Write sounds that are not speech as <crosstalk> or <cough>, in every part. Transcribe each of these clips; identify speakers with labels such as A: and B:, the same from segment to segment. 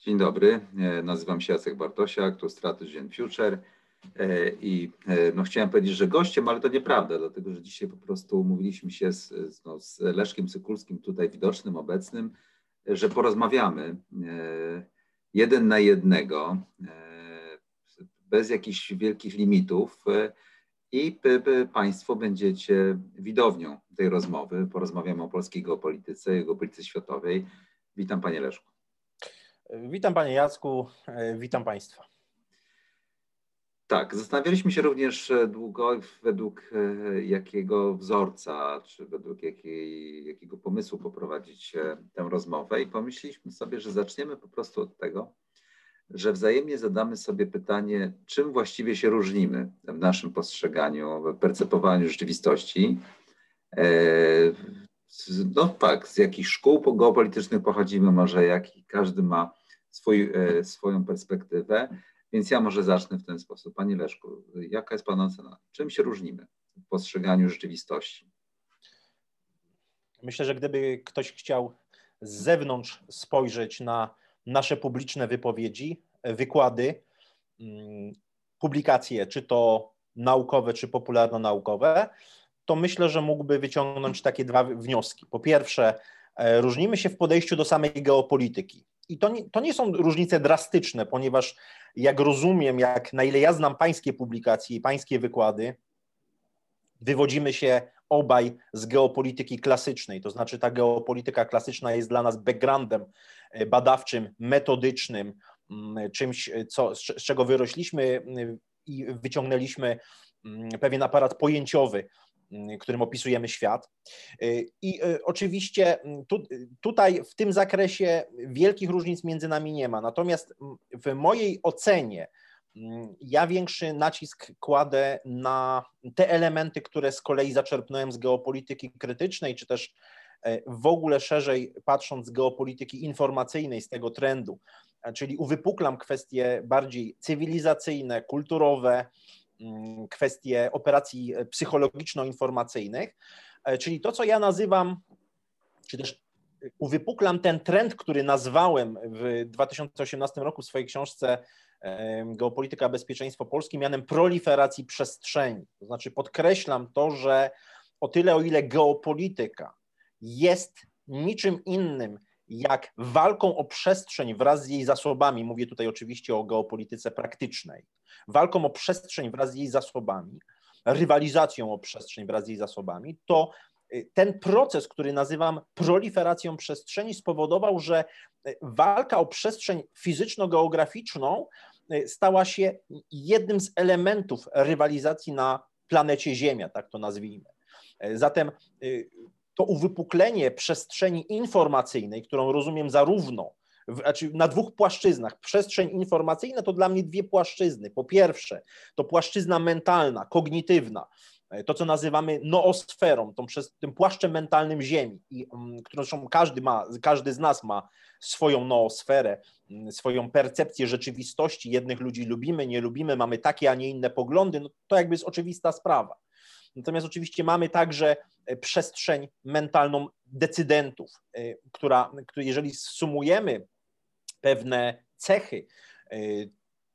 A: Dzień dobry, e, nazywam się Jacek Bartosiak, to Strategy and Future e, i e, no, chciałem powiedzieć, że gościem, ale to nieprawda, dlatego że dzisiaj po prostu umówiliśmy się z, no, z Leszkiem Cykulskim, tutaj widocznym, obecnym, że porozmawiamy jeden na jednego, bez jakichś wielkich limitów i Państwo będziecie widownią tej rozmowy. Porozmawiamy o polskiej geopolityce, jego polityce światowej. Witam Panie Leszku.
B: Witam Panie Jacku, e, witam Państwa.
A: Tak, zastanawialiśmy się również e, długo, według e, jakiego wzorca, czy według jakiej, jakiego pomysłu poprowadzić tę rozmowę i pomyśleliśmy sobie, że zaczniemy po prostu od tego, że wzajemnie zadamy sobie pytanie, czym właściwie się różnimy w naszym postrzeganiu, w percepowaniu rzeczywistości. No tak, z jakich szkół geopolitycznych pochodzimy, może jaki każdy ma swój, e, swoją perspektywę. Więc ja może zacznę w ten sposób. Panie Leszku, jaka jest Pana ocena? Czym się różnimy w postrzeganiu rzeczywistości?
B: Myślę, że gdyby ktoś chciał z zewnątrz spojrzeć na nasze publiczne wypowiedzi, wykłady, mm, publikacje, czy to naukowe, czy popularno-naukowe, to myślę, że mógłby wyciągnąć takie dwa wnioski. Po pierwsze, e, różnimy się w podejściu do samej geopolityki. I to nie, to nie są różnice drastyczne, ponieważ jak rozumiem, jak na ile ja znam pańskie publikacje i pańskie wykłady, wywodzimy się obaj z geopolityki klasycznej. To znaczy, ta geopolityka klasyczna jest dla nas backgroundem e, badawczym, metodycznym, mm, czymś, co, z czego wyrośliśmy mm, i wyciągnęliśmy mm, pewien aparat pojęciowy którym opisujemy świat. Y, I y, oczywiście tu, tutaj w tym zakresie wielkich różnic między nami nie ma. Natomiast w mojej ocenie ja większy nacisk kładę na te elementy, które z kolei zaczerpnąłem z geopolityki krytycznej, czy też w ogóle szerzej patrząc z geopolityki informacyjnej, z tego trendu, czyli uwypuklam kwestie bardziej cywilizacyjne, kulturowe, kwestie operacji e, psychologiczno-informacyjnych, e, czyli to, co ja nazywam, czy też uwypuklam ten trend, który nazwałem w 2018 roku w swojej książce Geopolityka Bezpieczeństwo Polski mianem proliferacji przestrzeni. To znaczy podkreślam to, że o tyle, o ile geopolityka jest niczym innym jak walką o przestrzeń wraz z jej zasobami, mówię tutaj oczywiście o geopolityce praktycznej, walką o przestrzeń wraz z jej zasobami, rywalizacją o przestrzeń wraz z jej zasobami, to y, ten proces, który nazywam proliferacją przestrzeni, spowodował, że y, walka o przestrzeń fizyczno-geograficzną y, stała się jednym z elementów rywalizacji na planecie Ziemia, tak to nazwijmy. Zatem to uwypuklenie przestrzeni informacyjnej, którą rozumiem zarówno znaczy na dwóch płaszczyznach. Przestrzeń informacyjna to dla mnie dwie płaszczyzny. Po pierwsze, to płaszczyzna mentalna, kognitywna, to co nazywamy noosferą, tą, przez, tym płaszczem mentalnym Ziemi, i, um, którą każdy, ma, każdy z nas ma swoją noosferę, um, swoją percepcję rzeczywistości. Jednych ludzi lubimy, nie lubimy, mamy takie, a nie inne poglądy, no, to jakby jest oczywista sprawa. Natomiast oczywiście mamy także e, przestrzeń mentalną decydentów, e, która, jeżeli sumujemy pewne cechy e,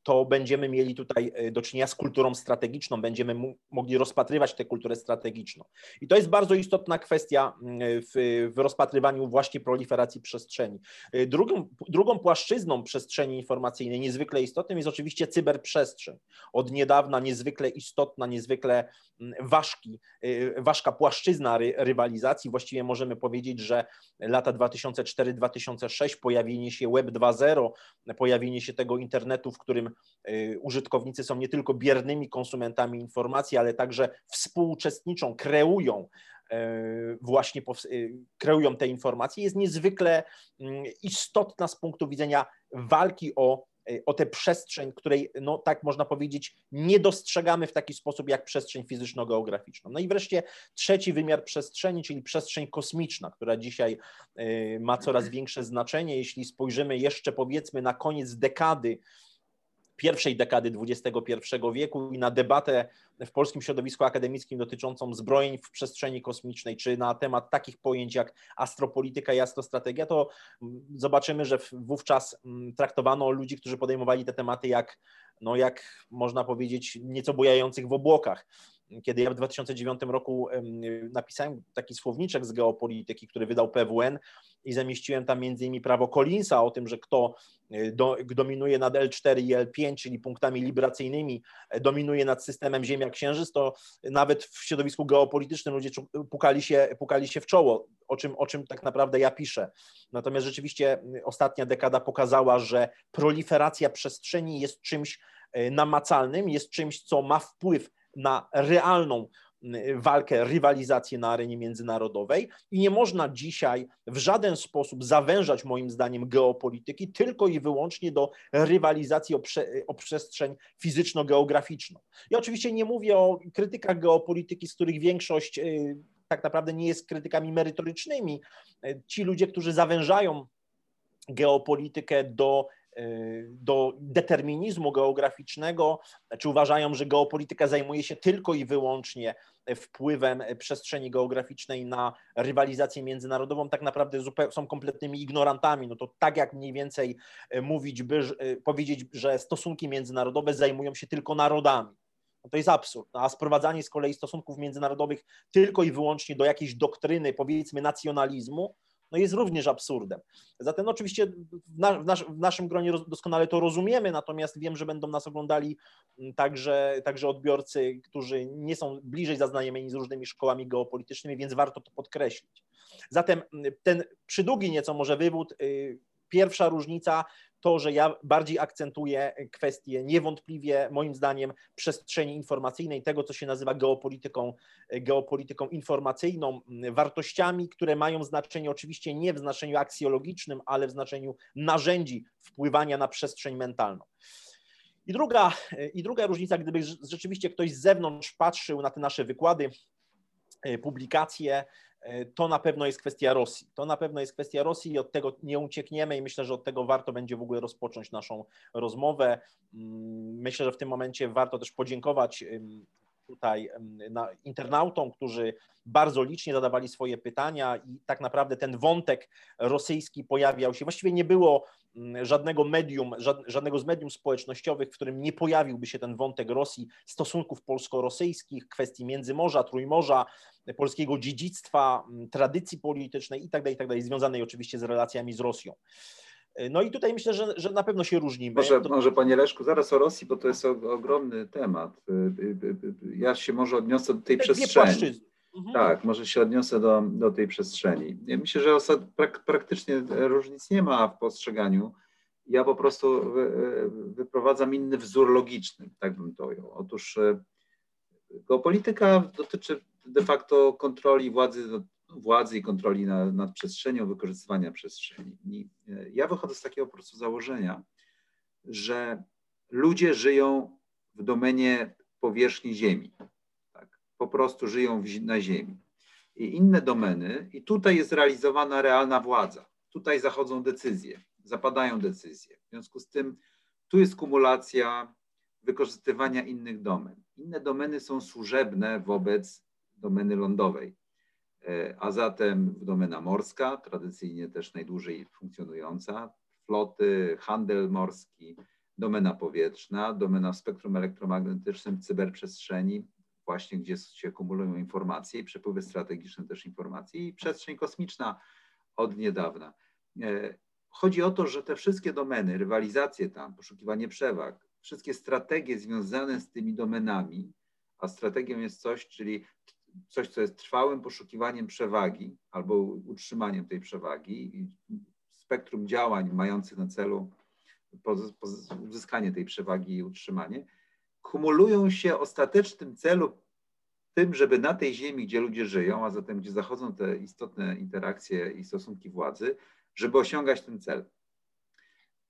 B: to będziemy mieli tutaj e, do czynienia z kulturą strategiczną, będziemy mogli rozpatrywać tę kulturę strategiczną. I to jest bardzo istotna kwestia mm, w, w rozpatrywaniu właśnie proliferacji przestrzeni. E, drugą, drugą płaszczyzną przestrzeni informacyjnej, niezwykle istotnym, jest oczywiście cyberprzestrzeń. Od niedawna niezwykle istotna, niezwykle mm, ważki, e, ważka płaszczyzna ry, rywalizacji. Właściwie możemy powiedzieć, że lata 2004-2006, pojawienie się Web 2.0, pojawienie się tego internetu, w którym użytkownicy są nie tylko biernymi konsumentami informacji, ale także współuczestniczą, kreują y, właśnie y, kreują te informacje, jest niezwykle mm, istotna z punktu widzenia walki o, o tę przestrzeń, której, no tak można powiedzieć, nie dostrzegamy w taki sposób jak przestrzeń fizyczno-geograficzną. No i wreszcie trzeci wymiar przestrzeni, czyli przestrzeń kosmiczna, która dzisiaj ma coraz większe znaczenie. Jeśli spojrzymy jeszcze powiedzmy na koniec dekady pierwszej dekady XXI wieku i na debatę w polskim środowisku akademickim dotyczącą zbrojeń w przestrzeni kosmicznej, czy na temat takich pojęć jak astropolityka i astrostrategia, to zobaczymy, że wówczas traktowano ludzi, którzy podejmowali te tematy jak, no jak można powiedzieć, nieco bujających w obłokach kiedy ja w 2009 roku napisałem taki słowniczek z geopolityki, który wydał PWN i zamieściłem tam między innymi prawo Collinsa o tym, że kto e, do, dominuje nad L4 i L5, czyli punktami libracyjnymi, e, dominuje nad systemem Ziemia-Księżyc, to nawet w środowisku geopolitycznym ludzie pukali się, pukali się w czoło, o czym, o czym tak naprawdę ja piszę. Natomiast rzeczywiście ostatnia dekada pokazała, że proliferacja przestrzeni jest czymś e, namacalnym, jest czymś, co ma wpływ na realną walkę, rywalizację na arenie międzynarodowej i nie można dzisiaj w żaden sposób zawężać moim zdaniem geopolityki tylko i wyłącznie do rywalizacji o, prze, o przestrzeń fizyczno-geograficzną. Ja oczywiście nie mówię o krytykach geopolityki, z których większość y, tak naprawdę nie jest krytykami merytorycznymi. Ci ludzie, którzy zawężają geopolitykę do do determinizmu geograficznego, czy uważają, że geopolityka zajmuje się tylko i wyłącznie wpływem przestrzeni geograficznej na rywalizację międzynarodową, tak naprawdę są kompletnymi ignorantami. No to tak jak mniej więcej mówić, by, powiedzieć, że stosunki międzynarodowe zajmują się tylko narodami. No to jest absurd. No a sprowadzanie z kolei stosunków międzynarodowych tylko i wyłącznie do jakiejś doktryny, powiedzmy, nacjonalizmu, no jest również absurdem. Zatem no oczywiście w, na, w, nasz, w, naszym gronie doskonale to rozumiemy, natomiast wiem, że będą nas oglądali mm, także, także odbiorcy, którzy nie są bliżej zaznajomieni z różnymi szkołami geopolitycznymi, więc warto to podkreślić. Zatem mm, ten przydługi nieco może wywód, y, pierwsza różnica to, że ja bardziej akcentuję kwestię niewątpliwie, moim zdaniem, przestrzeni informacyjnej, tego, co się nazywa geopolityką, geopolityką informacyjną, wartościami, które mają znaczenie oczywiście nie w znaczeniu aksjologicznym, ale w znaczeniu narzędzi wpływania na przestrzeń mentalną. I druga, I druga różnica, gdyby rzeczywiście ktoś z zewnątrz patrzył na te nasze wykłady, publikacje, to na pewno jest kwestia Rosji. To na pewno jest kwestia Rosji i od tego nie uciekniemy i myślę, że od tego warto będzie w ogóle rozpocząć naszą rozmowę. Mm, myślę, że w tym momencie warto też podziękować tutaj internautom, którzy bardzo licznie zadawali swoje pytania i tak naprawdę ten wątek rosyjski pojawiał się. Właściwie nie było mm, żadnego medium, żadnego z medium społecznościowych, w którym nie pojawiłby się ten wątek Rosji, stosunków polsko-rosyjskich, kwestii Międzymorza, Trójmorza, polskiego dziedzictwa, mm, tradycji politycznej itd., tak itd., tak związanej oczywiście z relacjami z Rosją. No i tutaj myślę, że, że na pewno się różnimy.
A: Może, to... może Panie Leszku, zaraz o Rosji, bo to jest ogromny temat. Y, y, y, ja się może odniosę do tej przestrzeni. Mhm. Tak, może się odniosę do, do tej przestrzeni. Ja myślę, że osad, prak, praktycznie różnic nie ma w postrzeganiu. Ja po prostu wyprowadzam inny wzór logiczny, tak bym to ujął. Otóż geopolityka dotyczy de facto kontroli władzy władzy i kontroli nad, nad przestrzenią, wykorzystywania przestrzeni. E, ja wychodzę z takiego po prostu założenia, że ludzie żyją w domenie powierzchni Ziemi. Tak? Po prostu żyją w, na Ziemi. I inne domeny, i tutaj jest realizowana realna władza. Tutaj zachodzą decyzje, zapadają decyzje. W związku z tym tu jest kumulacja wykorzystywania innych domen. Inne domeny są służebne wobec domeny lądowej. E, a zatem domena morska, tradycyjnie też najdłużej funkcjonująca, floty, handel morski, domena powietrzna, domena w spektrum elektromagnetycznym, cyberprzestrzeni, właśnie gdzie się kumulują informacje i przepływy strategiczne też informacji i przestrzeń kosmiczna od niedawna. E, chodzi o to, że te wszystkie domeny, rywalizacje tam, poszukiwanie przewag, wszystkie strategie związane z tymi domenami, a strategią jest coś, czyli coś, co jest trwałym poszukiwaniem przewagi albo utrzymaniem tej przewagi i spektrum działań mających na celu uzyskanie tej przewagi i utrzymanie, kumulują się ostatecznym celu tym, żeby na tej ziemi, gdzie ludzie żyją, a zatem gdzie zachodzą te istotne interakcje i stosunki władzy, żeby osiągać ten cel.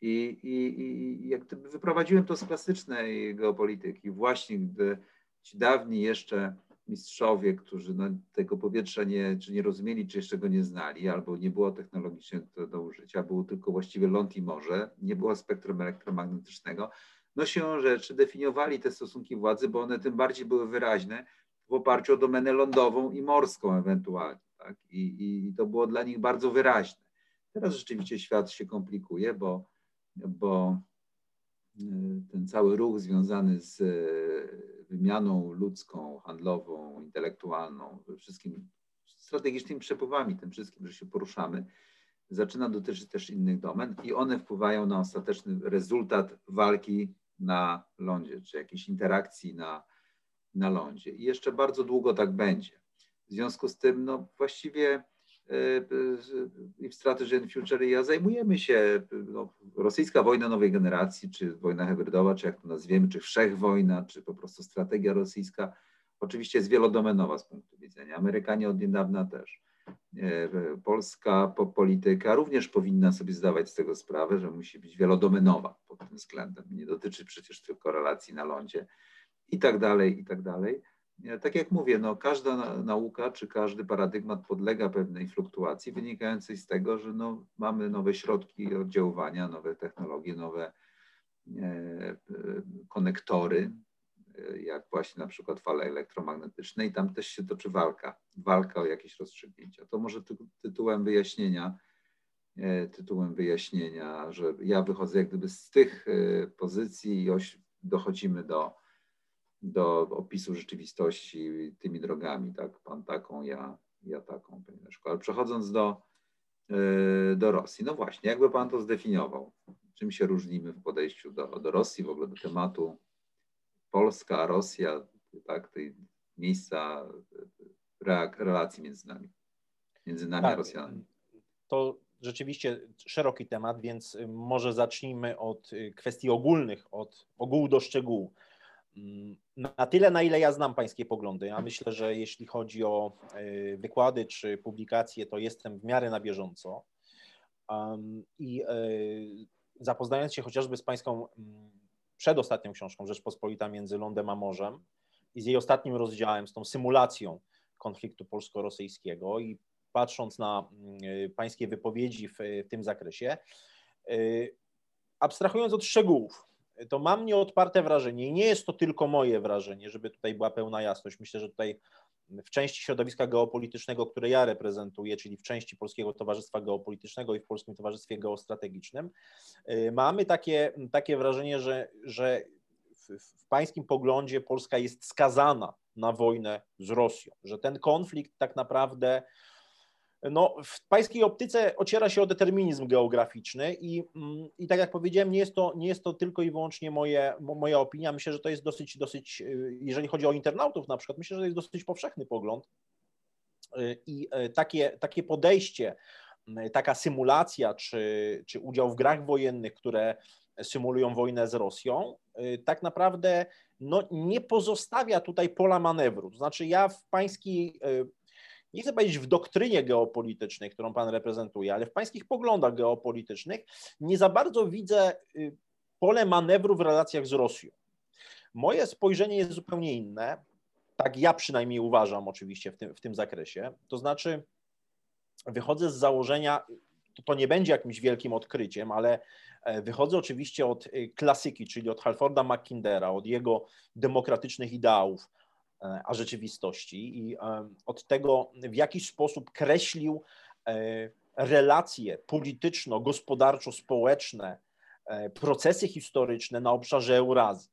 A: I, i, i jak gdyby wyprowadziłem to z klasycznej geopolityki, właśnie gdy ci dawni jeszcze mistrzowie, którzy no, tego powietrza nie, czy nie rozumieli, czy jeszcze go nie znali, albo nie było technologicznie do, do użycia, było tylko właściwie ląd i morze, nie było spektrum elektromagnetycznego, no siłą rzeczy definiowali te stosunki władzy, bo one tym bardziej były wyraźne w oparciu o domenę lądową i morską ewentualnie. Tak? I, I to było dla nich bardzo wyraźne. Teraz rzeczywiście świat się komplikuje, bo, bo y, ten cały ruch związany z wymianą ludzką, handlową, intelektualną, wszystkim strategicznymi przepływami, tym wszystkim, że się poruszamy, zaczyna dotyczyć też innych domen i one wpływają na ostateczny rezultat walki na lądzie, czy jakiejś interakcji na, na lądzie. I jeszcze bardzo długo tak będzie. W związku z tym, no właściwie i w Strategy Future ja zajmujemy się no, rosyjska wojna nowej generacji, czy wojna hybrydowa, czy jak to nazwiemy, czy wszechwojna, czy po prostu strategia rosyjska, oczywiście jest wielodomenowa z punktu widzenia. Amerykanie od niedawna też. E, polska polityka również powinna sobie zdawać z tego sprawę, że musi być wielodomenowa pod tym względem. Nie dotyczy przecież tylko relacji na lądzie i tak dalej, i tak dalej. E, tak jak mówię, no, każda nauka czy każdy paradygmat podlega pewnej fluktuacji wynikającej z tego, że no, mamy nowe środki oddziaływania, nowe technologie, nowe e, konektory, jak właśnie na przykład fale elektromagnetyczne i tam też się toczy walka, walka o jakieś rozstrzygnięcia. To może ty, tytułem wyjaśnienia, e, tytułem wyjaśnienia, że ja wychodzę jak gdyby z tych e, pozycji i dochodzimy do, do opisu rzeczywistości tymi drogami, tak, pan taką, ja, ja taką, panie Leszko. Ale przechodząc do, e, do Rosji, no właśnie, jakby pan to zdefiniował? Czym się różnimy w podejściu do, do Rosji, w ogóle do tematu Polska, Rosja, tak, tej miejsca relacji między nami, między nami tak, a Rosjanami.
B: To rzeczywiście szeroki temat, więc może zacznijmy od kwestii ogólnych, od ogółu do szczegółu. Na tyle, na ile ja znam Pańskie poglądy, a myślę, że jeśli chodzi o e, wykłady czy publikacje, to jestem w miarę na bieżąco. I e, zapoznając się chociażby z Pańską przedostatnią książką Rzeczpospolita między lądem a morzem i z jej ostatnim rozdziałem, z tą symulacją konfliktu polsko-rosyjskiego i patrząc na mm, pańskie wypowiedzi w, tym zakresie, abstrahując od szczegółów, to mam nieodparte wrażenie i nie jest to tylko moje wrażenie, żeby tutaj była pełna jasność. Myślę, że tutaj w części środowiska geopolitycznego, które ja reprezentuję, czyli w części Polskiego Towarzystwa Geopolitycznego i w Polskim Towarzystwie Geostrategicznym, y, mamy takie, takie wrażenie, że, że w, w pańskim poglądzie Polska jest skazana na wojnę z Rosją, że ten konflikt tak naprawdę no, w pańskiej optyce ociera się o determinizm geograficzny i, mm, i tak jak powiedziałem, nie jest, to, nie jest to tylko i wyłącznie moje, moja opinia. Myślę, że to jest dosyć, dosyć, y, jeżeli chodzi o internautów na przykład, myślę, że to jest dosyć powszechny pogląd. Y, I y, takie, takie podejście, taka symulacja, czy, czy udział w grach wojennych, które symulują wojnę z Rosją, tak naprawdę no, nie pozostawia tutaj pola manewru. To znaczy, ja w pańskiej nie chcę powiedzieć w doktrynie geopolitycznej, którą Pan reprezentuje, ale w Pańskich poglądach geopolitycznych nie za bardzo widzę y, pole manewru w relacjach z Rosją. Moje spojrzenie jest zupełnie inne. Tak ja przynajmniej uważam oczywiście w tym, w tym zakresie. To znaczy, wychodzę z założenia, to nie będzie jakimś wielkim odkryciem, ale e, wychodzę oczywiście od y, klasyki, czyli od Halforda Mackindera, od jego demokratycznych ideałów, a rzeczywistości i e, od tego, w jaki sposób kreślił e, relacje polityczno-gospodarczo-społeczne, procesy historyczne na obszarze Eurazji.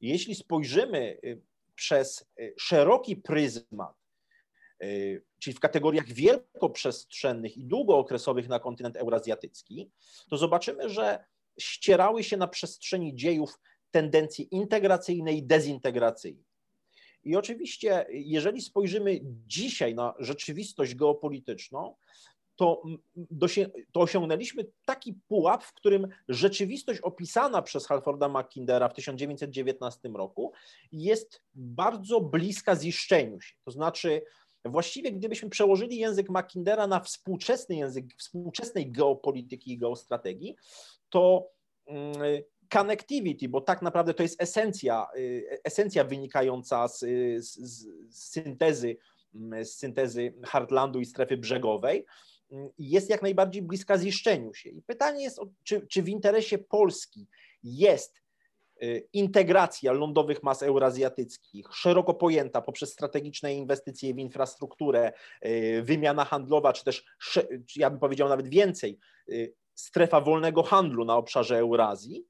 B: Jeśli spojrzymy przez szeroki pryzmat, czyli w kategoriach wielkoprzestrzennych i długookresowych na kontynent eurazjatycki, to zobaczymy, że ścierały się na przestrzeni dziejów tendencje integracyjne i dezintegracyjne. I oczywiście, jeżeli spojrzymy dzisiaj na rzeczywistość geopolityczną, to, to osiągnęliśmy taki pułap, w którym rzeczywistość opisana przez Halforda Mackindera w 1919 roku jest bardzo bliska ziszczeniu się. To znaczy, właściwie gdybyśmy przełożyli język Mackindera na współczesny język współczesnej geopolityki i geostrategii, to mm, connectivity, bo tak naprawdę to jest esencja, y, esencja wynikająca z, z, z syntezy, mm, z syntezy Heartlandu i strefy brzegowej, mm, jest jak najbardziej bliska ziszczeniu się. I pytanie jest, czy, czy w interesie Polski jest integracja lądowych mas eurazjatyckich, szeroko pojęta poprzez strategiczne inwestycje w infrastrukturę, wymiana handlowa, czy też, ja bym powiedział nawet więcej, strefa wolnego handlu na obszarze Eurazji,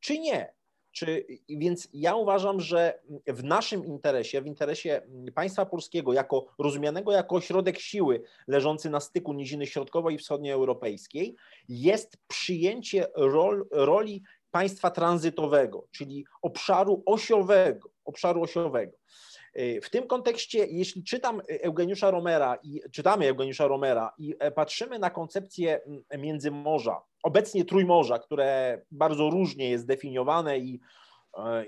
B: czy nie? Czy, więc ja uważam, że w naszym interesie, w interesie państwa polskiego, jako rozumianego jako ośrodek siły leżący na styku niziny środkowej i wschodnioeuropejskiej, jest przyjęcie rol, roli państwa tranzytowego, czyli obszaru osiowego, obszaru osiowego. W tym kontekście, jeśli czytam Eugeniusza Romera i czytamy Eugeniusza Romera i patrzymy na koncepcję Międzymorza, obecnie Trójmorza, które bardzo różnie jest definiowane i,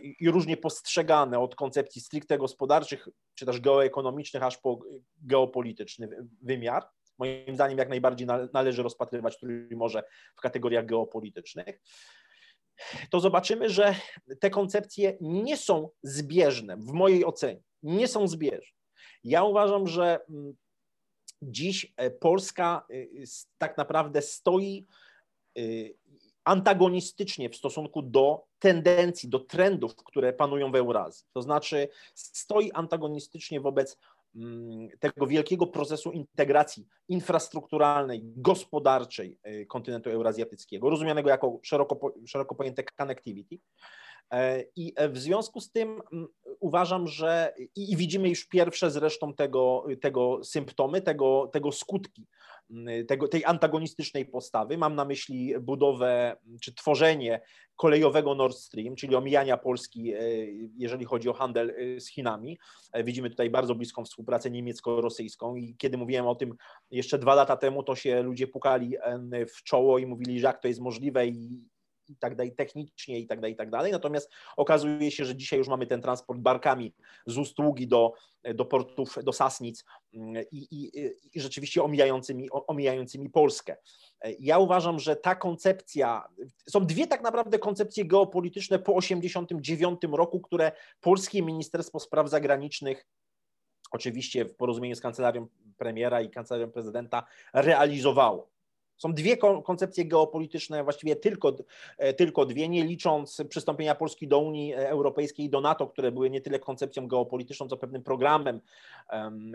B: i, i różnie postrzegane od koncepcji stricte gospodarczych, czy też geoekonomicznych, aż po geopolityczny wymiar. Moim zdaniem jak najbardziej należy rozpatrywać Trójmorze w kategoriach geopolitycznych to zobaczymy, że te koncepcje nie są zbieżne, w mojej ocenie, nie są zbieżne. Ja uważam, że mm, dziś e, Polska e, tak naprawdę stoi e, antagonistycznie w stosunku do tendencji, do trendów, które panują w Eurazji. To znaczy stoi antagonistycznie wobec Mm, tego wielkiego procesu integracji infrastrukturalnej, gospodarczej kontynentu eurazjatyckiego, rozumianego jako szeroko, szeroko pojęte connectivity. E, I w związku z tym uważam, że i widzimy już pierwsze zresztą tego, tego symptomy, tego, tego skutki tego, tej antagonistycznej postawy. Mam na myśli budowę czy tworzenie kolejowego Nord Stream, czyli omijania Polski, y, jeżeli chodzi o handel z Chinami. E, widzimy tutaj bardzo bliską współpracę niemiecko-rosyjską i kiedy mówiłem o tym jeszcze dwa lata temu, to się ludzie pukali w czoło i mówili, że jak to jest możliwe i, i tak dalej, technicznie i tak dalej, i tak dalej. Natomiast okazuje się, że dzisiaj już mamy ten transport barkami z Ustługi do, do portów, do Sasnic mm, i, i, i rzeczywiście omijającymi, omijającymi Polskę. Ja uważam, że ta koncepcja, są dwie tak naprawdę koncepcje geopolityczne po 1989 roku, które polskie Ministerstwo Spraw Zagranicznych oczywiście w porozumieniu z kancelarią premiera i kancelarią prezydenta realizowało. Są dwie koncepcje geopolityczne, właściwie tylko, e, tylko dwie, nie licząc przystąpienia Polski do Unii Europejskiej i do NATO, które były nie tyle koncepcją geopolityczną, co pewnym programem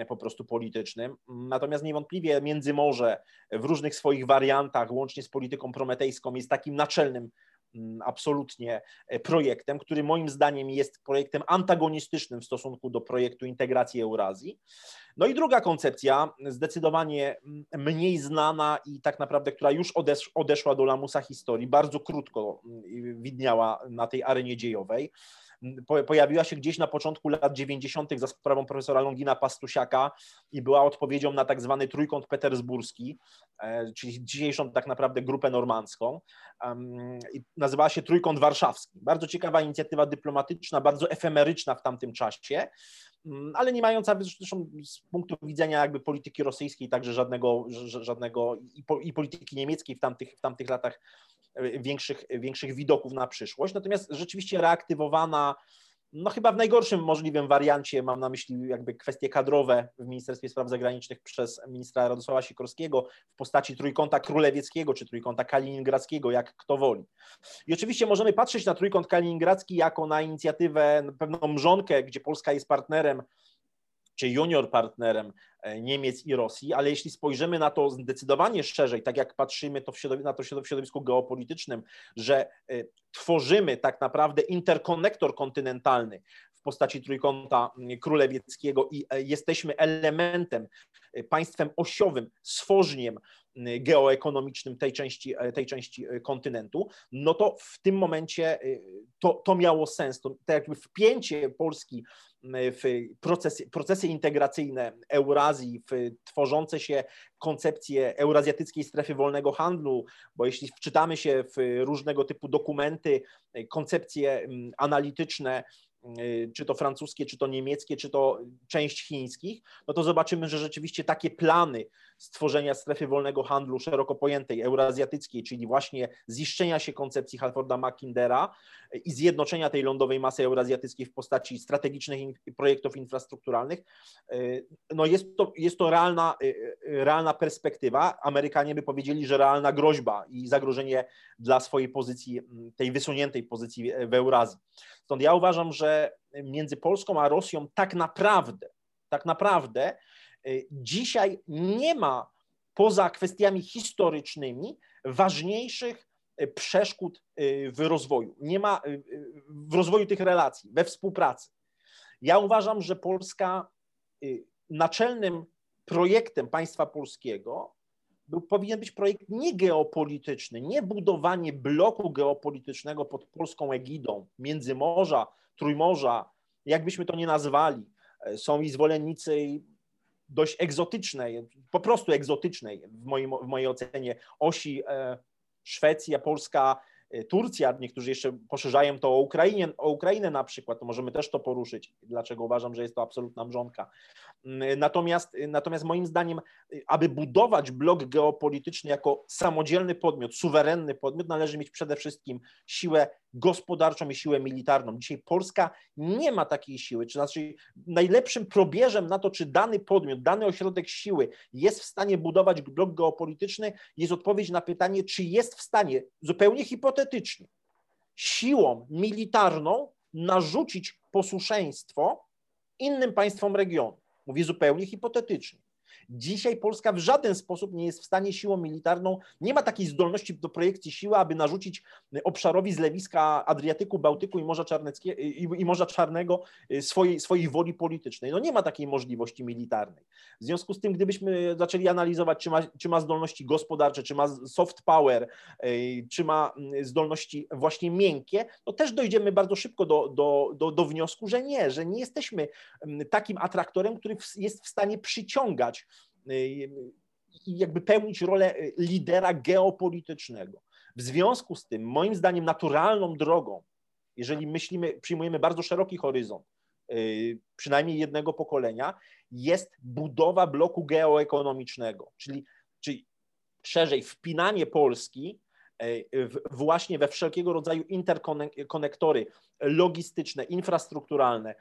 B: po prostu politycznym. Natomiast niewątpliwie Międzymorze w różnych swoich wariantach, łącznie z polityką prometejską, jest takim naczelnym absolutnie e, projektem, który moim zdaniem jest projektem antagonistycznym w stosunku do projektu integracji Eurazji. No i druga koncepcja, zdecydowanie mm, mniej znana i tak naprawdę, która już odeszła do lamusa historii, bardzo krótko mm, widniała na tej arenie dziejowej pojawiła się gdzieś na początku lat 90. za sprawą profesora Longina Pastusiaka i była odpowiedzią na tak zwany trójkąt petersburski, e, czyli dzisiejszą tak naprawdę grupę normandzką. Nazywała się Trójkąt Warszawski. Bardzo ciekawa inicjatywa dyplomatyczna, bardzo efemeryczna w tamtym czasie, mm, ale nie mająca zresztą z punktu widzenia jakby polityki rosyjskiej także żadnego, żadnego i polityki niemieckiej w tamtych, w tamtych latach większych, większych widoków na przyszłość. Natomiast rzeczywiście reaktywowana, no chyba w najgorszym możliwym wariancie, mam na myśli jakby kwestie kadrowe w Ministerstwie Spraw Zagranicznych przez ministra Radosława Sikorskiego w postaci trójkąta królewieckiego czy trójkąta kaliningradzkiego, jak kto woli. I oczywiście możemy patrzeć na trójkąt kaliningradzki jako na inicjatywę, na pewną mrzonkę, gdzie Polska jest partnerem czy junior partnerem e, Niemiec i Rosji, ale jeśli spojrzymy na to zdecydowanie szerzej, tak jak patrzymy to na to w środowisku geopolitycznym, że e, tworzymy tak naprawdę interkonektor kontynentalny w postaci trójkąta królewieckiego i e, jesteśmy elementem, państwem osiowym, stworzeniem geoekonomicznym tej części, tej części kontynentu, no to w tym momencie to, to miało sens. To, to jakby wpięcie Polski w procesy, procesy integracyjne Eurazji, w tworzące się koncepcje eurazjatyckiej strefy wolnego handlu, bo jeśli wczytamy się w różnego typu dokumenty, koncepcje analityczne czy to francuskie, czy to niemieckie, czy to część chińskich, no to zobaczymy, że rzeczywiście takie plany stworzenia strefy wolnego handlu szeroko pojętej, eurazjatyckiej, czyli właśnie ziszczenia się koncepcji Halforda Mackindera i zjednoczenia tej lądowej masy eurazjatyckiej w postaci strategicznych projektów infrastrukturalnych, no jest to, jest to realna, realna perspektywa. Amerykanie by powiedzieli, że realna groźba i zagrożenie dla swojej pozycji, tej wysuniętej pozycji w Eurazji. Stąd ja uważam, że między Polską a Rosją tak naprawdę, tak naprawdę dzisiaj nie ma poza kwestiami historycznymi ważniejszych y, przeszkód y, w rozwoju. Nie ma w rozwoju tych relacji, we współpracy. Ja uważam, że Polska naczelnym projektem państwa polskiego był, powinien być projekt nie geopolityczny, nie budowanie bloku geopolitycznego pod polską egidą, Międzymorza, Trójmorza, jakbyśmy to nie nazwali. E, są i zwolennicy dość egzotycznej, po prostu egzotycznej w, moim, w mojej ocenie osi e, Szwecja, Polska, e, Turcja, niektórzy jeszcze poszerzają to o, Ukrainie, o Ukrainę na przykład, to możemy też to poruszyć, dlaczego uważam, że jest to absolutna mrzonka. Mm, natomiast, natomiast moim zdaniem, aby budować blok geopolityczny jako samodzielny podmiot, suwerenny podmiot, należy mieć przede wszystkim siłę gospodarczą i siłę militarną. Dzisiaj Polska nie ma takiej siły, czy znaczy najlepszym probierzem na to, czy dany podmiot, dany ośrodek siły jest w stanie budować blok geopolityczny, jest odpowiedź na pytanie, czy jest w stanie zupełnie hipotetycznie siłą militarną narzucić posłuszeństwo innym państwom regionu. Mówię zupełnie hipotetycznie. Dzisiaj Polska w żaden sposób nie jest w stanie siłą militarną, nie ma takiej zdolności do projekcji siły, aby narzucić obszarowi zlewiska Adriatyku, Bałtyku i Morza, Czarneckiego, i Morza Czarnego y, swojej, swojej woli politycznej. No nie ma takiej możliwości militarnej. W związku z tym, gdybyśmy zaczęli analizować, czy ma, czy ma zdolności gospodarcze, czy ma soft power, czy ma zdolności właśnie miękkie, to też dojdziemy bardzo szybko do, do, do, do wniosku, że nie, że nie jesteśmy takim atraktorem, który jest w stanie przyciągać i jakby pełnić rolę y, lidera geopolitycznego. W związku z tym, moim zdaniem, naturalną drogą, jeżeli myślimy, przyjmujemy bardzo szeroki horyzont, y, przynajmniej jednego pokolenia, jest budowa bloku geoekonomicznego, czyli, czyli szerzej wpinanie Polski y, właśnie we wszelkiego rodzaju interkonektory logistyczne, infrastrukturalne,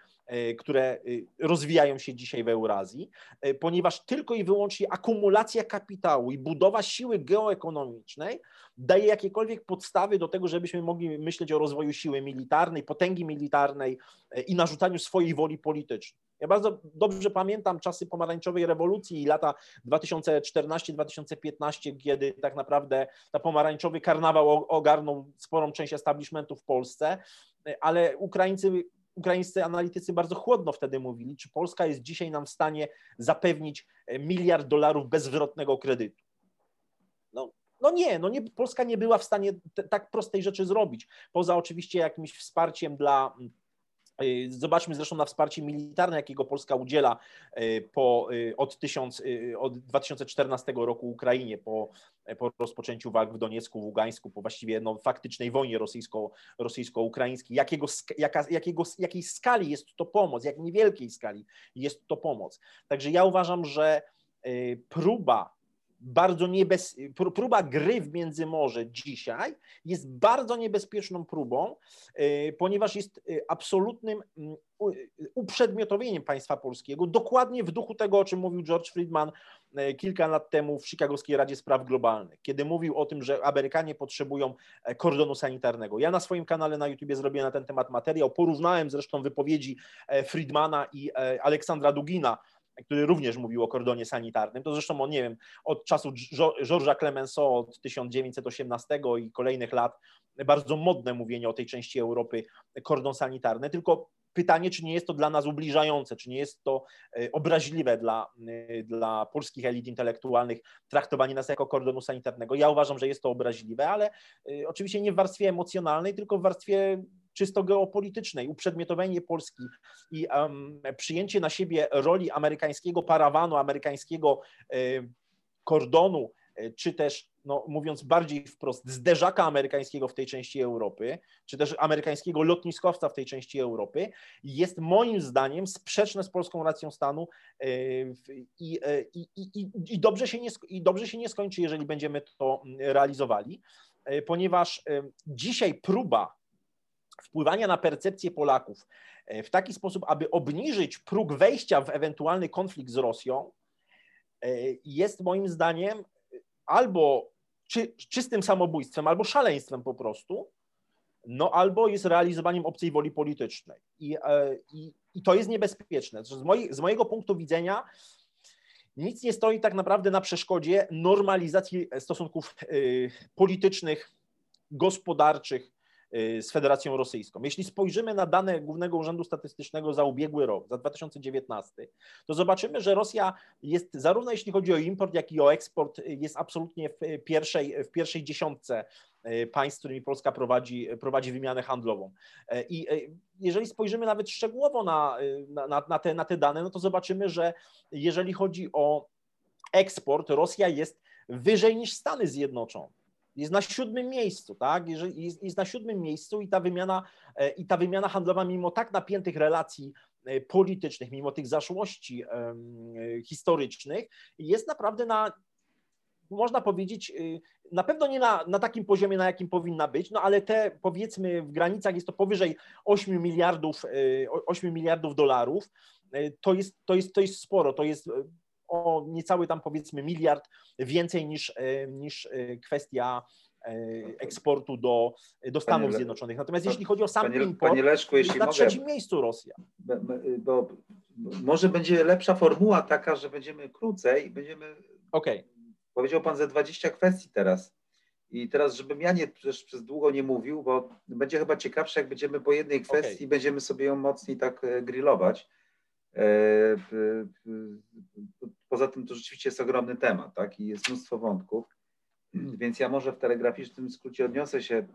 B: które e, rozwijają się dzisiaj w Eurazji, e, ponieważ tylko i wyłącznie akumulacja kapitału i budowa siły geoekonomicznej daje jakiekolwiek podstawy do tego, żebyśmy mogli myśleć o rozwoju siły militarnej, potęgi militarnej i narzucaniu swojej woli politycznej. Ja bardzo dobrze pamiętam czasy pomarańczowej rewolucji i lata 2014-2015, kiedy tak naprawdę ta pomarańczowy karnawał ogarnął sporą część establishmentu w Polsce, ale Ukraińcy ukraińscy analitycy bardzo chłodno wtedy mówili, czy Polska jest dzisiaj nam w stanie zapewnić e, miliard dolarów bezzwrotnego kredytu. No, no nie, no nie, Polska nie była w stanie tak prostej rzeczy zrobić. Poza oczywiście jakimś wsparciem dla Y, zobaczmy zresztą na wsparcie militarne, jakiego Polska udziela y, po, y, od, 1000, od 2014 roku Ukrainie, po, po rozpoczęciu walk w Doniecku, w Ługańsku, po właściwie no, faktycznej wojnie rosyjsko, rosyjsko-ukraińskiej. Jakiego, jaka, jakiego, jakiej skali jest to pomoc, jak niewielkiej skali jest to pomoc. Także ja uważam, że próba bardzo niebez... próba gry w Międzymorze dzisiaj jest bardzo niebezpieczną próbą, y, ponieważ jest y, absolutnym mm, uprzedmiotowieniem państwa polskiego, dokładnie w duchu tego, o czym mówił George Friedman kilka lat temu w Chicagowskiej Radzie Spraw Globalnych, kiedy mówił o tym, że Amerykanie potrzebują e, kordonu sanitarnego. Ja na swoim kanale na YouTube zrobiłem na ten temat materiał, porównałem zresztą wypowiedzi e, Friedmana i e, Aleksandra Dugina, który również mówił o kordonie sanitarnym. To zresztą on, nie wiem, od czasu Georgesa Clemenceau od 1918 i kolejnych lat bardzo modne mówienie o tej części Europy kordon sanitarny, tylko pytanie, czy nie jest to dla nas ubliżające, czy nie jest to e, obraźliwe dla, e, dla polskich elit intelektualnych traktowanie nas jako kordonu sanitarnego. Ja uważam, że jest to obraźliwe, ale e, oczywiście nie w warstwie emocjonalnej, tylko w warstwie czysto geopolitycznej, uprzedmiotowienie Polski i um, przyjęcie na siebie roli amerykańskiego parawanu, amerykańskiego y, kordonu, y, czy też no mówiąc bardziej wprost, zderzaka amerykańskiego w tej części Europy, czy też amerykańskiego lotniskowca w tej części Europy, jest moim zdaniem sprzeczne z polską racją stanu i, i, dobrze, się i dobrze się nie skończy, jeżeli będziemy to realizowali, ponieważ dzisiaj próba wpływania na percepcję Polaków w taki sposób, aby obniżyć próg wejścia w ewentualny konflikt z Rosją, jest moim zdaniem albo czy, czystym samobójstwem, albo szaleństwem po prostu, no albo jest realizowaniem obcej woli politycznej. I, e, i, i to jest niebezpieczne. Z, z mojego punktu widzenia nic nie stoi tak naprawdę na przeszkodzie normalizacji stosunków y, politycznych, gospodarczych z Federacją Rosyjską. Jeśli spojrzymy na dane Głównego Urzędu Statystycznego za ubiegły rok, za 2019, to zobaczymy, że Rosja jest zarówno jeśli chodzi o import, jak i o eksport, jest absolutnie w pierwszej, w pierwszej dziesiątce y, państw, z którymi Polska prowadzi, prowadzi wymianę handlową. Y, I jeżeli spojrzymy nawet szczegółowo na, na, na, te, na te dane, no to zobaczymy, że jeżeli chodzi o eksport, Rosja jest wyżej niż Stany Zjednoczone jest na siódmym miejscu, tak? Jest, jest na siódmym miejscu i ta wymiana e, i ta wymiana handlowa, mimo tak napiętych relacji e, politycznych, mimo tych zaszłości historycznych, jest naprawdę na, można powiedzieć, y, na pewno nie na, na takim poziomie, na jakim powinna być, no ale te powiedzmy w granicach jest to powyżej 8 miliardów, 8 e, miliardów dolarów, to jest, to, jest, to jest sporo, to jest o niecały tam powiedzmy miliard więcej niż, e, niż e, kwestia e, eksportu do, do Stanów panie, Zjednoczonych. Natomiast jeśli chodzi o sam
A: panie,
B: import,
A: panie Leszku, jeśli
B: na
A: mogę,
B: trzecim miejscu Rosja.
A: Bo, może będzie lepsza formuła taka, że będziemy krócej i będziemy...
B: Okej. Okay.
A: Powiedział Pan ze 20 kwestii teraz. I teraz, żebym ja nie przez, przez długo nie mówił, bo będzie chyba ciekawsze, jak będziemy po jednej kwestii, okay. będziemy sobie ją mocniej tak grillować. Poza tym to rzeczywiście jest ogromny temat, tak? I jest mnóstwo wątków. Więc ja może w telegraficznym skrócie odniosę się,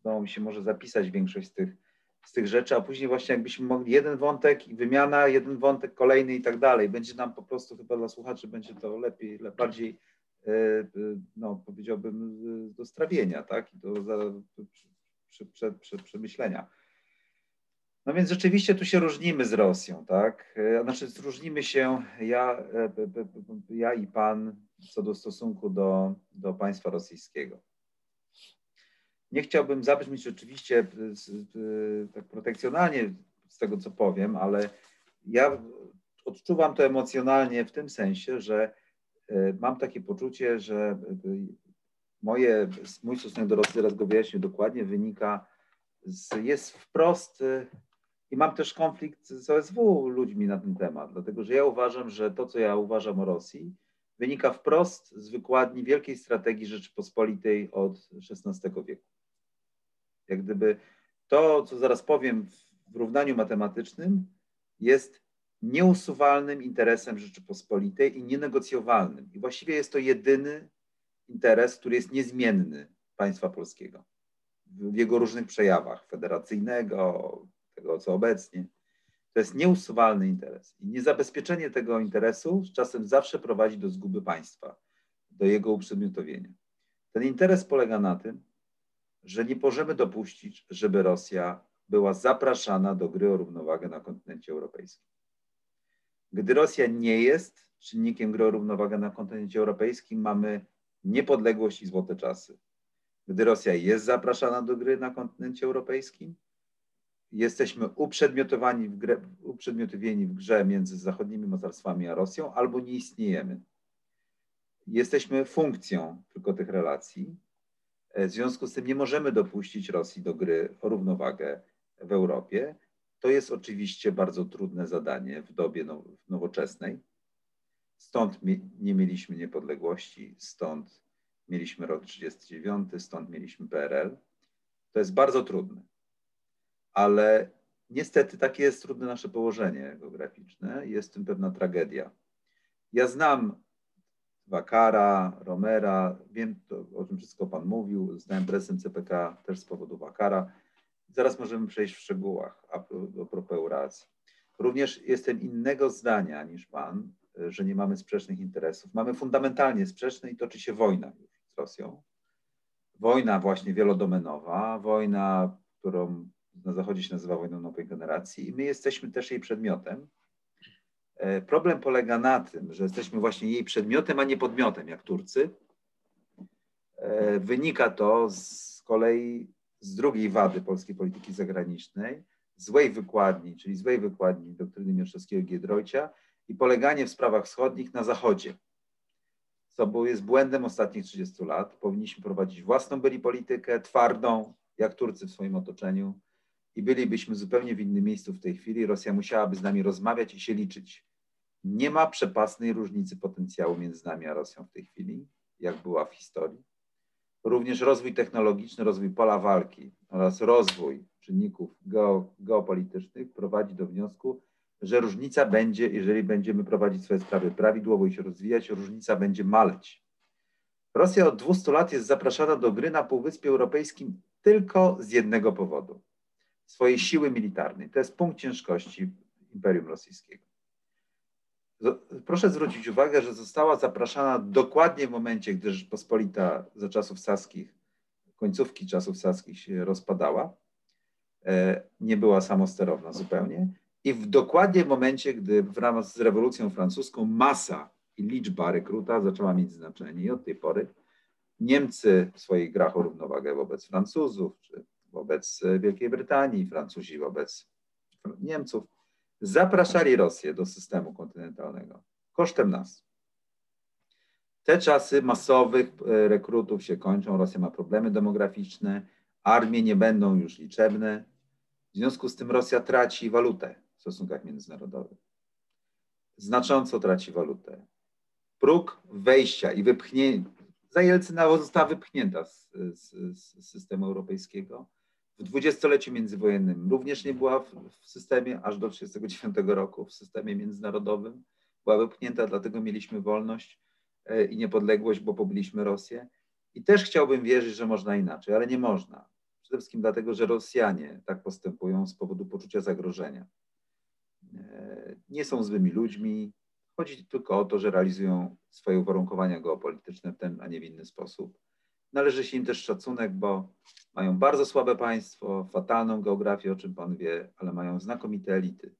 A: udało mi się może zapisać większość z tych, z tych rzeczy, a później właśnie jakbyśmy mogli jeden wątek i wymiana, jeden wątek kolejny i tak dalej. Będzie nam po prostu chyba dla słuchaczy będzie to lepiej, bardziej, e, e, no powiedziałbym, do strawienia, tak? I do przemyślenia. No więc rzeczywiście tu się różnimy z Rosją, tak? E, znaczy różnimy się ja, e, ja i pan co do stosunku do, do państwa rosyjskiego. Nie chciałbym zabrzmieć oczywiście e, tak protekcjonalnie z tego, co powiem, ale ja odczuwam to emocjonalnie w tym sensie, że mam takie poczucie, że moje, mój stosunek do Rosji, teraz go wyjaśnię dokładnie, wynika, z, jest wprost i mam też konflikt z OSW ludźmi na ten temat, dlatego że ja uważam, że to, co ja uważam o Rosji, wynika wprost z wykładni wielkiej strategii Rzeczypospolitej od XVI wieku. Jak gdyby to, co zaraz powiem w równaniu matematycznym, jest nieusuwalnym interesem Rzeczypospolitej i nienegocjowalnym. I właściwie jest to jedyny interes, który jest niezmienny państwa polskiego w jego różnych przejawach federacyjnego, tego, co obecnie. To jest nieusuwalny interes. I niezabezpieczenie tego interesu z czasem zawsze prowadzi do zguby państwa, do jego uprzedmiotowienia. Ten interes polega na tym, że nie możemy dopuścić, żeby Rosja była zapraszana do gry o równowagę na kontynencie europejskim. Gdy Rosja nie jest czynnikiem gry o równowagę na kontynencie europejskim, mamy niepodległość i złote czasy. Gdy Rosja jest zapraszana do gry na kontynencie europejskim, jesteśmy uprzedmiotowani w grze, uprzedmiotowieni w grze między zachodnimi mocarstwami a Rosją, albo nie istniejemy. Jesteśmy funkcją tylko tych relacji. W związku z tym nie możemy dopuścić Rosji do gry o równowagę w Europie. To jest oczywiście bardzo trudne zadanie w dobie now, nowoczesnej. Stąd nie mieliśmy niepodległości, stąd mieliśmy rok 1939, stąd mieliśmy PRL. To jest bardzo trudne ale niestety takie jest trudne nasze położenie geograficzne, jest w tym pewna tragedia. Ja znam Wakara, Romera, wiem, to, o czym wszystko Pan mówił, znałem prezesem CPK też z powodu Wakara. Zaraz możemy przejść w szczegółach a, propos Euracji. Również jestem innego zdania niż Pan, że nie mamy sprzecznych interesów. Mamy fundamentalnie sprzeczne i toczy się wojna z Rosją. Wojna właśnie wielodomenowa, wojna, którą na Zachodzie się nazywa wojną nowej generacji i my jesteśmy też jej przedmiotem. E, problem polega na tym, że jesteśmy właśnie jej przedmiotem, a nie podmiotem, jak Turcy. E, wynika to z kolei z drugiej wady polskiej polityki zagranicznej, złej wykładni, czyli złej wykładni doktryny Mieszczowskiego Giedroycia i poleganie w sprawach wschodnich na Zachodzie, co jest błędem ostatnich 30 lat. Powinniśmy prowadzić własną byli politykę, twardą, jak Turcy w swoim otoczeniu i bylibyśmy zupełnie w innym miejscu w tej chwili. Rosja musiałaby z nami rozmawiać i się liczyć. Nie ma przepasnej różnicy potencjału między nami a Rosją w tej chwili, jak była w historii. Również rozwój technologiczny, rozwój pola walki oraz rozwój czynników geopolitycznych prowadzi do wniosku, że różnica będzie, jeżeli będziemy prowadzić swoje sprawy prawidłowo i się rozwijać, różnica będzie maleć. Rosja od 200 lat jest zapraszana do gry na Półwyspie Europejskim tylko z jednego powodu swojej siły militarnej. To jest punkt ciężkości Imperium Rosyjskiego. Proszę zwrócić uwagę, że została zapraszana dokładnie w momencie, gdy Rzeczpospolita za czasów saskich, końcówki czasów saskich się rozpadała, e, nie była samosterowna zupełnie i w dokładnie w momencie, gdy wraz z rewolucją francuską masa i liczba rekruta zaczęła mieć znaczenie i od tej pory Niemcy w swoich grach o równowagę wobec Francuzów, czy wobec Wielkiej Brytanii, Francuzi wobec Niemców, zapraszali Rosję do systemu kontynentalnego kosztem nas. Te czasy masowych e, rekrutów się kończą, Rosja ma problemy demograficzne, armie nie będą już liczebne. W związku z tym Rosja traci walutę w stosunkach międzynarodowych. Znacząco traci walutę. Próg wejścia i wypchnięcia, za Jelcyna została wypchnięta z, z, z systemu europejskiego w dwudziestoleciu międzywojennym również nie była w, w systemie aż do 1939 roku, w systemie międzynarodowym. Była wypchnięta, dlatego mieliśmy wolność e, i niepodległość, bo pobiliśmy Rosję. I też chciałbym wierzyć, że można inaczej, ale nie można. Przede wszystkim dlatego, że Rosjanie tak postępują z powodu poczucia zagrożenia. E, nie są złymi ludźmi. Chodzi tylko o to, że realizują swoje uwarunkowania geopolityczne w ten, a nie w inny sposób. Należy się im też szacunek, bo mają bardzo słabe państwo, fatalną geografię, o czym Pan wie, ale mają znakomite elity.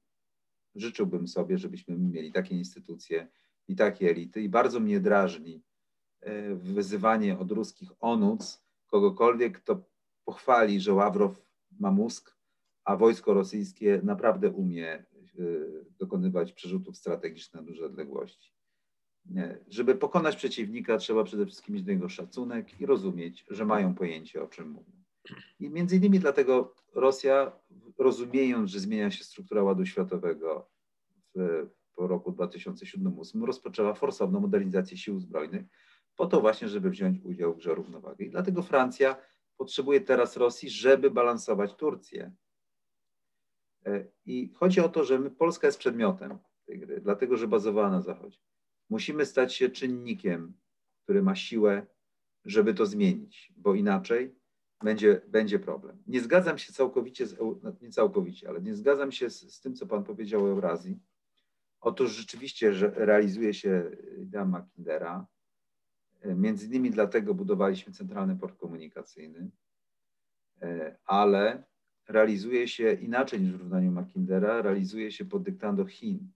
A: Życzyłbym sobie, żebyśmy mieli takie instytucje i takie elity i bardzo mnie drażni e, wyzywanie od ruskich onuc kogokolwiek, kto pochwali, że Ławrow ma mózg, a wojsko rosyjskie naprawdę umie e, dokonywać przerzutów strategicznych na duże odległości. Żeby pokonać przeciwnika, trzeba przede wszystkim mieć do niego szacunek i rozumieć, że mają pojęcie, o czym mówią. I między innymi dlatego Rosja, rozumiejąc, że zmienia się struktura ładu światowego w, po roku 2007-2008, rozpoczęła forsowną modernizację sił zbrojnych, po to właśnie, żeby wziąć udział w grze równowagi. I dlatego Francja potrzebuje teraz Rosji, żeby balansować Turcję. E, I chodzi o to, że Polska jest przedmiotem tej gry, dlatego że bazowała na Zachodzie. Musimy stać się czynnikiem, który ma siłę, żeby to zmienić, bo inaczej będzie, będzie problem. Nie zgadzam się całkowicie, z, no, nie całkowicie, ale nie zgadzam się z, z tym, co Pan powiedział o Eurazji. Otóż rzeczywiście że realizuje się idea Mackindera. Między innymi dlatego budowaliśmy centralny port komunikacyjny, ale realizuje się inaczej niż w równaniu Mackindera, realizuje się pod dyktando Chin.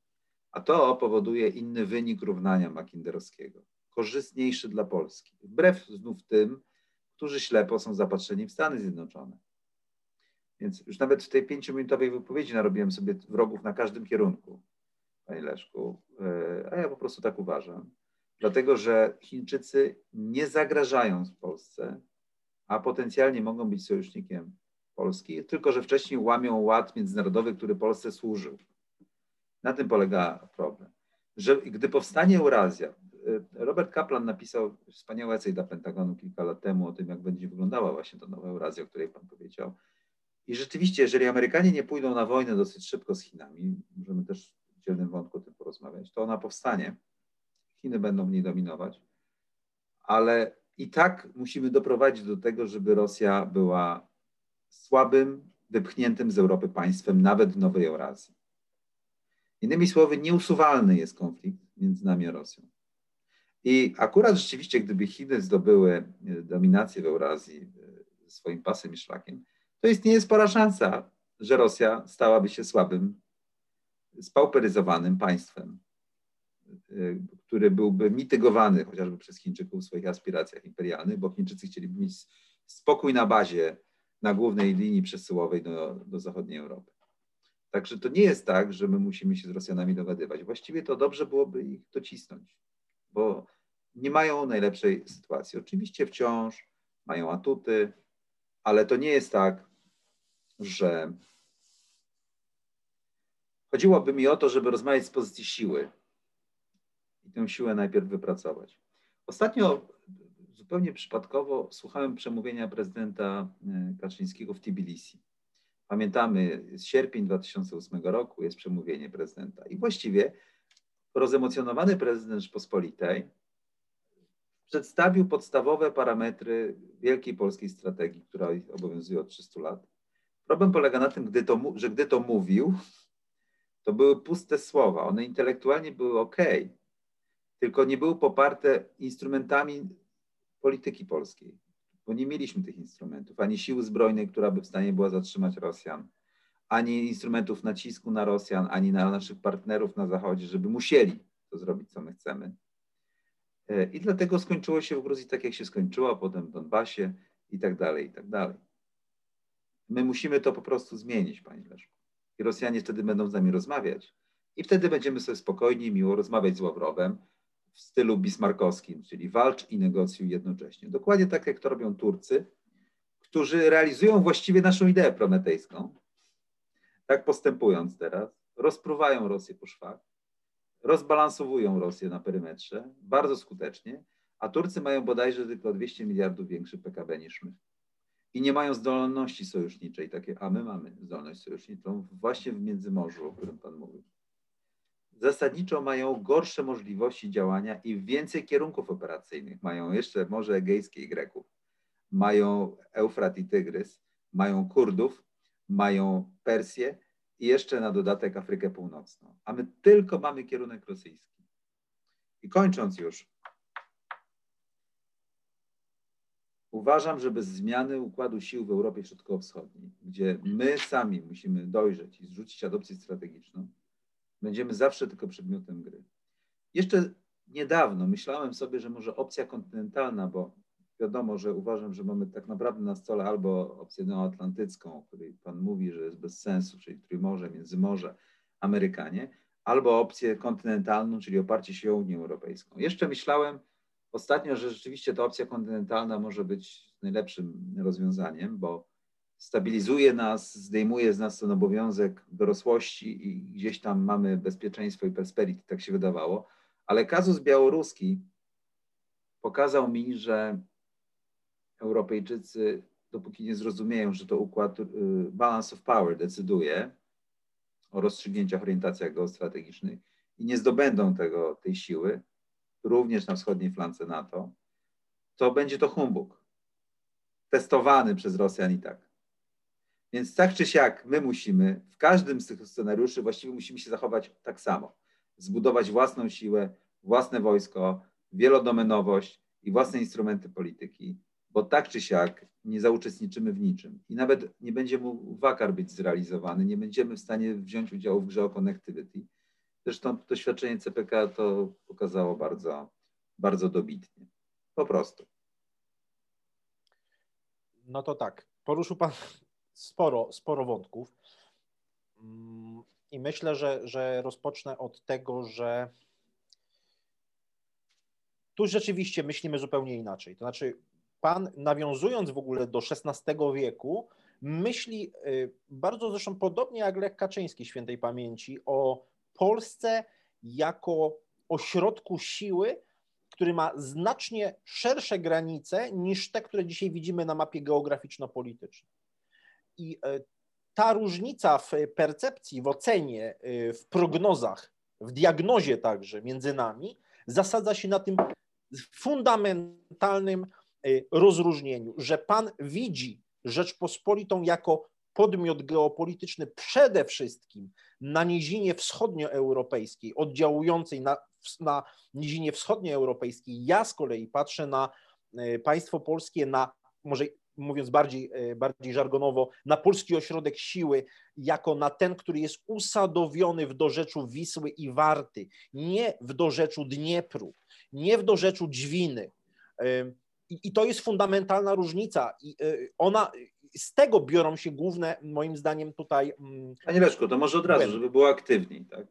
A: A to powoduje inny wynik równania Mackinderowskiego, korzystniejszy dla Polski. Wbrew znów tym, którzy ślepo są zapatrzeni w Stany Zjednoczone. Więc już nawet w tej pięciominutowej wypowiedzi narobiłem sobie wrogów na każdym kierunku, panie Leszku, e, a ja po prostu tak uważam. Dlatego, że Chińczycy nie zagrażają Polsce, a potencjalnie mogą być sojusznikiem Polski, tylko że wcześniej łamią ład międzynarodowy, który Polsce służył. Na tym polega problem. Że gdy powstanie Eurazja, y, Robert Kaplan napisał wspaniały esej dla Pentagonu kilka lat temu o tym, jak będzie wyglądała właśnie ta nowa Eurazja, o której Pan powiedział. I rzeczywiście, jeżeli Amerykanie nie pójdą na wojnę dosyć szybko z Chinami, możemy też w dzielnym wątku o tym porozmawiać, to ona powstanie. Chiny będą w niej dominować, ale i tak musimy doprowadzić do tego, żeby Rosja była słabym, wypchniętym z Europy państwem, nawet w Nowej Eurazji. Innymi słowy, nieusuwalny jest konflikt między nami a Rosją. I akurat rzeczywiście, gdyby Chiny zdobyły e, dominację w Eurazji e, swoim pasem i szlakiem, to istnieje spora szansa, że Rosja stałaby się słabym, spauperyzowanym państwem, e, który byłby mitygowany chociażby przez Chińczyków w swoich aspiracjach imperialnych, bo Chińczycy chcieliby mieć spokój na bazie, na głównej linii przesyłowej do, do zachodniej Europy. Także to nie jest tak, że my musimy się z Rosjanami dogadywać. Właściwie to dobrze byłoby ich docisnąć, bo nie mają najlepszej sytuacji. Oczywiście wciąż mają atuty, ale to nie jest tak, że chodziłoby mi o to, żeby rozmawiać z pozycji siły i tę siłę najpierw wypracować. Ostatnio zupełnie przypadkowo słuchałem przemówienia prezydenta e, Kaczyńskiego w Tbilisi. Pamiętamy, z sierpień 2008 roku jest przemówienie prezydenta i właściwie rozemocjonowany prezydent Rzeczpospolitej przedstawił podstawowe parametry wielkiej polskiej strategii, która obowiązuje od 300 lat. Problem polega na tym, gdy to, że gdy to mówił, to były puste słowa. One intelektualnie były ok, tylko nie były poparte instrumentami polityki polskiej, bo nie mieliśmy tych instrumentów, ani siły zbrojnej, która by w stanie była zatrzymać Rosjan, ani instrumentów nacisku na Rosjan, ani na naszych partnerów na Zachodzie, żeby musieli to zrobić, co my chcemy. E, I dlatego skończyło się w Gruzji tak, jak się skończyło, a potem w Donbasie i tak dalej, i tak dalej. My musimy to po prostu zmienić, Panie Leszku. I Rosjanie wtedy będą z nami rozmawiać. I wtedy będziemy sobie spokojnie miło rozmawiać z Ławrowem w stylu bismarkowskim, czyli walcz i negocjuj jednocześnie. Dokładnie tak, jak to robią Turcy, którzy realizują właściwie naszą ideę prometejską. Tak postępując teraz, rozpruwają Rosję po szwach, rozbalansowują Rosję na perymetrze bardzo skutecznie, a Turcy mają bodajże tylko 200 miliardów większy PKB niż my. I nie mają zdolności sojuszniczej, takie, a my mamy zdolność sojuszniczą właśnie w Międzymorzu, o którym Pan mówił. Zasadniczo mają gorsze możliwości działania i więcej kierunków operacyjnych. Mają jeszcze Morze Egejskie i Greków, mają Eufrat i Tygrys, mają Kurdów, mają Persję i jeszcze na dodatek Afrykę Północną. A my tylko mamy kierunek rosyjski. I kończąc już, uważam, że bez zmiany układu sił w Europie Środkowo-Wschodniej, gdzie my sami musimy dojrzeć i zrzucić adopcję strategiczną, będziemy zawsze tylko przedmiotem gry. Jeszcze niedawno myślałem sobie, że może opcja kontynentalna, bo wiadomo, że uważam, że mamy tak naprawdę na stole albo opcję neoatlantycką, o której Pan mówi, że jest bez sensu, czyli Trójmorze, Międzymorze, Amerykanie, albo opcję kontynentalną, czyli oparcie się o Unię Europejską. Jeszcze myślałem ostatnio, że rzeczywiście ta opcja kontynentalna może być najlepszym rozwiązaniem, bo stabilizuje nas, zdejmuje z nas ten obowiązek dorosłości i gdzieś tam mamy bezpieczeństwo i prosperity, tak się wydawało. Ale kazus białoruski pokazał mi, że Europejczycy, dopóki nie zrozumieją, że to układ y, balance of power decyduje o rozstrzygnięciach, orientacjach geostrategicznych i nie zdobędą tego, tej siły, również na wschodniej flance NATO, to będzie to humbug. Testowany przez Rosjan i tak. Więc tak czy siak my musimy, w każdym z tych scenariuszy właściwie musimy się zachować tak samo. Zbudować własną siłę, własne wojsko, wielodomenowość i własne instrumenty polityki bo tak czy siak nie zauczestniczymy w niczym i nawet nie będzie mógł wakar być zrealizowany, nie będziemy w stanie wziąć udziału w grze o connectivity. Zresztą doświadczenie CPK to pokazało bardzo, bardzo dobitnie. Po prostu.
B: No to tak, poruszył Pan sporo, sporo wątków. Mm, I myślę, że, że rozpocznę od tego, że tu rzeczywiście myślimy zupełnie inaczej. To znaczy, pan nawiązując w ogóle do XVI wieku, myśli y, bardzo zresztą podobnie jak Lech Kaczyński świętej pamięci o Polsce jako ośrodku siły, który ma znacznie szersze granice niż te, które dzisiaj widzimy na mapie geograficzno-politycznej. I y, ta różnica w percepcji, w ocenie, y, w prognozach, w diagnozie także między nami zasadza się na tym fundamentalnym Y, rozróżnieniu, że Pan widzi Rzeczpospolitą jako podmiot geopolityczny przede wszystkim na nizinie wschodnioeuropejskiej, oddziałującej na, na nizinie wschodnioeuropejskiej. Ja z kolei patrzę na e, państwo polskie, na może mówiąc bardziej, e, bardziej żargonowo, na polski ośrodek siły jako na ten, który jest usadowiony w dorzeczu Wisły i Warty, nie w dorzeczu Dniepru, nie w dorzeczu Dźwiny. I to jest fundamentalna różnica. I e, ona, z tego biorą się główne, moim zdaniem, tutaj.
A: Mm, Panie Leszko, to może od razu, żeby było aktywniej, tak?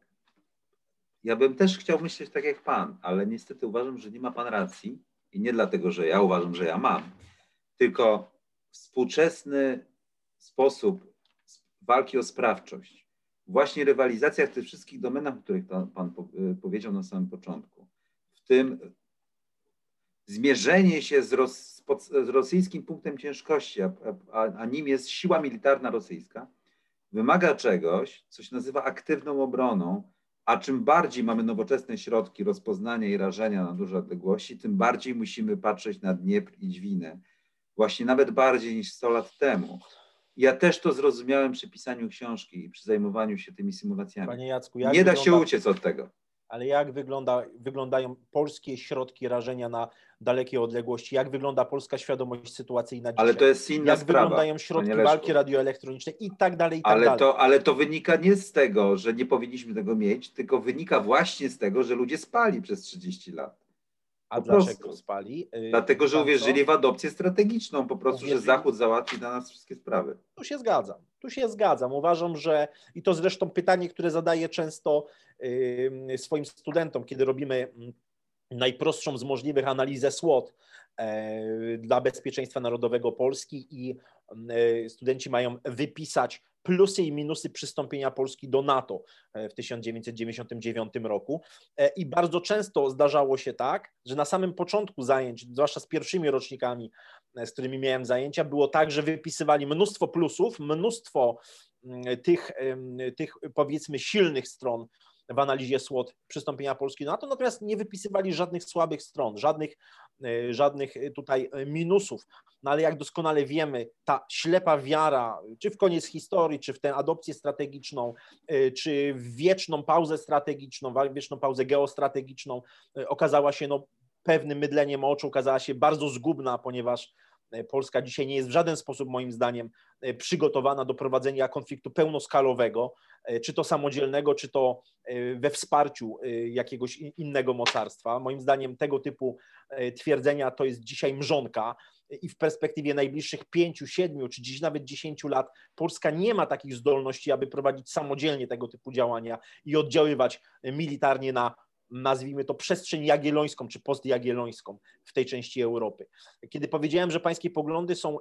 A: Ja bym też chciał myśleć tak jak pan, ale niestety uważam, że nie ma pan racji. I nie dlatego, że ja uważam, że ja mam, tylko współczesny sposób walki o sprawczość, właśnie rywalizacja w tych wszystkich domenach, o których Pan y, powiedział na samym początku, w tym zmierzenie się z, z rosyjskim punktem ciężkości, a, a, a nim jest siła militarna rosyjska, wymaga czegoś, co się nazywa aktywną obroną, a czym bardziej mamy nowoczesne środki rozpoznania i rażenia na duże odległości, tym bardziej musimy patrzeć na Dniepr i Dźwinę właśnie nawet bardziej niż 100 lat temu. Ja też to zrozumiałem przy pisaniu książki i przy zajmowaniu się tymi symulacjami.
B: Panie Jacku,
A: Nie wygląda, da się uciec od tego.
B: Ale jak wygląda, wyglądają polskie środki rażenia na dalekie odległości? Jak wygląda polska świadomość sytuacyjna dzisiaj?
A: Ale to jest inna
B: jak
A: sprawa.
B: Jak wyglądają środki walki radioelektronicznej i tak dalej, i tak
A: ale
B: dalej.
A: To, ale to wynika nie z tego, że nie powinniśmy tego mieć, tylko wynika właśnie z tego, że ludzie spali przez 30 lat.
B: A dlaczego spali?
A: Y, Dlatego, że uwierzyli w adopcję strategiczną, po prostu, uwierzyli. że Zachód załatwi dla nas wszystkie sprawy.
B: Tu się zgadzam. Tu się zgadzam. Uważam, że i to zresztą pytanie, które zadaję często swoim studentom, kiedy robimy mm, najprostszą z możliwych analizę SWOT e, dla bezpieczeństwa narodowego Polski i e, studenci mają wypisać plusy i minusy przystąpienia Polski do NATO e, w 1999 roku. E, I bardzo często zdarzało się tak, że na samym początku zajęć, zwłaszcza z pierwszymi rocznikami, e, z którymi miałem zajęcia, było tak, że wypisywali mnóstwo plusów, mnóstwo mm, tych, tych powiedzmy silnych stron w analizie SWOT przystąpienia Polski do NATO, natomiast nie wypisywali żadnych słabych stron, żadnych, żadnych tutaj minusów. No ale jak doskonale wiemy, ta ślepa wiara, czy w koniec historii, czy w tę adopcję strategiczną, czy w wieczną pauzę strategiczną, wieczną pauzę geostrategiczną, okazała się no, pewnym mydleniem oczu, okazała się bardzo zgubna, ponieważ Polska dzisiaj nie jest w żaden sposób, moim zdaniem, przygotowana do prowadzenia konfliktu pełnoskalowego, czy to samodzielnego, czy to we wsparciu jakiegoś innego mocarstwa. Moim zdaniem tego typu twierdzenia to jest dzisiaj mrzonka i w perspektywie najbliższych pięciu, siedmiu, czy dziś nawet dziesięciu lat Polska nie ma takich zdolności, aby prowadzić samodzielnie tego typu działania i oddziaływać militarnie na nazwijmy to przestrzeń jagiellońską czy postjagiellońską w tej części Europy. Kiedy powiedziałem, że pańskie poglądy są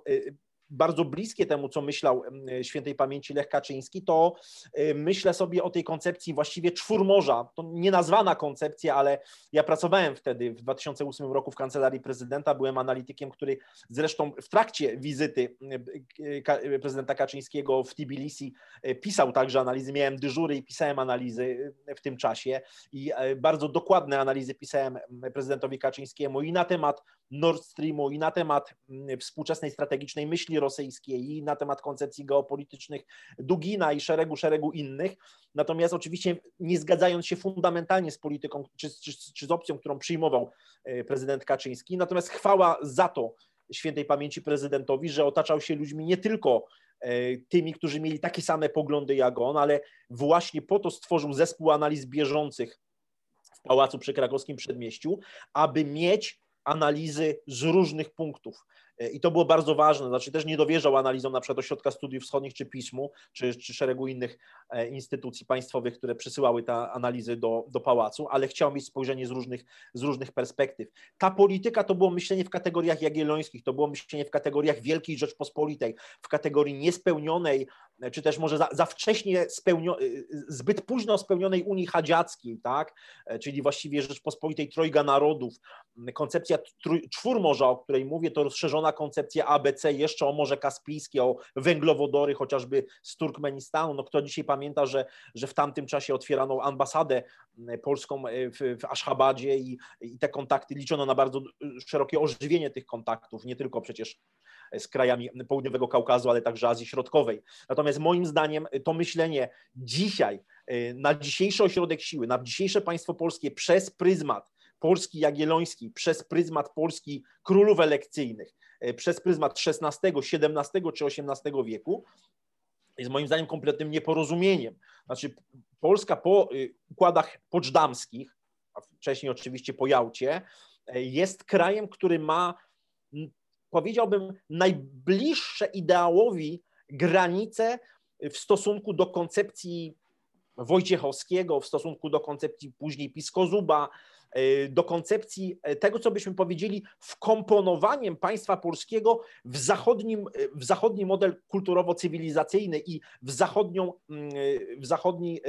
B: bardzo bliskie temu, co myślał świętej pamięci Lech Kaczyński, to y, myślę sobie o tej koncepcji właściwie czwórmorza. To nie nazwana koncepcja, ale ja pracowałem wtedy w 2008 roku w kancelarii prezydenta, byłem analitykiem, który zresztą w trakcie wizyty y, y, prezydenta Kaczyńskiego w Tbilisi pisał także analizy, miałem dyżury i pisałem analizy w tym czasie. I bardzo dokładne analizy pisałem prezydentowi Kaczyńskiemu i na temat Nord Streamu, i na temat współczesnej strategicznej myśli rosyjskiej i na temat koncepcji geopolitycznych Dugina i szeregu, szeregu innych. Natomiast oczywiście nie zgadzając się fundamentalnie z polityką czy, czy, czy z opcją, którą przyjmował e, prezydent Kaczyński. Natomiast chwała za to świętej pamięci prezydentowi, że otaczał się ludźmi nie tylko e, tymi, którzy mieli takie same poglądy jak on, ale właśnie po to stworzył zespół analiz bieżących w Pałacu przy Krakowskim Przedmieściu, aby mieć analizy z różnych punktów. E, I to było bardzo ważne, znaczy też nie dowierzał analizom na przykład Ośrodka Studiów Wschodnich, czy PISM-u, czy, czy szeregu innych e, instytucji państwowych, które przesyłały te analizy do, do pałacu, ale chciał mieć spojrzenie z różnych, z różnych perspektyw. Ta polityka to było myślenie w kategoriach jagiellońskich, to było myślenie w kategoriach Wielkiej Rzeczpospolitej, w kategorii niespełnionej, czy też może za, za wcześnie spełnio, zbyt późno spełnionej Unii Hadziackiej, tak? E, czyli właściwie Rzeczpospolitej Trojga Narodów. Koncepcja czwórmorza, o której mówię, to rozszerzona koncepcja ABC jeszcze o Morze Kaspijskie, o węglowodory chociażby z Turkmenistanu. No kto dzisiaj pamięta, że, że w tamtym czasie otwierano ambasadę polską e, w, w i, i te kontakty liczono na bardzo szerokie ożywienie tych kontaktów, nie tylko przecież z krajami południowego Kaukazu, ale także Azji Środkowej. Natomiast moim zdaniem to myślenie dzisiaj, na dzisiejszy ośrodek siły, na dzisiejsze państwo polskie przez pryzmat Polski Jagiellońskiej, przez pryzmat Polski królów elekcyjnych, przez pryzmat XVI, XVII czy XVIII wieku, jest moim zdaniem kompletnym nieporozumieniem. Znaczy, Polska po y, układach poczdamskich, a wcześniej oczywiście po Jałcie, y, jest krajem, który ma, powiedziałbym, najbliższe ideałowi granice w stosunku do koncepcji Wojciechowskiego, w stosunku do koncepcji później Piskozuba, E, do koncepcji e, tego, co byśmy powiedzieli, wkomponowaniem państwa polskiego w, zachodnim, e, w zachodni model kulturowo-cywilizacyjny i w, zachodnią, mm, w zachodni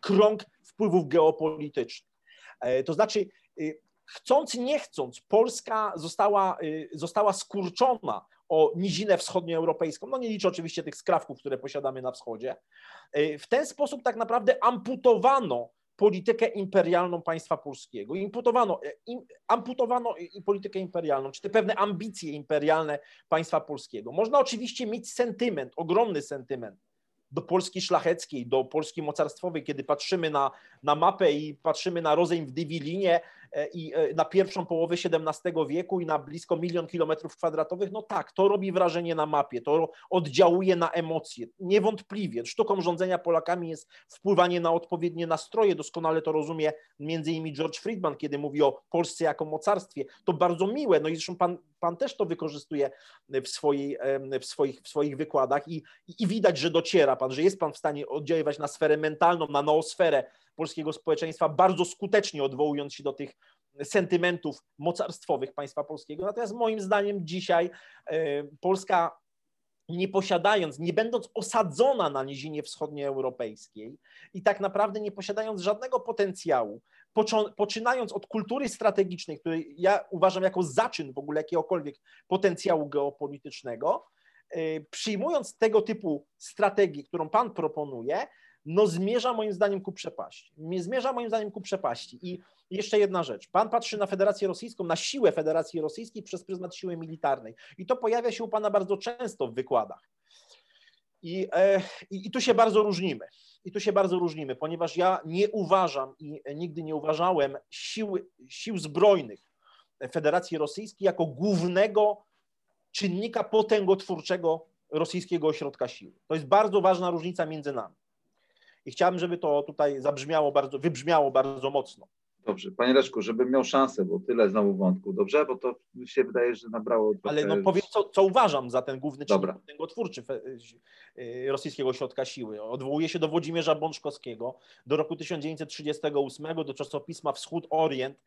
B: krąg wpływów geopolitycznych. To znaczy, chcąc, nie chcąc, Polska została, została skurczona o nizinę wschodnioeuropejską. No nie liczę oczywiście tych skrawków, które posiadamy na wschodzie. W ten sposób tak naprawdę amputowano politykę imperialną państwa polskiego. Imputowano, e, im, amputowano i politykę imperialną, czy te pewne ambicje imperialne państwa polskiego. Można oczywiście mieć sentyment, ogromny sentyment do Polski szlacheckiej, do Polski mocarstwowej, kiedy patrzymy na, na mapę i patrzymy na rozejm w Dywilinie i e, na pierwszą połowę XVII wieku i na blisko milion kilometrów kwadratowych, no tak, to robi wrażenie na mapie, to oddziałuje na emocje. Niewątpliwie sztuką rządzenia Polakami jest wpływanie na odpowiednie nastroje, doskonale to rozumie między innymi George Friedman, kiedy mówi o Polsce jako mocarstwie. To bardzo miłe, no i zresztą pan, pan też to wykorzystuje w, swojej, w, swoich, w swoich wykładach i, i widać, że dociera pan, że jest pan w stanie oddziaływać na sferę mentalną, na noosferę polskiego społeczeństwa, bardzo skutecznie odwołując się do tych sentymentów mocarstwowych państwa polskiego. Natomiast moim zdaniem dzisiaj e, Polska nie posiadając, nie będąc osadzona na nizinie wschodnioeuropejskiej i tak naprawdę nie posiadając żadnego potencjału, poczynając od kultury strategicznej, której ja uważam jako zaczyn w ogóle jakiegokolwiek potencjału geopolitycznego, y, przyjmując tego typu strategię, którą Pan proponuje, no zmierza moim zdaniem ku przepaści. Zmierza moim zdaniem ku przepaści. I jeszcze jedna rzecz. Pan patrzy na Federację Rosyjską, na siłę Federacji Rosyjskiej przez pryzmat siły militarnej. I to pojawia się u Pana bardzo często w wykładach. I, e, i, I tu się bardzo różnimy. I tu się bardzo różnimy, ponieważ ja nie uważam i nigdy nie uważałem sił, sił zbrojnych Federacji Rosyjskiej jako głównego czynnika potęgotwórczego rosyjskiego ośrodka siły. To jest bardzo ważna różnica między nami. I chciałbym, żeby to tutaj zabrzmiało bardzo, wybrzmiało bardzo mocno.
A: Dobrze, panie Leszku, żebym miał szansę, bo tyle znowu wątków, dobrze? Bo to mi się wydaje, że nabrało.
B: Ale no powiem, co, co uważam za ten główny czynnik potęgotwórczy y, rosyjskiego ośrodka siły. Odwołuję się do Włodzimierza Bączkowskiego, do roku 1938, do czasopisma Wschód Orient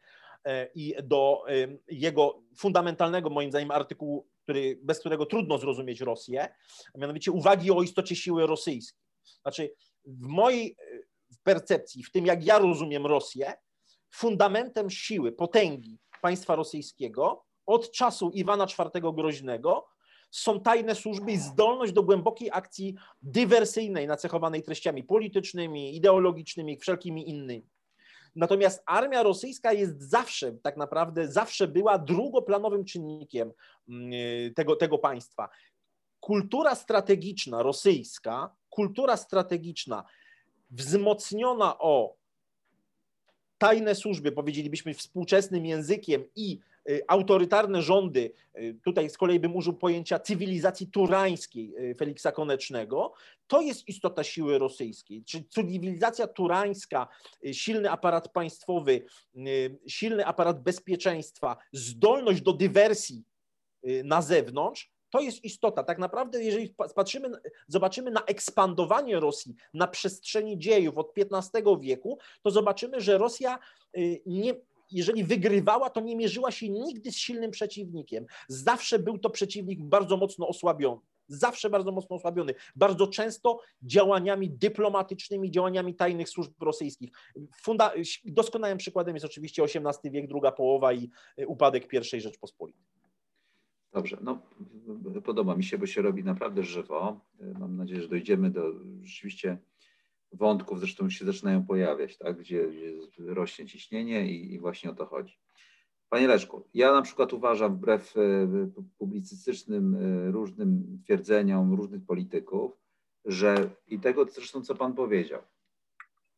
B: e, i do y, jego fundamentalnego, moim zdaniem, artykułu, który, bez którego trudno zrozumieć Rosję, a mianowicie uwagi o istocie siły rosyjskiej. Znaczy, w mojej percepcji, w tym jak ja rozumiem Rosję, fundamentem siły, potęgi państwa rosyjskiego od czasu Iwana IV Groźnego są tajne służby i zdolność do głębokiej akcji dywersyjnej, nacechowanej treściami politycznymi, ideologicznymi, wszelkimi innymi. Natomiast armia rosyjska jest zawsze, tak naprawdę, zawsze była drugoplanowym czynnikiem mm, tego, tego państwa. Kultura strategiczna rosyjska, kultura strategiczna wzmocniona o tajne służby, powiedzielibyśmy współczesnym językiem i y, autorytarne rządy, y, tutaj z kolei bym użył pojęcia cywilizacji turańskiej y, Feliksa Konecznego, to jest istota siły rosyjskiej. Czyli cywilizacja turańska, silny aparat państwowy, silny aparat bezpieczeństwa, zdolność do dywersji na zewnątrz, to jest istota. Tak naprawdę, jeżeli patrzymy, zobaczymy na ekspandowanie Rosji na przestrzeni dziejów od XV wieku, to zobaczymy, że Rosja y, nie, jeżeli wygrywała, to nie mierzyła się nigdy z silnym przeciwnikiem. Zawsze był to przeciwnik bardzo mocno osłabiony. Zawsze bardzo mocno osłabiony. Bardzo często działaniami dyplomatycznymi, działaniami tajnych służb rosyjskich. Funda doskonałym przykładem jest oczywiście XVIII wiek, druga połowa i y, upadek I Rzeczpospolitej.
A: Dobrze, no podoba mi się, bo się robi naprawdę żywo. Mam nadzieję, że dojdziemy do rzeczywiście wątków, zresztą się zaczynają pojawiać, tak? gdzie, gdzie rośnie ciśnienie i, i właśnie o to chodzi. Panie Leszku, ja na przykład uważam, wbrew e, publicystycznym e, różnym twierdzeniom różnych polityków, że i tego zresztą, co Pan powiedział,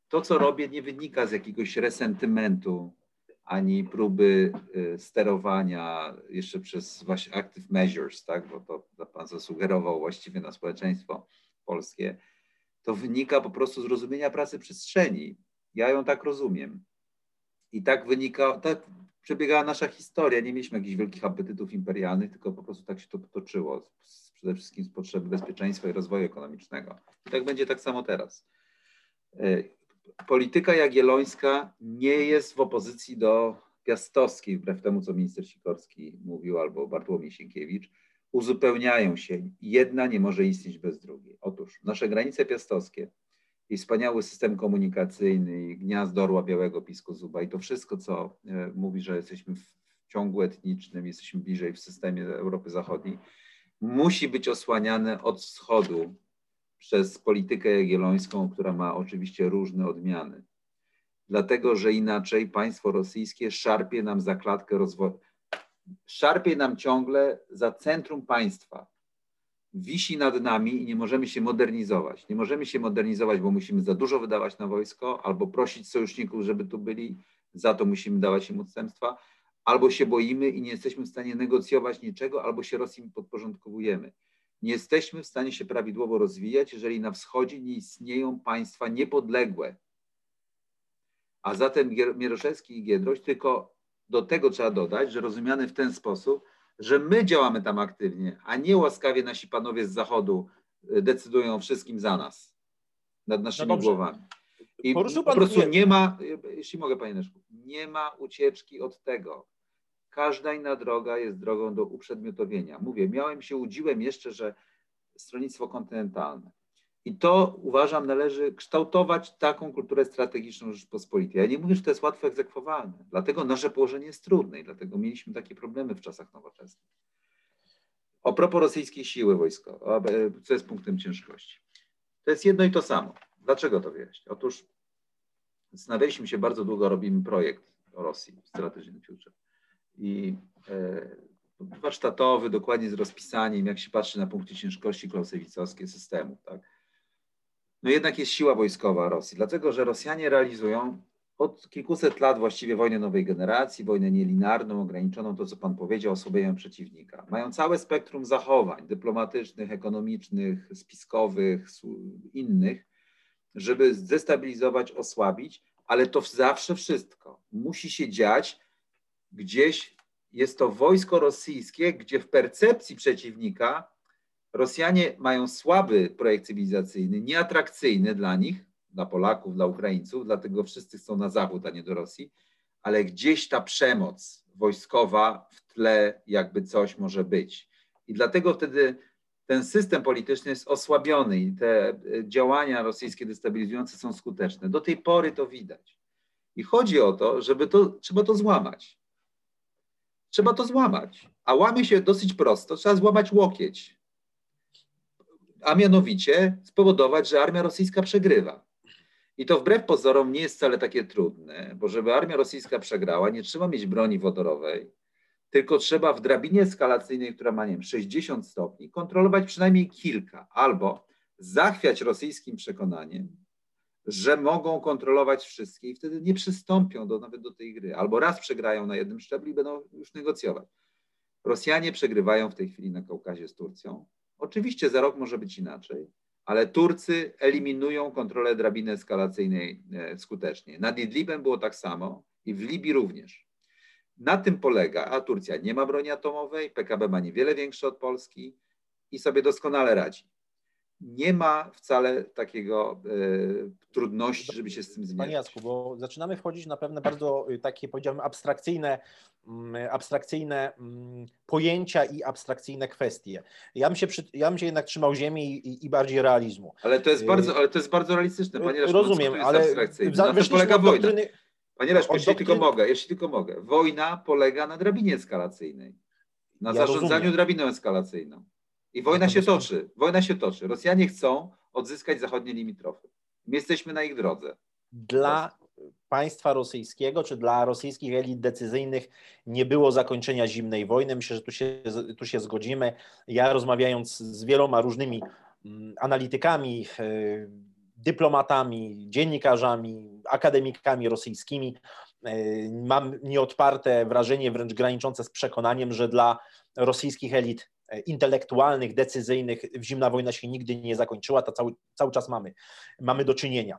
A: to, co robię, nie wynika z jakiegoś resentymentu ani próby e, sterowania jeszcze przez właśnie active measures, tak, bo to, to Pan zasugerował właściwie na społeczeństwo polskie, to wynika po prostu z rozumienia pracy przestrzeni. Ja ją tak rozumiem. I tak wynika, tak przebiegała nasza historia. Nie mieliśmy jakichś wielkich apetytów imperialnych, tylko po prostu tak się to potoczyło. Przede wszystkim z potrzeby bezpieczeństwa i rozwoju ekonomicznego. I tak będzie tak samo teraz. Polityka jagiellońska nie jest w opozycji do piastowskiej, wbrew temu, co minister Sikorski mówił, albo Bartłomiej Sienkiewicz. Uzupełniają się. Jedna nie może istnieć bez drugiej. Otóż nasze granice piastowskie i wspaniały system komunikacyjny, i gniazdo orła białego pisku zuba i to wszystko, co e, mówi, że jesteśmy w ciągu etnicznym, jesteśmy bliżej w systemie Europy Zachodniej, musi być osłaniane od wschodu przez politykę jagiellońską, która ma oczywiście różne odmiany. Dlatego, że inaczej państwo rosyjskie szarpie nam za klatkę rozwoju, szarpie nam ciągle za centrum państwa, wisi nad nami i nie możemy się modernizować. Nie możemy się modernizować, bo musimy za dużo wydawać na wojsko, albo prosić sojuszników, żeby tu byli, za to musimy dawać im odstępstwa, albo się boimy i nie jesteśmy w stanie negocjować niczego, albo się Rosji podporządkowujemy. Nie jesteśmy w stanie się prawidłowo rozwijać, jeżeli na wschodzie nie istnieją państwa niepodległe. A zatem Mieroszewski i Giedroś tylko do tego trzeba dodać, że rozumiany w ten sposób, że my działamy tam aktywnie, a nie łaskawie nasi panowie z Zachodu y, decydują wszystkim za nas, nad naszymi no głowami. I po prostu nie ma, jeśli mogę panie Leszku, nie ma ucieczki od tego. Każda inna droga jest drogą do uprzedmiotowienia. Mówię, miałem się, udziłem jeszcze, że stronnictwo kontynentalne, i to uważam należy kształtować taką kulturę strategiczną Rzeczpospolitej. Ja nie mówię, że to jest łatwo egzekwowalne, dlatego nasze położenie jest trudne i dlatego mieliśmy takie problemy w czasach nowoczesnych. O propos rosyjskiej siły wojskowej, co jest punktem ciężkości. To jest jedno i to samo. Dlaczego to wyjaśnię? Otóż zastanawialiśmy się bardzo długo, robimy projekt o Rosji, Strategy Future. I e, warsztatowy, dokładnie z rozpisaniem, jak się patrzy na punkty ciężkości klausewicowskie systemu. Tak? no jednak jest siła wojskowa Rosji, dlatego że Rosjanie realizują od kilkuset lat właściwie wojnę nowej generacji, wojnę nielinarną, ograniczoną, to co Pan powiedział, osłabiają przeciwnika. Mają całe spektrum zachowań dyplomatycznych, ekonomicznych, spiskowych, innych, żeby zdestabilizować, osłabić, ale to zawsze wszystko musi się dziać gdzieś, jest to wojsko rosyjskie, gdzie w percepcji przeciwnika Rosjanie mają słaby projekt cywilizacyjny, nieatrakcyjny dla nich, dla Polaków, dla Ukraińców, dlatego wszyscy chcą na zachód, a nie do Rosji, ale gdzieś ta przemoc wojskowa w tle jakby coś może być. I dlatego wtedy ten system polityczny jest osłabiony i te e, działania rosyjskie destabilizujące są skuteczne. Do tej pory to widać. I chodzi o to, żeby to, trzeba to złamać. Trzeba to złamać. A łamie się dosyć prosto, trzeba złamać łokieć a mianowicie spowodować, że armia rosyjska przegrywa. I to wbrew pozorom nie jest wcale takie trudne, bo żeby armia rosyjska przegrała, nie trzeba mieć broni wodorowej, tylko trzeba w drabinie eskalacyjnej, która ma nie wiem, 60 stopni, kontrolować przynajmniej kilka, albo zachwiać rosyjskim przekonaniem, że mogą kontrolować wszystkie i wtedy nie przystąpią do, nawet do tej gry, albo raz przegrają na jednym szczeblu i będą już negocjować. Rosjanie przegrywają w tej chwili na Kaukazie z Turcją, Oczywiście za rok może być inaczej, ale Turcy eliminują kontrolę drabiny eskalacyjnej e, skutecznie. Nad Idlibem było tak samo i w Libii również. Na tym polega, a Turcja nie ma broni atomowej, PKB ma niewiele większe od Polski i sobie doskonale radzi nie ma wcale takiego e, trudności, żeby się z tym zmierzyć.
B: Panie Jacku, bo zaczynamy wchodzić na pewne bardzo y, takie, powiedziałbym, abstrakcyjne, mm, abstrakcyjne mm, pojęcia i abstrakcyjne kwestie. Ja bym się, przy, ja bym się jednak trzymał ziemi i, i bardziej realizmu.
A: Ale to jest bardzo, ale to jest bardzo realistyczne, panie Leszku,
B: Rozumiem, ale
A: na tym polega wojna. Doktryny, panie Leszku, jeśli doktryny... tylko mogę, jeśli tylko mogę. Wojna polega na drabinie eskalacyjnej, na ja zarządzaniu rozumiem. drabiną eskalacyjną. I wojna się toczy. Wojna się toczy. Rosjanie chcą odzyskać zachodnie limitrofy. My jesteśmy na ich drodze.
B: Dla państwa rosyjskiego, czy dla rosyjskich elit decyzyjnych nie było zakończenia zimnej wojny. Myślę, że tu się, tu się zgodzimy. Ja rozmawiając z wieloma różnymi mm, analitykami, e, dyplomatami, dziennikarzami, akademikami rosyjskimi, e, mam nieodparte wrażenie, wręcz graniczące z przekonaniem, że dla rosyjskich elit intelektualnych, decyzyjnych zimna wojna się nigdy nie zakończyła, to cały, cały czas mamy, mamy do czynienia.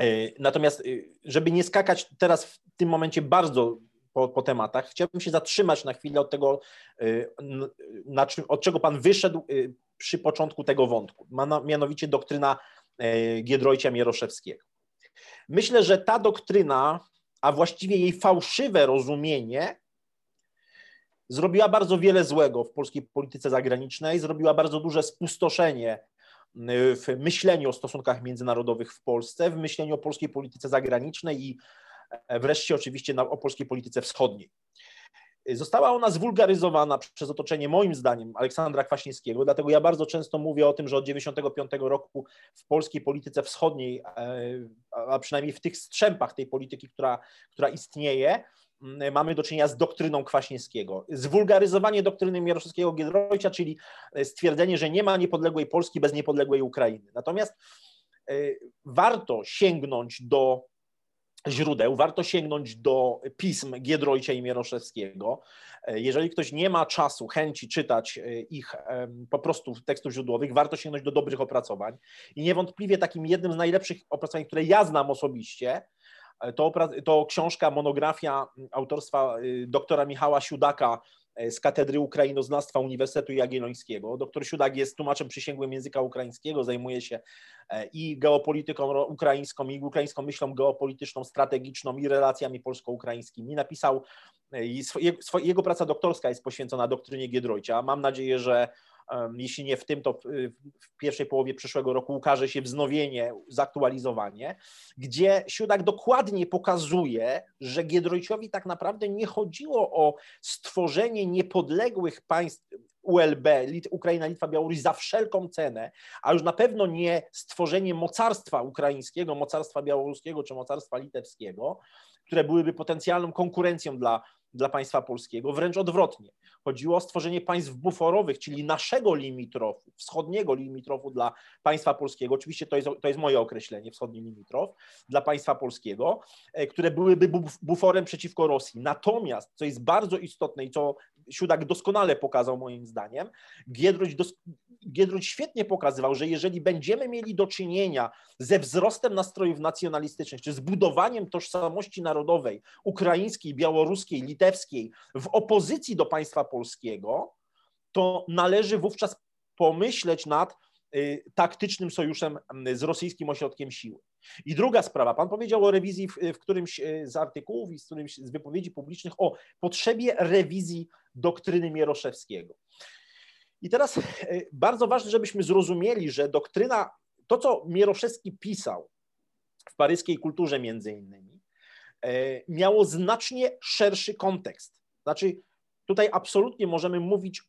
B: E, natomiast, e, żeby nie skakać teraz w tym momencie bardzo po, po tematach, chciałbym się zatrzymać na chwilę od tego, e, na czym, od czego Pan wyszedł przy początku tego wątku, mianowicie doktryna Giedroycia Mieroszewskiego. Myślę, że ta doktryna, a właściwie jej fałszywe rozumienie, zrobiła bardzo wiele złego w polskiej polityce zagranicznej, zrobiła bardzo duże spustoszenie w myśleniu o stosunkach międzynarodowych w Polsce, w myśleniu o polskiej polityce zagranicznej i e, wreszcie oczywiście o polskiej polityce wschodniej. Została ona zwulgaryzowana przez otoczenie, moim zdaniem, Aleksandra Kwaśniewskiego, dlatego ja bardzo często mówię o tym, że od 1995 roku w polskiej polityce wschodniej, e, a przynajmniej w tych strzępach tej polityki, która, która istnieje, mamy do czynienia z doktryną Kwaśniewskiego. Zwulgaryzowanie doktryny Mieroszewskiego-Giedroycia, czyli stwierdzenie, że nie ma niepodległej Polski bez niepodległej Ukrainy. Natomiast e, warto sięgnąć do źródeł, warto sięgnąć do pism Giedroycia i Mieroszewskiego. Jeżeli ktoś nie ma czasu, chęci czytać ich po prostu tekstów źródłowych, warto sięgnąć do dobrych opracowań. I niewątpliwie takim jednym z najlepszych opracowań, które ja znam osobiście, to, to książka, monografia autorstwa y, doktora Michała Siudaka e, z Katedry Ukrainoznawstwa Uniwersytetu Jagiellońskiego. Doktor Siudak jest tłumaczem przysięgłym języka ukraińskiego, zajmuje się e, i geopolityką ukraińską, i ukraińską myślą geopolityczną, strategiczną, i relacjami polsko-ukraińskimi. Napisał, e, jego praca doktorska jest poświęcona doktrynie Giedroycia. Mam nadzieję, że jeśli nie w tym, to w pierwszej połowie przyszłego roku ukaże się wznowienie, zaktualizowanie, gdzie Siudak dokładnie pokazuje, że Giedroyciowi tak naprawdę nie chodziło o stworzenie niepodległych państw ULB, Ukraina, Litwa, Białoruś za wszelką cenę, a już na pewno nie stworzenie mocarstwa ukraińskiego, mocarstwa białoruskiego czy mocarstwa litewskiego, które byłyby potencjalną konkurencją dla dla państwa polskiego, wręcz odwrotnie. Chodziło o stworzenie państw buforowych, czyli naszego limitrofu, wschodniego limitrofu dla państwa polskiego. Oczywiście to jest, to jest moje określenie, wschodni limitrof dla państwa polskiego, e, które byłyby buforem przeciwko Rosji. Natomiast, co jest bardzo istotne i co Siudak doskonale pokazał moim zdaniem, Giedroć, dos Giedroć świetnie pokazywał, że jeżeli będziemy mieli do czynienia ze wzrostem nastrojów nacjonalistycznych, czy z budowaniem tożsamości narodowej ukraińskiej, białoruskiej, litewskiej w opozycji do państwa polskiego, to należy wówczas pomyśleć nad y, taktycznym sojuszem z rosyjskim ośrodkiem siły. I druga sprawa, pan powiedział o rewizji w, w którymś y, z artykułów i z którymś z wypowiedzi publicznych o potrzebie rewizji doktryny Mieroszewskiego. I teraz e, bardzo ważne, żebyśmy zrozumieli, że doktryna, to co Mieroszewski pisał w paryskiej kulturze między innymi, e, miało znacznie szerszy kontekst. Znaczy, tutaj absolutnie możemy mówić,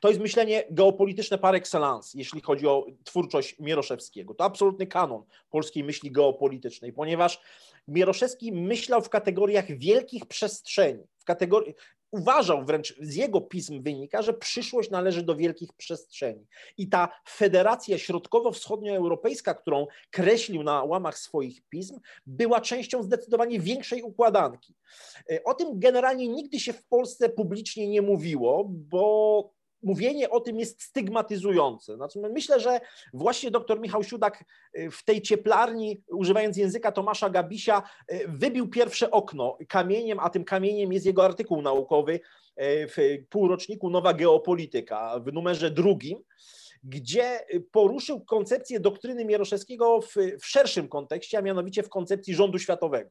B: to jest myślenie geopolityczne par excellence, jeśli chodzi o twórczość Mieroszewskiego. To absolutny kanon polskiej myśli geopolitycznej, ponieważ Mieroszewski myślał w kategoriach wielkich przestrzeni, w kategorii, uważał wręcz z jego pism wynika, że przyszłość należy do wielkich przestrzeni. I ta federacja środkowo-wschodnioeuropejska, którą kreślił na łamach swoich pism, była częścią zdecydowanie większej układanki. O tym generalnie nigdy się w Polsce publicznie nie mówiło, bo mówienie o tym jest stygmatyzujące. Znaczy, myślę, że właśnie dr Michał Siudak y, w tej cieplarni, używając języka Tomasza Gabisia, y, wybił pierwsze okno kamieniem, a tym kamieniem jest jego artykuł naukowy y, w półroczniku Nowa Geopolityka w numerze drugim, gdzie poruszył koncepcję doktryny Mieroszewskiego w, w szerszym kontekście, a mianowicie w koncepcji rządu światowego.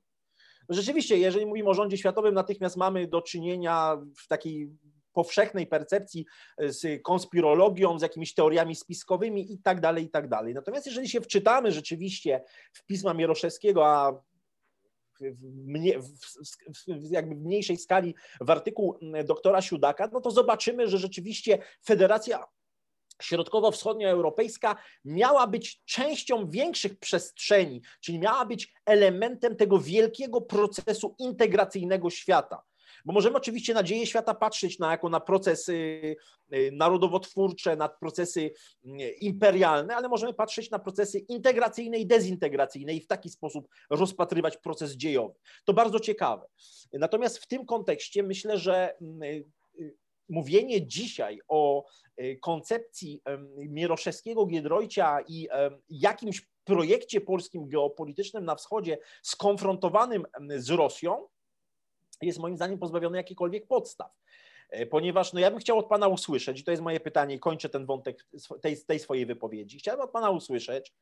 B: Rzeczywiście, jeżeli mówimy o rządzie światowym, natychmiast mamy do czynienia w takiej powszechnej percepcji e, z konspirologią, z jakimiś teoriami spiskowymi i tak dalej, i tak dalej. Natomiast jeżeli się wczytamy rzeczywiście w pisma Mieroszewskiego, a w, mnie, w, w, jakby w mniejszej skali w artykuł doktora Siudaka, no to zobaczymy, że rzeczywiście Federacja środkowo-wschodnioeuropejska miała być częścią większych przestrzeni, czyli miała być elementem tego wielkiego procesu integracyjnego świata. Bo możemy oczywiście na dzieje świata patrzeć na, jako na procesy y, narodowotwórcze, na procesy y, imperialne, ale możemy patrzeć na procesy integracyjne i dezintegracyjne i w taki sposób rozpatrywać proces dziejowy. To bardzo ciekawe. Natomiast w tym kontekście myślę, że y, mówienie dzisiaj o koncepcji Mieroszewskiego, Giedroycia i jakimś projekcie polskim geopolitycznym na wschodzie skonfrontowanym z Rosją jest moim zdaniem pozbawiony jakichkolwiek podstaw. E, ponieważ no ja bym chciał od Pana usłyszeć, i to jest moje pytanie, i kończę ten wątek tej, tej swojej wypowiedzi. Chciałbym od Pana usłyszeć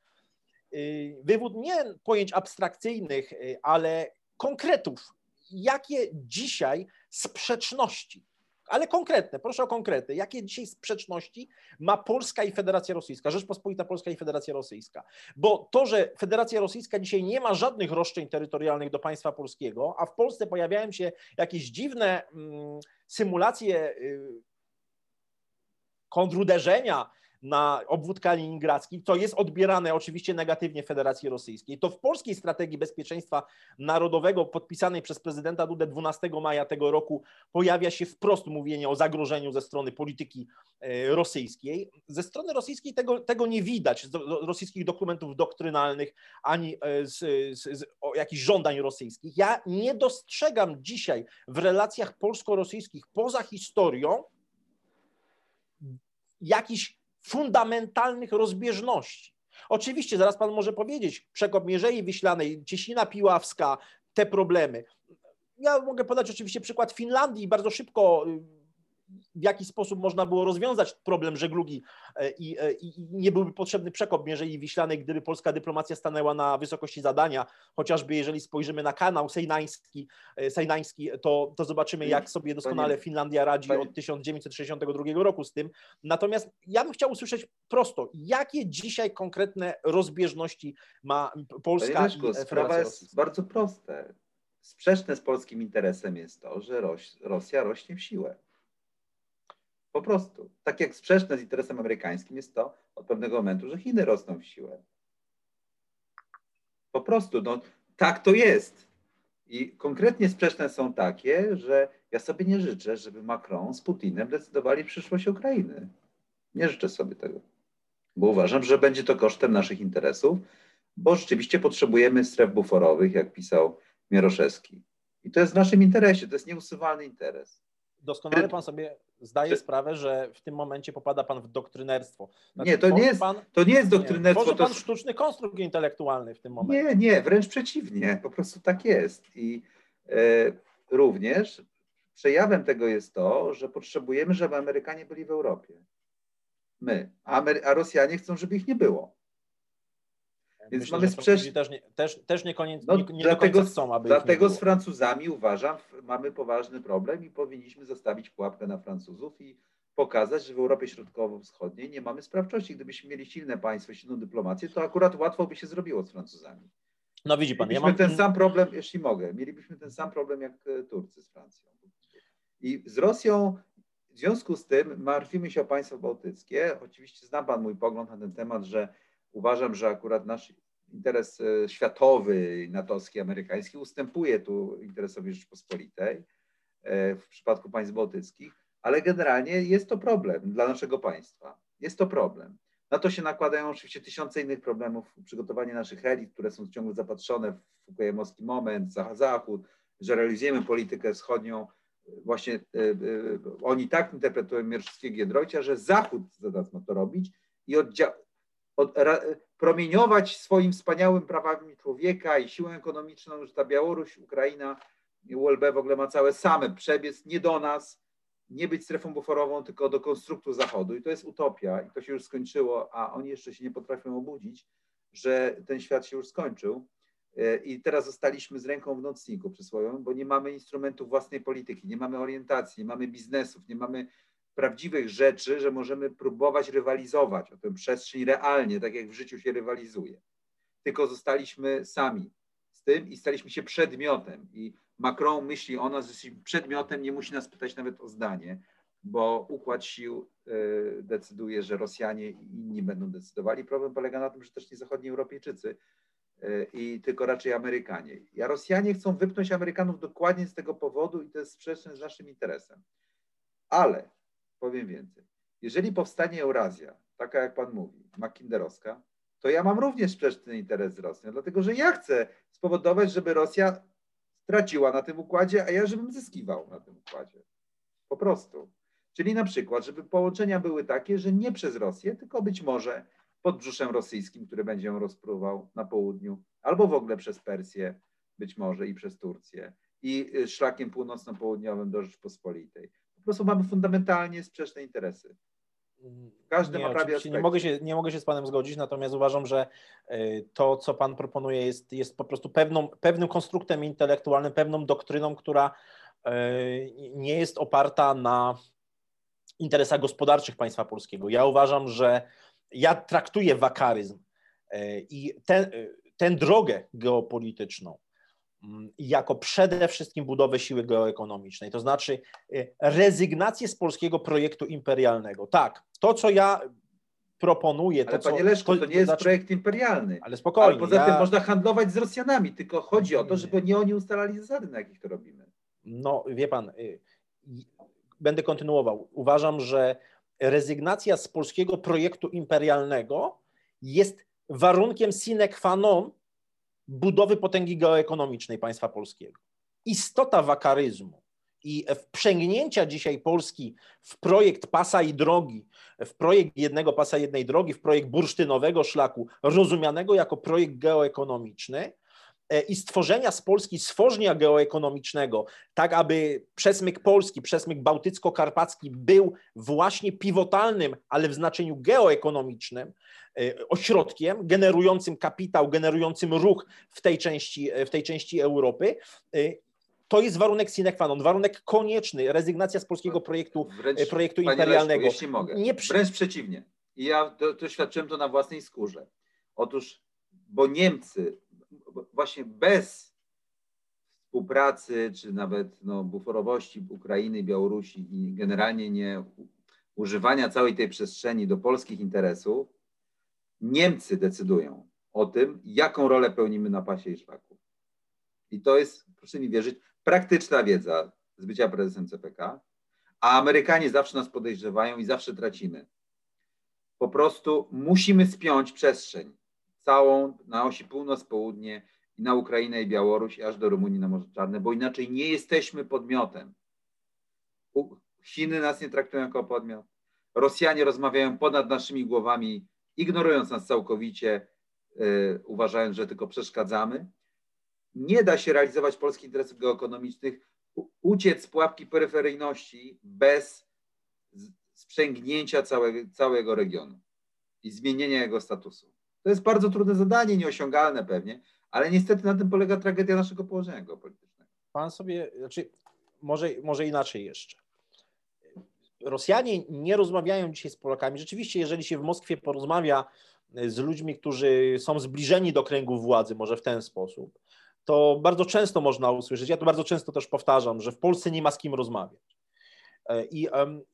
B: y, wywód nie pojęć abstrakcyjnych, y, ale konkretów. Jakie dzisiaj sprzeczności ale konkretne, proszę o konkrety. Jakie dzisiaj sprzeczności ma Polska i Federacja Rosyjska, Rzeczpospolita Polska i Federacja Rosyjska? Bo to, że Federacja Rosyjska dzisiaj nie ma żadnych roszczeń terytorialnych do państwa polskiego, a w Polsce pojawiają się jakieś dziwne mm, symulacje y, kontruderzenia na obwód kaliningradzki, to jest odbierane oczywiście negatywnie Federacji Rosyjskiej. To w polskiej strategii bezpieczeństwa narodowego podpisanej przez prezydenta Dudę 12 maja tego roku pojawia się wprost mówienie o zagrożeniu ze strony polityki e, rosyjskiej. Ze strony rosyjskiej tego, tego nie widać, z rosyjskich dokumentów doktrynalnych, ani e, z, z, z jakichś żądań rosyjskich. Ja nie dostrzegam dzisiaj w relacjach polsko-rosyjskich poza historią jakichś fundamentalnych rozbieżności. Oczywiście, zaraz Pan może powiedzieć, przekop Mierzei Wiślanej, Cieśnina Piławska, te problemy. Ja mogę podać oczywiście przykład Finlandii, bardzo szybko w jaki sposób można było rozwiązać problem żeglugi e, i, e, i, i, nie byłby potrzebny przekop Mierzei Wiślanej, gdyby polska dyplomacja stanęła na wysokości zadania. Chociażby jeżeli spojrzymy na kanał sejnański, e, sejnański to, to zobaczymy, jak sobie doskonale Finlandia radzi od 1962 roku z tym. Natomiast ja bym chciał usłyszeć prosto, jakie dzisiaj konkretne rozbieżności ma Polska Leszko,
A: i Sprawa jest bardzo prosta. Sprzeczne z polskim interesem jest to, że Rosja rośnie w siłę. Po prostu. Tak jak sprzeczne z interesem amerykańskim jest to od pewnego momentu, że Chiny rosną w siłę. Po prostu, no tak to jest. I konkretnie sprzeczne są takie, że ja sobie nie życzę, żeby Macron z Putinem decydowali przyszłość Ukrainy. Nie życzę sobie tego. Bo uważam, że będzie to kosztem naszych interesów, bo rzeczywiście potrzebujemy stref buforowych, jak pisał Mieroszewski. I to jest w naszym interesie, to jest nieusuwalny interes
B: doskonale pan sobie zdaje sprawę, że w tym momencie popada pan w doktrynerstwo.
A: Znaczy, nie, to nie, jest, pan, to nie jest doktrynerstwo. Nie,
B: tworzy
A: pan
B: to... sztuczny konstrukt intelektualny w tym momencie.
A: Nie, nie, wręcz przeciwnie. Po prostu tak jest. I e, również przejawem tego jest to, że potrzebujemy, żeby Amerykanie byli w Europie. My. A, Amery- a Rosjanie chcą, żeby ich nie było.
B: Więc Myślę, mamy sprzeczność. Też, nie, też, też niekoniecznie no, nie dlatego, chcą, aby
A: Dlatego z Francuzami uważam, mamy poważny problem i powinniśmy zostawić pułapkę na Francuzów i pokazać, że w Europie Środkowo-Wschodniej nie mamy sprawczości. Gdybyśmy mieli silne państwo, silną dyplomację, to akurat łatwo by się zrobiło z Francuzami.
B: No widzi pan,
A: mielibyśmy ja mam... ten sam problem, jeśli mogę, mielibyśmy ten sam problem jak e, Turcy z Francją. I z Rosją w związku z tym martwimy się o państwa bałtyckie. Oczywiście zna pan mój pogląd na ten temat, że uważam, że akurat nasz interes e, światowy, natowski, amerykański ustępuje tu interesowi Rzeczpospolitej e, w przypadku państw bałtyckich, ale generalnie jest to problem dla naszego państwa. Jest to problem. Na to się nakładają oczywiście tysiące innych problemów, przygotowanie naszych elit, które są ciągle zapatrzone w Fukuyamowski moment, Zachód, że realizujemy politykę wschodnią. Właśnie y, y, oni tak interpretują Mierzowskiego Giedroycia, że Zachód zada to robić i oddzia- od, ra, promieniować swoim wspaniałym prawami człowieka i siłą ekonomiczną, że ta Białoruś, Ukraina, ULB w ogóle ma całe same przebiec nie do nas, nie być strefą buforową, tylko do konstruktu Zachodu. I to jest utopia i to się już skończyło, a oni jeszcze się nie potrafią obudzić, że ten świat się już skończył. I teraz zostaliśmy z ręką w nocniku przysłowiowym, bo nie mamy instrumentów własnej polityki, nie mamy orientacji, nie mamy biznesów, nie mamy prawdziwych rzeczy, że możemy próbować rywalizować o tę przestrzeń realnie, tak jak w życiu się rywalizuje. Tylko zostaliśmy sami z tym i staliśmy się przedmiotem. I Macron myśli o nas, że jesteśmy przedmiotem, nie musi nas pytać nawet o zdanie. bo układ sił decyduje, że Rosjanie i inni będą decydowali. Problem polega na tym, że też nie zachodni Europejczycy i tylko raczej Amerykanie. A Rosjanie chcą wypchnąć Amerykanów dokładnie z tego powodu i to jest sprzeczne z naszym interesem. Ale powiem więcej. Jeżeli powstanie Eurazja, taka jak pan mówi, Mackinderowska, to ja mam również sprzeczny interes z Rosją, dlatego że ja chcę spowodować, żeby Rosja straciła na tym układzie, a ja żebym zyskiwał na tym układzie. Po prostu. Czyli na przykład, żeby połączenia były takie, że nie przez Rosję, tylko być może pod brzuszem rosyjskim, który będzie ją rozpruwał na południu, albo w ogóle przez Persję, być może i przez Turcję, i y, szlakiem północno-południowym do Rzeczpospolitej. Po prostu mamy fundamentalnie sprzeczne interesy.
B: Każdy nie, ma prawie nie mogę, się, nie mogę się z Panem zgodzić, natomiast uważam, że y, to, co Pan proponuje, jest, jest po prostu pewną, pewnym konstruktem intelektualnym, pewną doktryną, która y, nie jest oparta na interesach gospodarczych państwa polskiego. Ja uważam, że ja traktuję wakaryzm y, i tę drogę geopolityczną jako przede wszystkim budowę siły geoekonomicznej, to znaczy rezygnację z polskiego projektu imperialnego. Tak, to, co ja proponuję.
A: Ale
B: to,
A: panie Leszku, to, to nie jest znaczy, projekt imperialny.
B: Ale spokojnie. Ale
A: poza ja... tym można handlować z Rosjanami, tylko chodzi o to, żeby nie oni ustalali zasady, na jakich to robimy.
B: No, wie pan, y, będę kontynuował. Uważam, że rezygnacja z polskiego projektu imperialnego jest warunkiem sine qua non budowy potęgi geoekonomicznej państwa polskiego. Istota wakaryzmu i wprzęgnięcia dzisiaj Polski w projekt pasa i drogi, w projekt jednego pasa, jednej drogi, w projekt bursztynowego szlaku, rozumianego jako projekt geoekonomiczny, i stworzenia z Polski stworzenia geoekonomicznego, tak aby przesmyk polski, przesmyk bałtycko-karpacki był właśnie pivotalnym, ale w znaczeniu geoekonomicznym e, ośrodkiem generującym kapitał, generującym ruch w tej części, w tej części Europy e, to jest warunek sine qua non, warunek konieczny, rezygnacja z polskiego projektu, Wręcz, e, projektu imperialnego. Leszku,
A: jeśli mogę. Nie przy... Wręcz przeciwnie. I ja doświadczyłem to na własnej skórze. Otóż, bo Niemcy właśnie bez współpracy, czy nawet no, buforowości Ukrainy, Białorusi i generalnie nie używania całej tej przestrzeni do polskich interesów, Niemcy decydują o tym, jaką rolę pełnimy na pasie i szlaku. I to jest, proszę mi wierzyć, praktyczna wiedza z bycia prezesem CPK, a Amerykanie zawsze nas podejrzewają i zawsze tracimy. Po prostu musimy spiąć przestrzeń całą na osi północ-południe i na Ukrainę i Białoruś, aż do Rumunii na Morze Czarne, bo inaczej nie jesteśmy podmiotem. Chiny nas nie traktują jako podmiot. Rosjanie rozmawiają ponad naszymi głowami, ignorując nas całkowicie, yy, uważając, że tylko przeszkadzamy nie da się realizować polskich interesów geoekonomicznych, uciec z pułapki peryferyjności bez sprzęgnięcia całego, całego regionu i zmienienia jego statusu. To jest bardzo trudne zadanie, nieosiągalne pewnie, ale niestety na tym polega tragedia naszego położenia geopolitycznego.
B: Pan sobie, znaczy, może, może inaczej jeszcze. Rosjanie nie rozmawiają dzisiaj z Polakami. Rzeczywiście, jeżeli się w Moskwie porozmawia z ludźmi, którzy są zbliżeni do kręgu władzy, może w ten sposób, to bardzo często można usłyszeć, ja to bardzo często też powtarzam, że w Polsce nie ma z kim rozmawiać. E, I,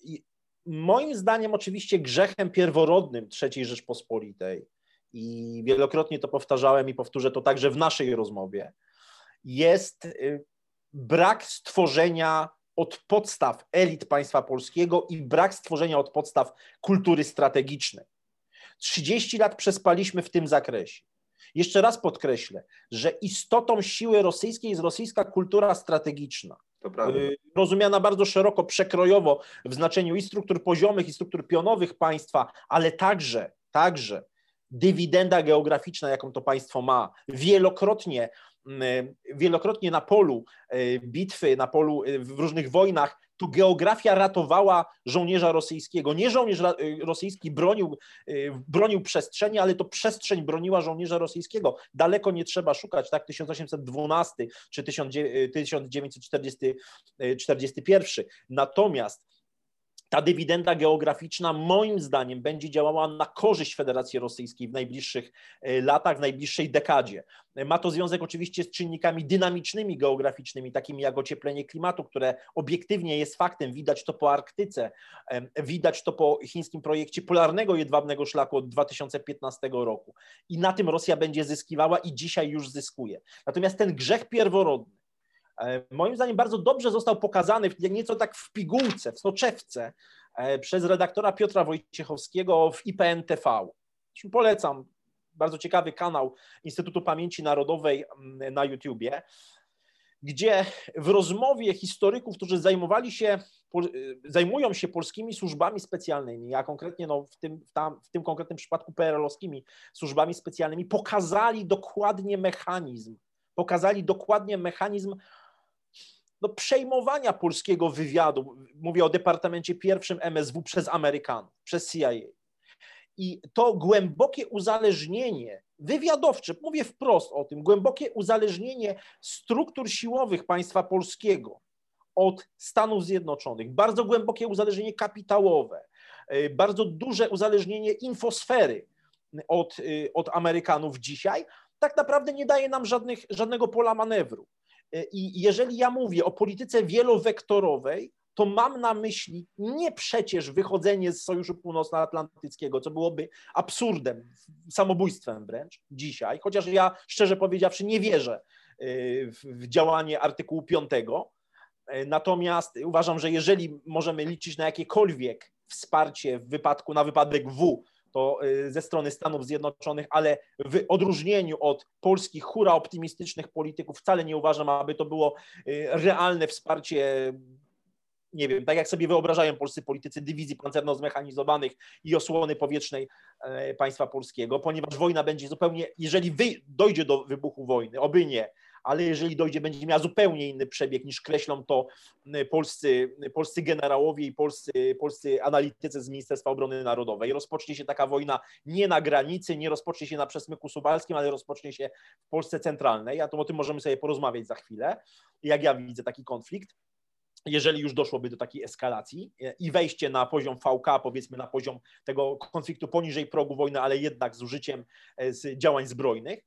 B: i moim zdaniem oczywiście grzechem pierworodnym III Rzeczpospolitej i wielokrotnie to powtarzałem i powtórzę to także w naszej rozmowie, jest y, brak stworzenia od podstaw elit państwa polskiego i brak stworzenia od podstaw kultury strategicznej. 30 lat przespaliśmy w tym zakresie. Jeszcze raz podkreślę, że istotą siły rosyjskiej jest rosyjska kultura strategiczna. Y, rozumiana bardzo szeroko, przekrojowo w znaczeniu i struktur poziomych, i struktur pionowych państwa, ale także, także dywidenda geograficzna, jaką to państwo ma. Wielokrotnie, mm, wielokrotnie na polu y, bitwy, na polu y, w różnych wojnach to geografia ratowała żołnierza rosyjskiego. Nie żołnierz rosyjski bronił, bronił przestrzeni, ale to przestrzeń broniła żołnierza rosyjskiego. Daleko nie trzeba szukać, tak? 1812 czy 1941. Natomiast ta dywidenda geograficzna moim zdaniem będzie działała na korzyść Federacji Rosyjskiej w najbliższych e, latach, w najbliższej dekadzie. Ma to związek oczywiście z czynnikami dynamicznymi geograficznymi, takimi jak ocieplenie klimatu, które obiektywnie jest faktem, widać to po Arktyce, widać to po chińskim projekcie polarnego jedwabnego szlaku od 2015 roku. I na tym Rosja będzie zyskiwała i dzisiaj już zyskuje. Natomiast ten grzech pierworodny, E, moim zdaniem bardzo dobrze został pokazany, nieco tak w pigułce, w soczewce, e, przez redaktora Piotra Wojciechowskiego w IPN TV. Polecam, bardzo ciekawy kanał Instytutu Pamięci Narodowej mm, na YouTubie, gdzie w rozmowie historyków, którzy zajmowali się, e, zajmują się polskimi służbami specjalnymi, a konkretnie no w, tym, w, tam, w tym konkretnym przypadku PRL-owskimi służbami specjalnymi, pokazali dokładnie mechanizm, pokazali dokładnie mechanizm no, przejmowania polskiego wywiadu, mówię o Departamencie Pierwszym MSW przez Amerykanów, przez CIA. I to głębokie uzależnienie wywiadowcze, mówię wprost o tym, głębokie uzależnienie struktur siłowych państwa polskiego od Stanów Zjednoczonych, bardzo głębokie uzależnienie kapitałowe, y, bardzo duże uzależnienie infosfery od, y, od Amerykanów dzisiaj, tak naprawdę nie daje nam żadnych, żadnego pola manewru. I jeżeli ja mówię o polityce wielowektorowej, to mam na myśli nie przecież wychodzenie z Sojuszu Północnoatlantyckiego, co byłoby absurdem, samobójstwem wręcz dzisiaj, chociaż ja szczerze powiedziawszy nie wierzę y, w działanie artykułu 5. Natomiast uważam, że jeżeli możemy liczyć na jakiekolwiek wsparcie w wypadku, na wypadek W to y, ze strony Stanów Zjednoczonych, ale w odróżnieniu od polskich hura optymistycznych polityków wcale nie uważam, aby to było y, realne wsparcie nie wiem, tak jak sobie wyobrażają polscy politycy dywizji pancerno-zmechanizowanych i osłony powietrznej e, państwa polskiego, ponieważ wojna będzie zupełnie, jeżeli wy, dojdzie do wybuchu wojny, oby nie, ale jeżeli dojdzie, będzie miała zupełnie inny przebieg niż kreślą to polscy, polscy generałowie i polscy, polscy analitycy z Ministerstwa Obrony Narodowej. Rozpocznie się taka wojna nie na granicy, nie rozpocznie się na przesmyku suwalskim, ale rozpocznie się w Polsce centralnej, a to o tym możemy sobie porozmawiać za chwilę, jak ja widzę taki konflikt jeżeli już doszłoby do takiej eskalacji i wejście na poziom VK, powiedzmy na poziom tego konfliktu poniżej progu wojny, ale jednak z użyciem z działań zbrojnych,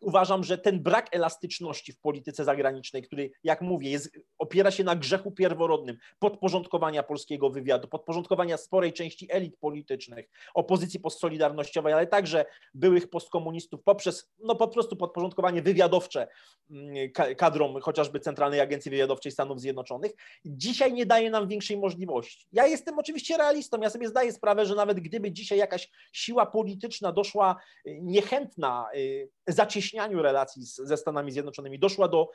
B: uważam, że ten brak elastyczności w polityce zagranicznej, który, jak mówię, jest, opiera się na grzechu pierworodnym podporządkowania polskiego wywiadu, podporządkowania sporej części elit politycznych, opozycji postsolidarnościowej, ale także byłych postkomunistów poprzez no, po prostu podporządkowanie wywiadowcze mm, kadrom chociażby Centralnej Agencji Wywiadowczej Stanów Zjednoczonych, dzisiaj nie daje nam większej możliwości. Ja jestem oczywiście realistą, ja sobie zdaję sprawę, że nawet gdyby dzisiaj jakaś siła polityczna doszła y, niechętna y, zacieśnianiu relacji z, ze Stanami Zjednoczonymi doszła do,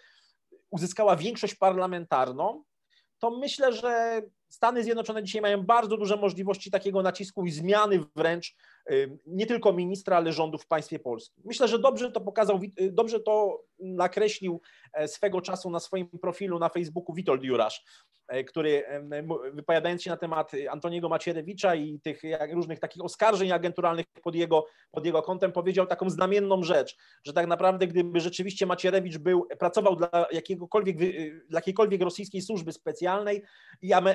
B: uzyskała większość parlamentarną, to myślę, że Stany Zjednoczone dzisiaj mają bardzo duże możliwości takiego nacisku i zmiany wręcz y, nie tylko ministra, ale rządu w państwie polskim. Myślę, że dobrze to pokazał, y, dobrze to nakreślił e, swego czasu na swoim profilu na Facebooku Witold Jurasz, e, który wypowiadając się na temat Antoniego Macierewicza i tych różnych takich oskarżeń agenturalnych pod jego, pod jego kątem powiedział taką znamienną rzecz, że tak naprawdę gdyby rzeczywiście Macierewicz był, pracował dla jakiegokolwiek, dla jakiejkolwiek rosyjskiej służby specjalnej,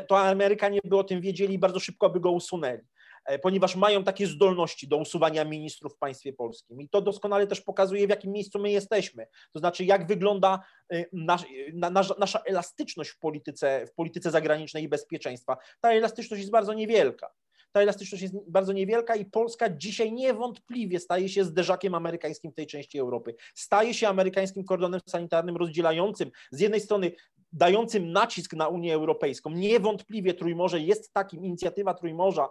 B: to Amerykanie by o tym wiedzieli i bardzo szybko by go usunęli, e, ponieważ mają takie zdolności do usuwania ministrów w państwie polskim. I to doskonale też pokazuje, w jakim miejscu my jesteśmy. To znaczy, jak wygląda e, nasz, nasza, nasza elastyczność w polityce, w polityce zagranicznej i bezpieczeństwa. Ta elastyczność jest bardzo niewielka ta elastyczność jest bardzo niewielka i Polska dzisiaj niewątpliwie staje się zderzakiem amerykańskim w tej części Europy. Staje się amerykańskim kordonem sanitarnym rozdzielającym z jednej strony dającym nacisk na Unię Europejską. Niewątpliwie Trójmorze jest takim, inicjatywa Trójmorza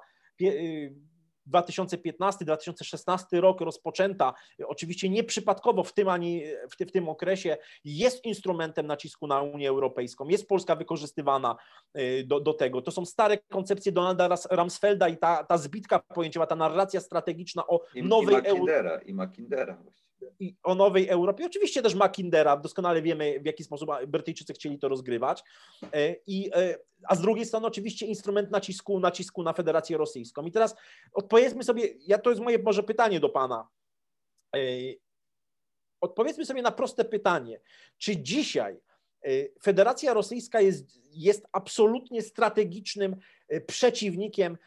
B: 2015-2016 y, rok rozpoczęta, oczywiście nieprzypadkowo w tym, ani w, ty, w tym okresie, jest instrumentem nacisku na Unię Europejską. Jest Polska wykorzystywana y, do, do tego. To są stare koncepcje Donalda Ramsfelda i ta, ta zbitka pojęciowa, ta narracja strategicza o
A: I,
B: nowej
A: Europie. I Mackindera
B: o nowej Europie. Oczywiście też Mackindera, doskonale wiemy w jaki sposób Brytyjczycy chcieli to rozgrywać. E, I, e, a z drugiej strony oczywiście instrument nacisku, nacisku na Federację Rosyjską. I teraz odpowiedzmy sobie, ja to jest moje może pytanie do Pana. E, odpowiedzmy sobie na proste pytanie, czy dzisiaj Federacja Rosyjska jest, jest absolutnie strategicznym przeciwnikiem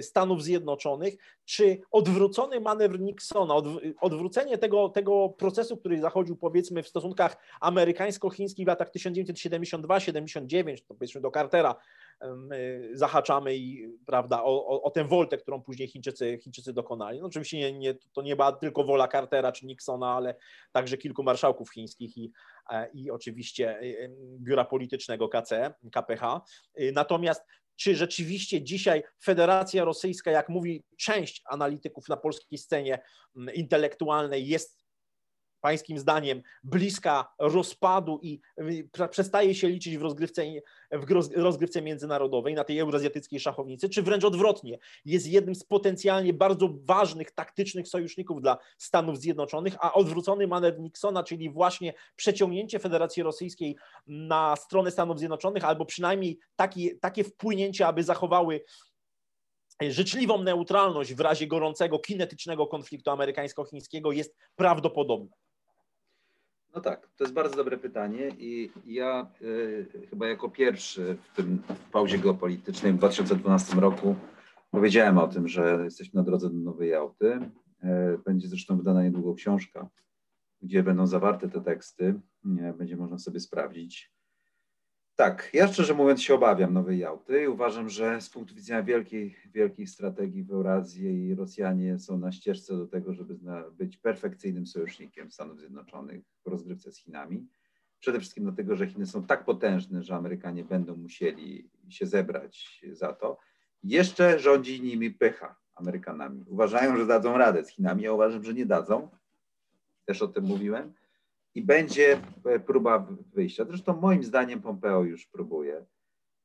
B: Stanów Zjednoczonych, czy odwrócony manewr Nixona, odwrócenie tego, tego procesu, który zachodził powiedzmy w stosunkach amerykańsko-chińskich w latach 1972-79, to powiedzmy do Cartera, Y, zahaczamy i, prawda, o, o, o tę woltę, którą później Chińczycy, Chińczycy dokonali. No oczywiście nie, nie, to nie była tylko wola Cartera czy Nixona, ale także kilku marszałków chińskich i, e, i oczywiście y, y, biura politycznego KC, KPH. Natomiast czy rzeczywiście dzisiaj Federacja Rosyjska, jak mówi część analityków na polskiej scenie mm, intelektualnej, jest pańskim zdaniem bliska rozpadu i przestaje się liczyć w rozgrywce, w rozgrywce międzynarodowej na tej eurazjatyckiej szachownicy, czy wręcz odwrotnie, jest jednym z potencjalnie bardzo ważnych taktycznych sojuszników dla Stanów Zjednoczonych, a odwrócony manewr Nixona, czyli właśnie przeciągnięcie Federacji Rosyjskiej na stronę Stanów Zjednoczonych, albo przynajmniej taki, takie wpłynięcie, aby zachowały życzliwą neutralność w razie gorącego, kinetycznego konfliktu amerykańsko-chińskiego jest prawdopodobne.
A: No tak, to jest bardzo dobre pytanie i ja y, chyba jako pierwszy w tym pauzie geopolitycznej w 2012 roku powiedziałem o tym, że jesteśmy na drodze do Nowej Jałty. Y, będzie zresztą wydana niedługo książka, gdzie będą zawarte te teksty. Y, będzie można sobie sprawdzić. Tak, ja szczerze mówiąc się obawiam Nowej Jałty i uważam, że z punktu widzenia wielkiej, wielkiej strategii w Eurazji i Rosjanie są na ścieżce do tego, żeby być perfekcyjnym sojusznikiem Stanów Zjednoczonych w rozgrywce z Chinami. Przede wszystkim dlatego, że Chiny są tak potężne, że Amerykanie będą musieli się zebrać za to. Jeszcze rządzi nimi pycha Amerykanami. Uważają, że dadzą radę z Chinami, ja uważam, że nie dadzą. Też o tym mówiłem i będzie e, próba wyjścia. Zresztą moim zdaniem Pompeo już próbuje.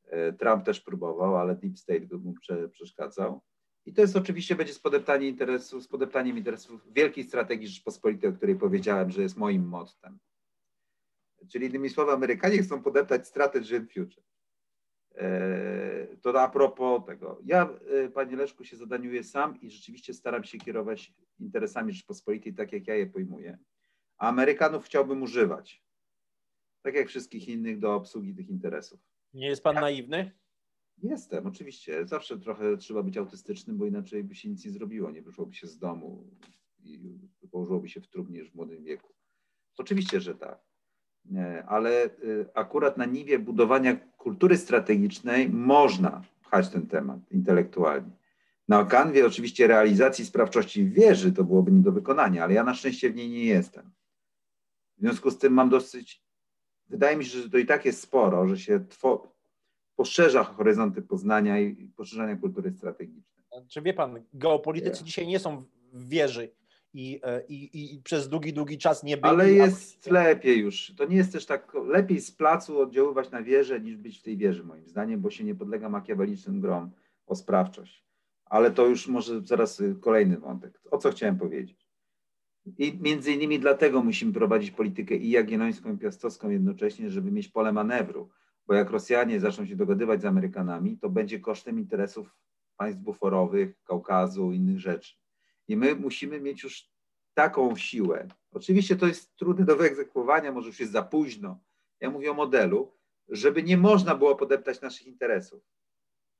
A: E, Trump też próbował, ale Deep State mu przeszkadzał. I to jest oczywiście będzie z podeptaniem interesów, z podeptaniem interesów wielkiej strategii Rzeczpospolitej, o której powiedziałem, że jest moim mottem. Czyli innymi słowy, Amerykanie chcą podeptać strategy and future. E, to a propos tego. Ja, panie Leszku, się zadaniuję sam i rzeczywiście staram się kierować interesami Rzeczpospolitej tak, jak ja je pojmuję a Amerykanów chciałbym używać, tak jak wszystkich innych, do obsługi tych interesów.
B: Nie jest pan ja, naiwny?
A: Jestem, oczywiście. Zawsze trochę trzeba być autystycznym, bo inaczej by się nic nie zrobiło, nie wyszłoby się z domu i położyłoby się w trumnie już w młodym wieku. Oczywiście, że tak. Ale y, akurat na niwie budowania kultury strategicznej można pchać ten temat intelektualnie. Na kanwie oczywiście realizacji sprawczości wieży to byłoby nie do wykonania, ale ja na szczęście w niej nie jestem. W związku z tym mam dosyć, wydaje mi się, że to i tak jest sporo, że się two, poszerza horyzonty poznania i poszerzania kultury strategicznej.
B: Czy wie pan, geopolitycy dzisiaj nie są w wieży i, e, i, i przez długi, długi czas nie byli.
A: Ale jest lepiej już. To nie jest też tak, lepiej z placu oddziaływać na wieżę niż być w tej wieży moim zdaniem, bo się nie podlega makiawelicznym grom o sprawczość. Ale to już może zaraz kolejny wątek. O co chciałem powiedzieć? I między innymi dlatego musimy prowadzić politykę i jagiellońską, i piastowską jednocześnie, żeby mieć pole manewru. Bo jak Rosjanie zaczną się dogadywać z Amerykanami, to będzie kosztem interesów państw buforowych, Kaukazu, innych rzeczy. I my musimy mieć już taką siłę. Oczywiście to jest trudne do wyegzekwowania, może już jest za późno. Ja mówię o modelu, żeby nie można było podeptać naszych interesów.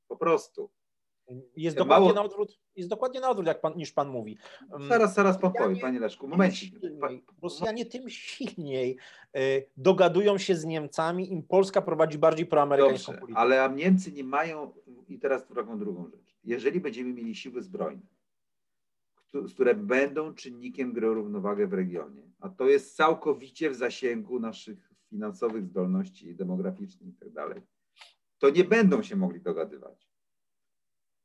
A: Po prostu.
B: Jest dokładnie, Mało... na odwrót, jest dokładnie na odwrót, jak pan, niż pan mówi.
A: Mm, zaraz, zaraz pan powie, panie Leszku. Momencik.
B: Rosjanie tym silniej y, dogadują się z Niemcami, im Polska prowadzi bardziej proamerykańską Dobrze, politykę.
A: Ale Niemcy nie mają, i teraz drugą, drugą rzecz. Jeżeli będziemy mieli siły zbrojne, które będą czynnikiem gry o równowagę w regionie, a to jest całkowicie w zasięgu naszych finansowych zdolności demograficznych i tak dalej, to nie będą się mogli dogadywać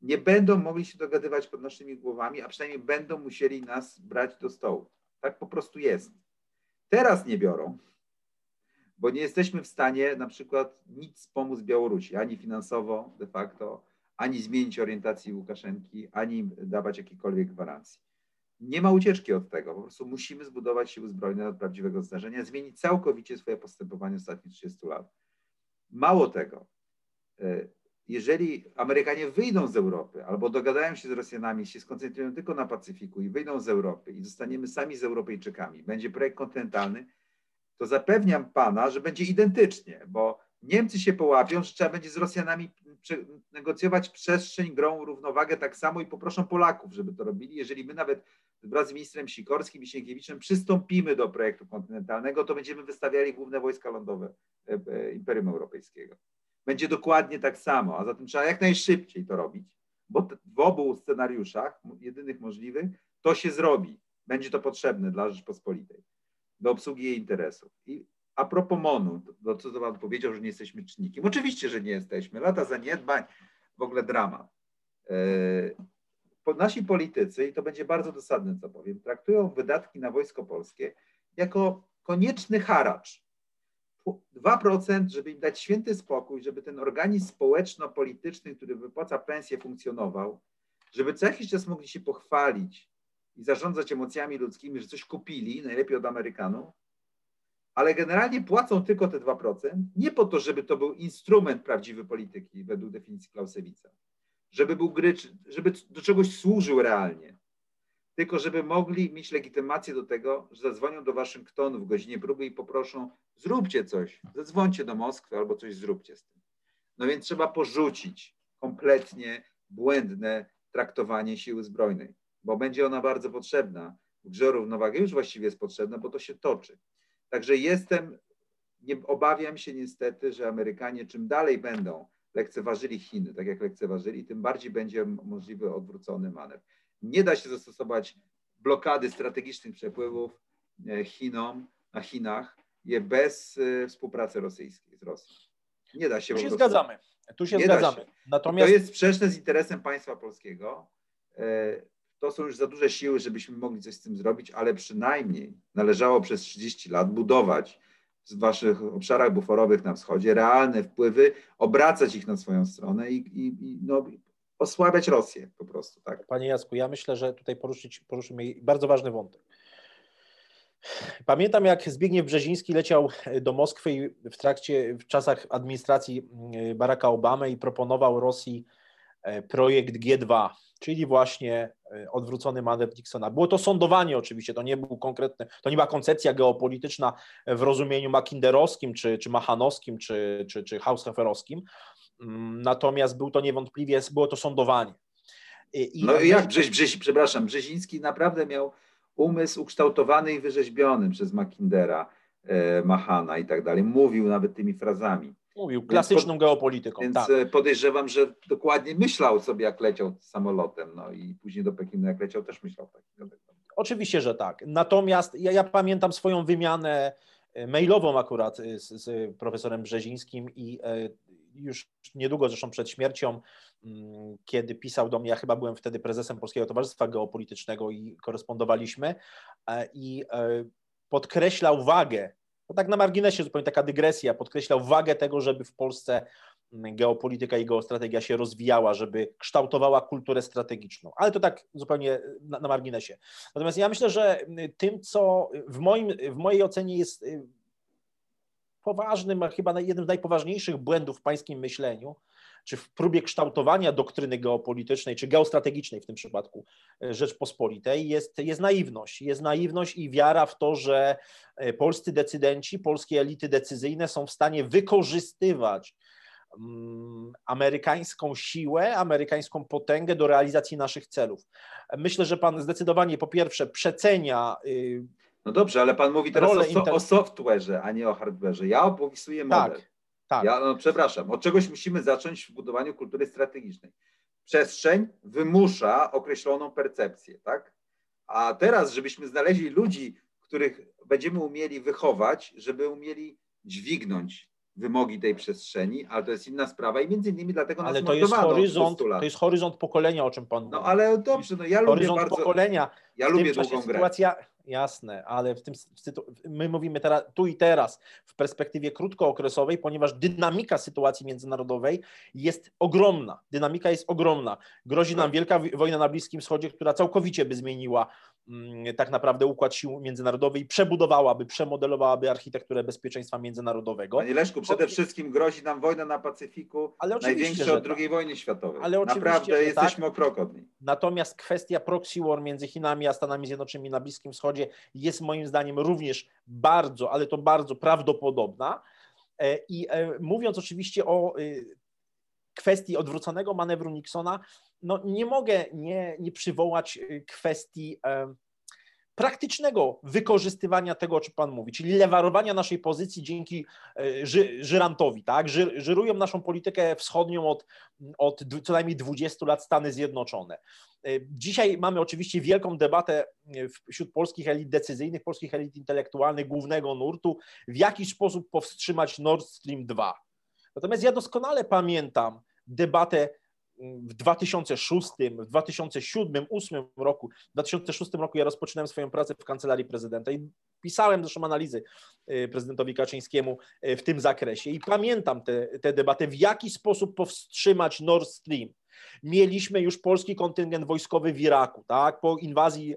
A: nie będą mogli się dogadywać pod naszymi głowami, a przynajmniej będą musieli nas brać do stołu. Tak po prostu jest. Teraz nie biorą, bo nie jesteśmy w stanie na przykład nic pomóc Białorusi, ani finansowo de facto, ani zmienić orientacji Łukaszenki, ani dawać jakiejkolwiek gwarancji. Nie ma ucieczki od tego. Po prostu musimy zbudować siły zbrojne od prawdziwego zdarzenia, zmienić całkowicie swoje postępowanie ostatnich 30 lat. Mało tego, e, jeżeli Amerykanie wyjdą z Europy albo dogadają się z Rosjanami, się skoncentrują tylko na Pacyfiku i wyjdą z Europy i zostaniemy sami z Europejczykami, będzie projekt kontynentalny, to zapewniam pana, że będzie identycznie, bo Niemcy się połapią, że trzeba będzie z Rosjanami negocjować przestrzeń, grą, równowagę tak samo i poproszą Polaków, żeby to robili. Jeżeli my nawet wraz z ministrem Sikorskim i Sienkiewiczem przystąpimy do projektu kontynentalnego, to będziemy wystawiali główne wojska lądowe e, e, Imperium Europejskiego. Będzie dokładnie tak samo, a zatem trzeba jak najszybciej to robić, bo w obu scenariuszach, jedynych możliwych, to się zrobi. Będzie to potrzebne dla Rzeczpospolitej do obsługi jej interesów. I a propos MONU, to co Pan powiedział, że nie jesteśmy czynnikiem. Oczywiście, że nie jesteśmy. Lata zaniedbań, w ogóle dramat. E, nasi politycy, i to będzie bardzo dosadne, co powiem, traktują wydatki na Wojsko Polskie jako konieczny haracz. 2%, żeby im dać święty spokój, żeby ten organizm społeczno-polityczny, który wypłaca pensję, funkcjonował, żeby co jakiś czas mogli się pochwalić i zarządzać emocjami ludzkimi, że coś kupili, najlepiej od Amerykanów, ale generalnie płacą tylko te 2%, nie po to, żeby to był instrument prawdziwej polityki według definicji Clausewitza, żeby był gry, żeby do czegoś służył realnie, tylko żeby mogli mieć legitymację do tego, że zadzwonią do Waszyngtonu w godzinie próby i poproszą, zróbcie coś, zadzwońcie do Moskwy albo coś zróbcie z tym. No więc trzeba porzucić kompletnie błędne traktowanie siły zbrojnej, bo będzie ona bardzo potrzebna. W grze równowagi już właściwie jest potrzebna, bo to się toczy. Także jestem, nie obawiam się niestety, że Amerykanie czym dalej będą lekceważyli Chiny, tak jak lekceważyli, tym bardziej będzie możliwy odwrócony manewr. Nie da się zastosować blokady strategicznych przepływów e, Chinom na Chinach je bez e, współpracy rosyjskiej z Rosją. Nie da się.
B: Tu się zgadzamy. Tu się
A: nie
B: zgadzamy.
A: Natomiast... To jest sprzeczne z interesem państwa polskiego. E, to są już za duże siły, żebyśmy mogli coś z tym zrobić, ale przynajmniej należało przez 30 lat budować w waszych obszarach buforowych na wschodzie realne wpływy, obracać ich na swoją stronę i, i, i no, osłabiać Rosję po prostu. Tak?
B: Panie Jacku, ja myślę, że tutaj poruszyć, poruszymy bardzo ważny wątek. Pamiętam, jak Zbigniew Brzeziński leciał do Moskwy w trakcie, w czasach administracji Baracka Obamy i proponował Rosji e, projekt G2, czyli właśnie e, odwrócony manewr Nixona. Było to sądowanie oczywiście, to nie był konkretny, to nie była koncepcja geopolityczna w rozumieniu makinderowskim, czy, czy machanowskim, czy, czy, czy haushoferowskim, natomiast był to niewątpliwie, było to sądowanie.
A: I no i jak, Brześ, Brześ, przepraszam, Brzeziński naprawdę miał umysł ukształtowany i wyrzeźbiony przez Makindera, e, Machana i tak dalej. Mówił nawet tymi frazami.
B: Mówił, klasyczną
A: więc,
B: geopolityką.
A: Więc
B: tak.
A: Podejrzewam, że dokładnie myślał sobie, jak leciał samolotem, no i później do Pekinu, jak leciał, też myślał tak.
B: Oczywiście, że tak. Natomiast ja, ja pamiętam swoją wymianę e, mailową akurat e, z, z profesorem Brzezińskim i już niedługo, zresztą przed śmiercią, mm, kiedy pisał do mnie, ja chyba byłem wtedy prezesem Polskiego Towarzystwa Geopolitycznego i korespondowaliśmy i podkreślał wagę to tak na marginesie, zupełnie taka dygresja, podkreślał wagę tego, żeby w Polsce mm, geopolityka i geostrategia się rozwijała, żeby kształtowała kulturę strategiczną. Ale to tak zupełnie na, na marginesie. Natomiast ja myślę, że mm, tym, co w, moim, w mojej ocenie jest y, poważnym, a chyba jednym z najpoważniejszych błędów w pańskim myśleniu, czy w próbie kształtowania doktryny geopolitycznej, czy geostrategicznej w tym przypadku e, Rzeczpospolitej jest, jest naiwność. Jest naiwność i wiara w to, że e, polscy decydenci, polskie elity decyzyjne są w stanie wykorzystywać mm, amerykańską siłę, amerykańską potęgę do realizacji naszych celów. Myślę, że pan zdecydowanie po pierwsze przecenia y,
A: no dobrze, ale pan mówi teraz o, so, o software'ze, a nie o hardware'ze. Ja opisuję model. Tak. Tak. Ja, no, przepraszam, od czegoś musimy zacząć w budowaniu kultury strategicznej. Przestrzeń wymusza określoną percepcję, tak? A teraz, żebyśmy znaleźli ludzi, których będziemy umieli wychować, żeby umieli dźwignąć wymogi tej przestrzeni, ale to jest inna sprawa i między innymi dlatego
B: ale nas to jest horyzont, to jest horyzont pokolenia, o czym pan mówi.
A: No ale dobrze, no ja lubię bardzo...
B: pokolenia.
A: Ja lubię długą grę. Sytuacja,
B: Jasne, ale w tym, my mówimy teraz, tu i teraz w perspektywie krótkookresowej, ponieważ dynamika sytuacji międzynarodowej jest ogromna. Dynamika jest ogromna. Grozi nam tak. wielka wojna na Bliskim Wschodzie, która całkowicie by zmieniła tak naprawdę układ sił międzynarodowy i przebudowałaby, przemodelowałaby architekturę bezpieczeństwa międzynarodowego.
A: Panie Leszku, przede wszystkim grozi nam wojna na Pacyfiku, ale największa od II tak. wojny światowej. Ale Naprawdę tak. jesteśmy o krok od niej.
B: Natomiast kwestia proxy war między Chinami a Stanami Zjednoczonymi na Bliskim Wschodzie jest moim zdaniem również bardzo, ale to bardzo prawdopodobna. E, I e, mówiąc oczywiście o y, kwestii odwróconego manewru Nixona, no nie mogę nie, nie przywołać y, kwestii e, praktycznego wykorzystywania tego, o czym Pan mówi, czyli lewarowania naszej pozycji dzięki e, ży, żyrantowi. Tak? Ży, żyrują naszą politykę wschodnią od, od co najmniej 20 lat Stany Zjednoczone. E, dzisiaj mamy oczywiście wielką debatę wśród polskich elit decyzyjnych, polskich elit intelektualnych głównego nurtu, w jaki sposób powstrzymać Nord Stream 2. Natomiast ja doskonale pamiętam debatę w 2006, w 2007, 2008 roku, w 2006 roku ja rozpoczynałem swoją pracę w kancelarii prezydenta i pisałem zresztą analizy y, prezydentowi Kaczyńskiemu y, w tym zakresie i pamiętam tę debatę, w jaki sposób powstrzymać Nord Stream. Mieliśmy już polski kontyngent wojskowy w Iraku. Tak? Po inwazji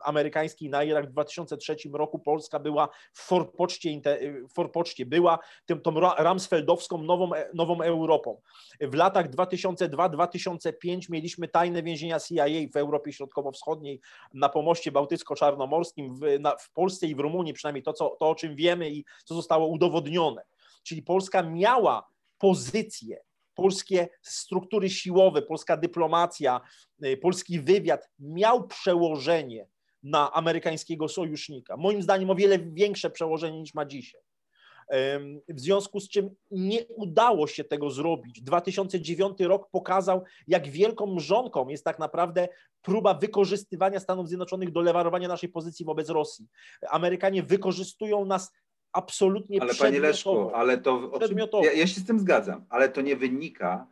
B: amerykańskiej na Irak w 2003 roku Polska była w forpoczcie, w forpoczcie była tym, tą ramsfeldowską nową, e, nową Europą. W latach 2002-2005 mieliśmy tajne więzienia CIA w Europie Środkowo-Wschodniej, na pomoście bałtycko-czarnomorskim, w, w Polsce i w Rumunii, przynajmniej to, co, to, o czym wiemy i co zostało udowodnione. Czyli Polska miała pozycję polskie struktury siłowe, polska dyplomacja, y, polski wywiad miał przełożenie na amerykańskiego sojusznika. Moim zdaniem o wiele większe przełożenie niż ma dzisiaj. W związku z czym nie udało się tego zrobić. 2009 rok pokazał, jak wielką mrzonką jest tak naprawdę próba wykorzystywania Stanów Zjednoczonych do lewarowania naszej pozycji wobec Rosji. Amerykanie wykorzystują nas absolutnie
A: Ale panie Leszku, ale to ja, ja się z tym zgadzam, ale to nie wynika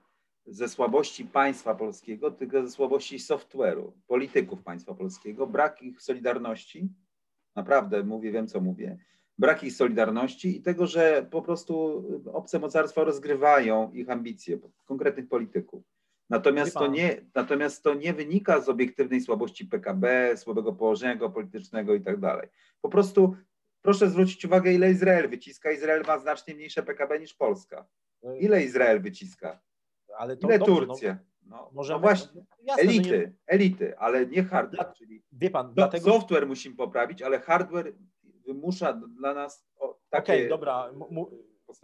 A: ze słabości państwa polskiego, tylko ze słabości software'u, polityków państwa polskiego, brak ich solidarności, naprawdę mówię, wiem co mówię, brak ich solidarności i tego, że po prostu obce mocarstwa rozgrywają ich ambicje, konkretnych polityków. Natomiast to, nie, natomiast to nie wynika z obiektywnej słabości PKB, słabego położenia geopolitycznego i tak dalej. Po prostu Proszę zwrócić uwagę, ile Izrael wyciska. Izrael ma znacznie mniejsze PKB niż Polska. No ile Izrael wyciska? Ale ile dobrze, no, Turcja? No, no właśnie, no, jasne, elity, nie... elity, ale nie hardware. Czyli
B: Wie pan,
A: dlatego... Software musimy poprawić, ale hardware wymusza dla nas takie... Okej,
B: okay, dobra.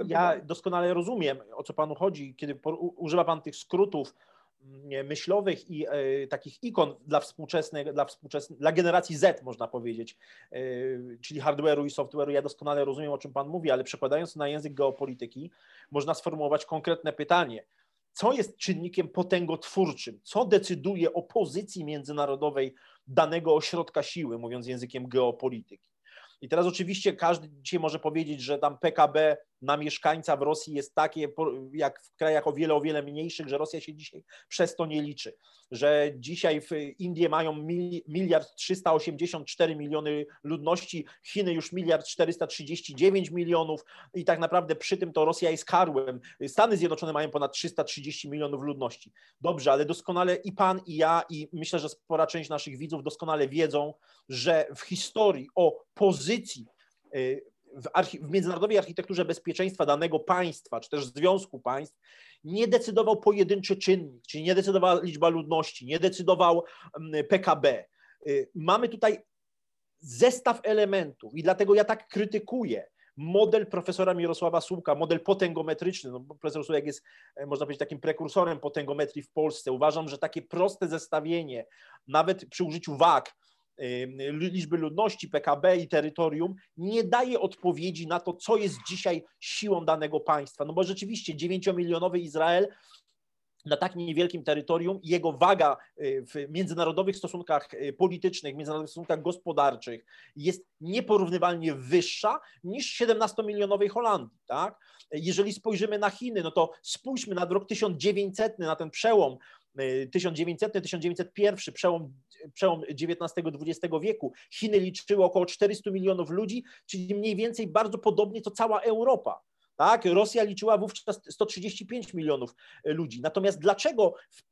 B: Ja doskonale rozumiem, o co panu chodzi, kiedy używa pan tych skrótów myślowych i e, takich ikon dla współczesnej, dla współczesnej, dla generacji Z można powiedzieć, e, czyli hardware'u i software'u. Ja doskonale rozumiem, o czym Pan mówi, ale przekładając na język geopolityki, można sformułować konkretne pytanie. Co jest czynnikiem potęgotwórczym? Co decyduje o pozycji międzynarodowej danego ośrodka siły, mówiąc językiem geopolityki? I teraz oczywiście każdy dzisiaj może powiedzieć, że tam PKB na mieszkańca w Rosji jest takie, jak w krajach o wiele, o wiele mniejszych, że Rosja się dzisiaj przez to nie liczy. Że dzisiaj w Indie mają miliard 384 miliony ludności, Chiny już miliard 439 milionów i tak naprawdę przy tym to Rosja jest karłem. Stany Zjednoczone mają ponad 330 milionów ludności. Dobrze, ale doskonale i pan, i ja, i myślę, że spora część naszych widzów doskonale wiedzą, że w historii o pozycji y, w, archi- w międzynarodowej architekturze bezpieczeństwa danego państwa, czy też związku państw, nie decydował pojedynczy czynnik, czyli nie decydowała liczba ludności, nie decydował mm, PKB. Y, mamy tutaj zestaw elementów i dlatego ja tak krytykuję model profesora Mirosława Słupka, model potęgometryczny. No, profesor Słupek jest, e, można powiedzieć, takim prekursorem potęgometrii w Polsce. Uważam, że takie proste zestawienie, nawet przy użyciu wag, liczby ludności, PKB i terytorium nie daje odpowiedzi na to, co jest dzisiaj siłą danego państwa. No bo rzeczywiście 9-milionowy Izrael na tak niewielkim terytorium jego waga y, w międzynarodowych stosunkach y, politycznych, międzynarodowych stosunkach gospodarczych jest nieporównywalnie wyższa niż 17-milionowej Holandii. Tak? Jeżeli spojrzymy na Chiny, no to spójrzmy na rok 1900, na ten przełom 1900-1901, przełom, przełom XIX-XX wieku. Chiny liczyły około 400 milionów ludzi, czyli mniej więcej bardzo podobnie co cała Europa. Tak? Rosja liczyła wówczas 135 milionów ludzi. Natomiast dlaczego w,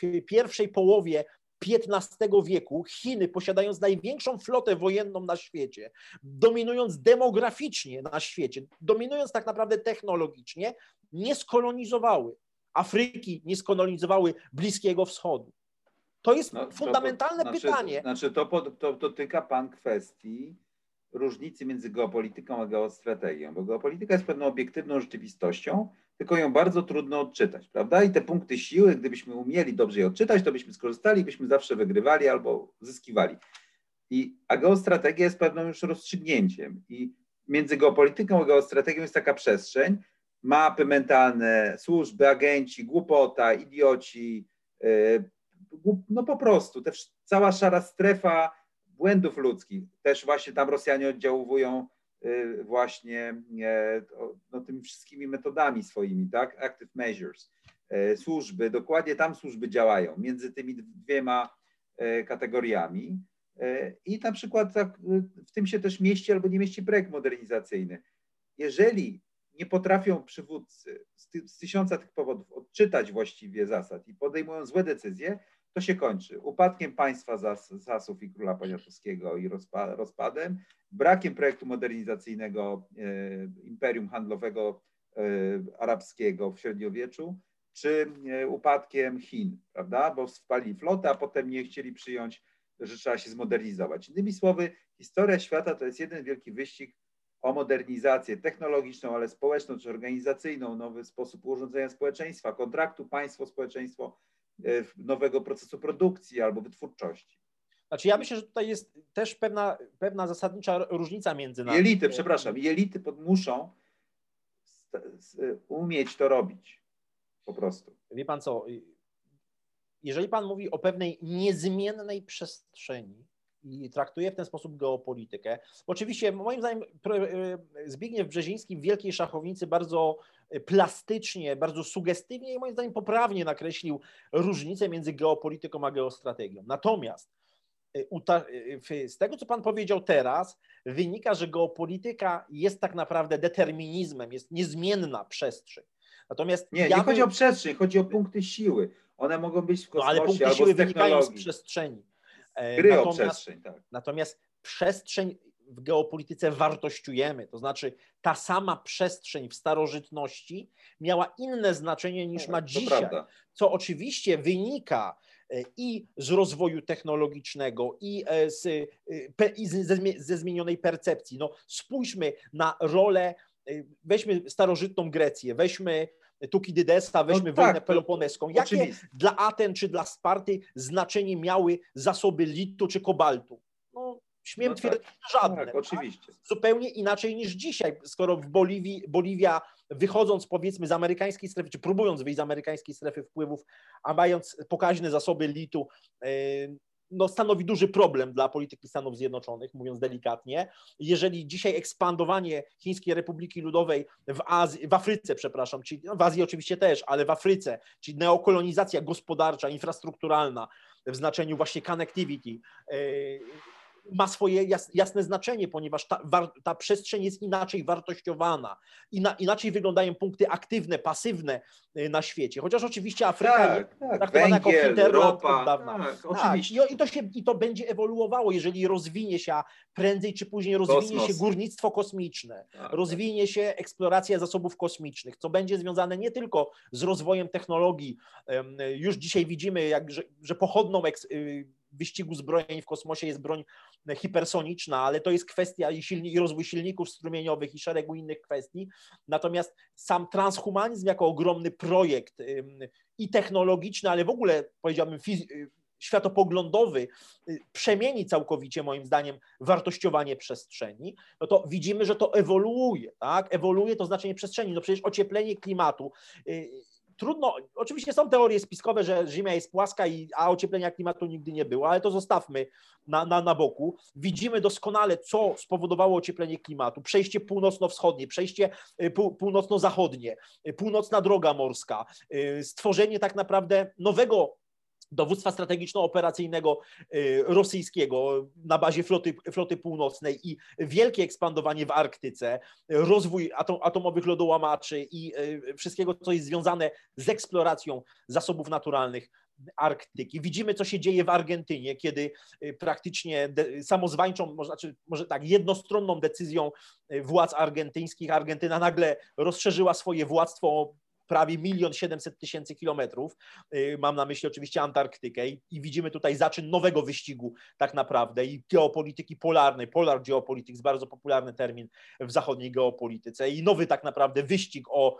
B: w pierwszej połowie XV wieku Chiny, posiadając największą flotę wojenną na świecie, dominując demograficznie na świecie, dominując tak naprawdę technologicznie, nie skolonizowały Afryki, nie skolonizowały Bliskiego Wschodu. To jest no, fundamentalne
A: to,
B: pytanie.
A: Znaczy, to, to dotyka Pan kwestii różnicy między geopolityką a geostrategią, bo geopolityka jest pewną obiektywną rzeczywistością, tylko ją bardzo trudno odczytać, prawda? I te punkty siły, gdybyśmy umieli dobrze je odczytać, to byśmy skorzystali, byśmy zawsze wygrywali albo zyskiwali. I, a geostrategia jest pewną już rozstrzygnięciem. I między geopolityką a geostrategią jest taka przestrzeń, mapy mentalne, służby, agenci, głupota, idioci, e, no po prostu, też cała szara strefa błędów ludzkich. Też właśnie tam Rosjanie oddziaływują y, właśnie e, no, tymi wszystkimi metodami swoimi, tak? Active measures. E, służby, dokładnie tam służby działają między tymi dwiema e, kategoriami. I na przykład tak, w tym się też mieści albo nie mieści projekt modernizacyjny. Jeżeli nie potrafią przywódcy z, ty, z tysiąca tych powodów odczytać właściwie zasad i podejmują złe decyzje, to się kończy upadkiem państwa Zas, Zasów i Króla Poniatowskiego i rozpa, rozpadem, brakiem projektu modernizacyjnego e, imperium handlowego e, arabskiego w średniowieczu, czy e, upadkiem Chin, prawda? Bo spalili flotę, a potem nie chcieli przyjąć, że trzeba się zmodernizować. Innymi słowy, historia świata to jest jeden wielki wyścig o modernizację technologiczną, ale społeczną czy organizacyjną, nowy sposób urządzenia społeczeństwa, kontraktu państwo-społeczeństwo, E, nowego procesu produkcji albo wytwórczości.
B: Znaczy ja myślę, że tutaj jest też pewna, pewna zasadnicza różnica między nami.
A: Jelity, przepraszam, jelity muszą umieć to robić. Po prostu.
B: Wie pan co, jeżeli pan mówi o pewnej niezmiennej przestrzeni, i traktuje w ten sposób geopolitykę. Oczywiście, moim zdaniem, e, Zbigniew Brzeziński w Wielkiej Szachownicy bardzo e, plastycznie, bardzo sugestywnie i moim zdaniem poprawnie nakreślił różnicę między geopolityką a geostrategią. Natomiast e, z tego, co Pan powiedział teraz, wynika, że geopolityka jest tak naprawdę determinizmem, jest niezmienna przestrzeń.
A: Natomiast nie, ja nie chodzi o przestrzeń, chodzi o punkty siły. One mogą być w kosmosie no, ale punkty siły
B: wynikają z przestrzeni.
A: E, Gry natomiast, o przestrzeń, tak.
B: Natomiast przestrzeń w geopolityce wartościujemy, to znaczy ta sama przestrzeń w starożytności miała inne znaczenie niż tak, ma dzisiaj, co oczywiście wynika e, i z rozwoju technologicznego, i, e, z, i ze, ze zmienionej percepcji. No, spójrzmy na rolę, weźmy starożytną Grecję, weźmy Tukidydesa, weźmy no tak, wojnę peloponeską. Jakie oczywiste. dla Aten czy dla Sparty znaczenie miały zasoby litu czy kobaltu? No, śmiem no twierdzić, tak, żadne.
A: Tak, oczywiście. Tak?
B: Zupełnie inaczej niż dzisiaj, skoro w Boliwii, Boliwia wychodząc powiedzmy z amerykańskiej strefy, czy próbując wyjść z amerykańskiej strefy wpływów, a mając pokaźne zasoby litu, yy, no, stanowi duży problem dla polityki Stanów Zjednoczonych, mówiąc delikatnie. Jeżeli dzisiaj ekspandowanie Chińskiej Republiki Ludowej w, Azji, w Afryce, przepraszam, czyli no w Azji oczywiście też, ale w Afryce, czyli neokolonizacja gospodarcza, infrastrukturalna w znaczeniu właśnie connectivity, yy, ma swoje jasne znaczenie, ponieważ ta, ta przestrzeń jest inaczej wartościowana, inaczej wyglądają punkty aktywne, pasywne y, na świecie. Chociaż oczywiście Afryka
A: tak, jest tak. traktowana Węgiel, jako hinterland ropa, od dawna. Tak, tak, oczywiście.
B: I, to się, I to będzie ewoluowało, jeżeli rozwinie się, prędzej czy później rozwinie Kosmos. się górnictwo kosmiczne, tak, tak. rozwinie się eksploracja zasobów kosmicznych, co będzie związane nie tylko z rozwojem technologii. Już dzisiaj widzimy, jak, że, że pochodną eks, y, wyścigu zbrojeń w kosmosie jest broń hipersoniczna, ale to jest kwestia i, silni, i rozwój silników strumieniowych i szeregu innych kwestii. Natomiast sam transhumanizm jako ogromny projekt i technologiczny, ale w ogóle powiedziałbym światopoglądowy y, przemieni całkowicie moim zdaniem wartościowanie przestrzeni, no to widzimy, że to ewoluuje, tak? Ewoluuje to znaczenie przestrzeni. No przecież ocieplenie klimatu y, trudno, oczywiście są teorie spiskowe, że Ziemia jest płaska, i, a ocieplenia klimatu nigdy nie było, ale to zostawmy na, na, na boku. Widzimy doskonale, co spowodowało ocieplenie klimatu. Przejście północno-wschodnie, przejście y, pół, północno-zachodnie, y, północna droga morska, y, stworzenie tak naprawdę nowego dowództwa strategiczno-operacyjnego y, rosyjskiego na bazie floty, floty północnej i wielkie ekspandowanie w Arktyce, rozwój atom, atomowych lodołamaczy i y, wszystkiego, co jest związane z eksploracją zasobów naturalnych Arktyki. Widzimy, co się dzieje w Argentynie, kiedy praktycznie samozwańczą, może, znaczy, może tak, jednostronną decyzją władz argentyńskich Argentyna nagle rozszerzyła swoje władztwo prawie milion siedemset tysięcy kilometrów. Y, mam na myśli oczywiście Antarktykę i, widzimy tutaj zaczyn nowego wyścigu tak naprawdę i geopolityki polarnej. Polar geopolitics, bardzo popularny termin w zachodniej geopolityce i nowy tak naprawdę wyścig o,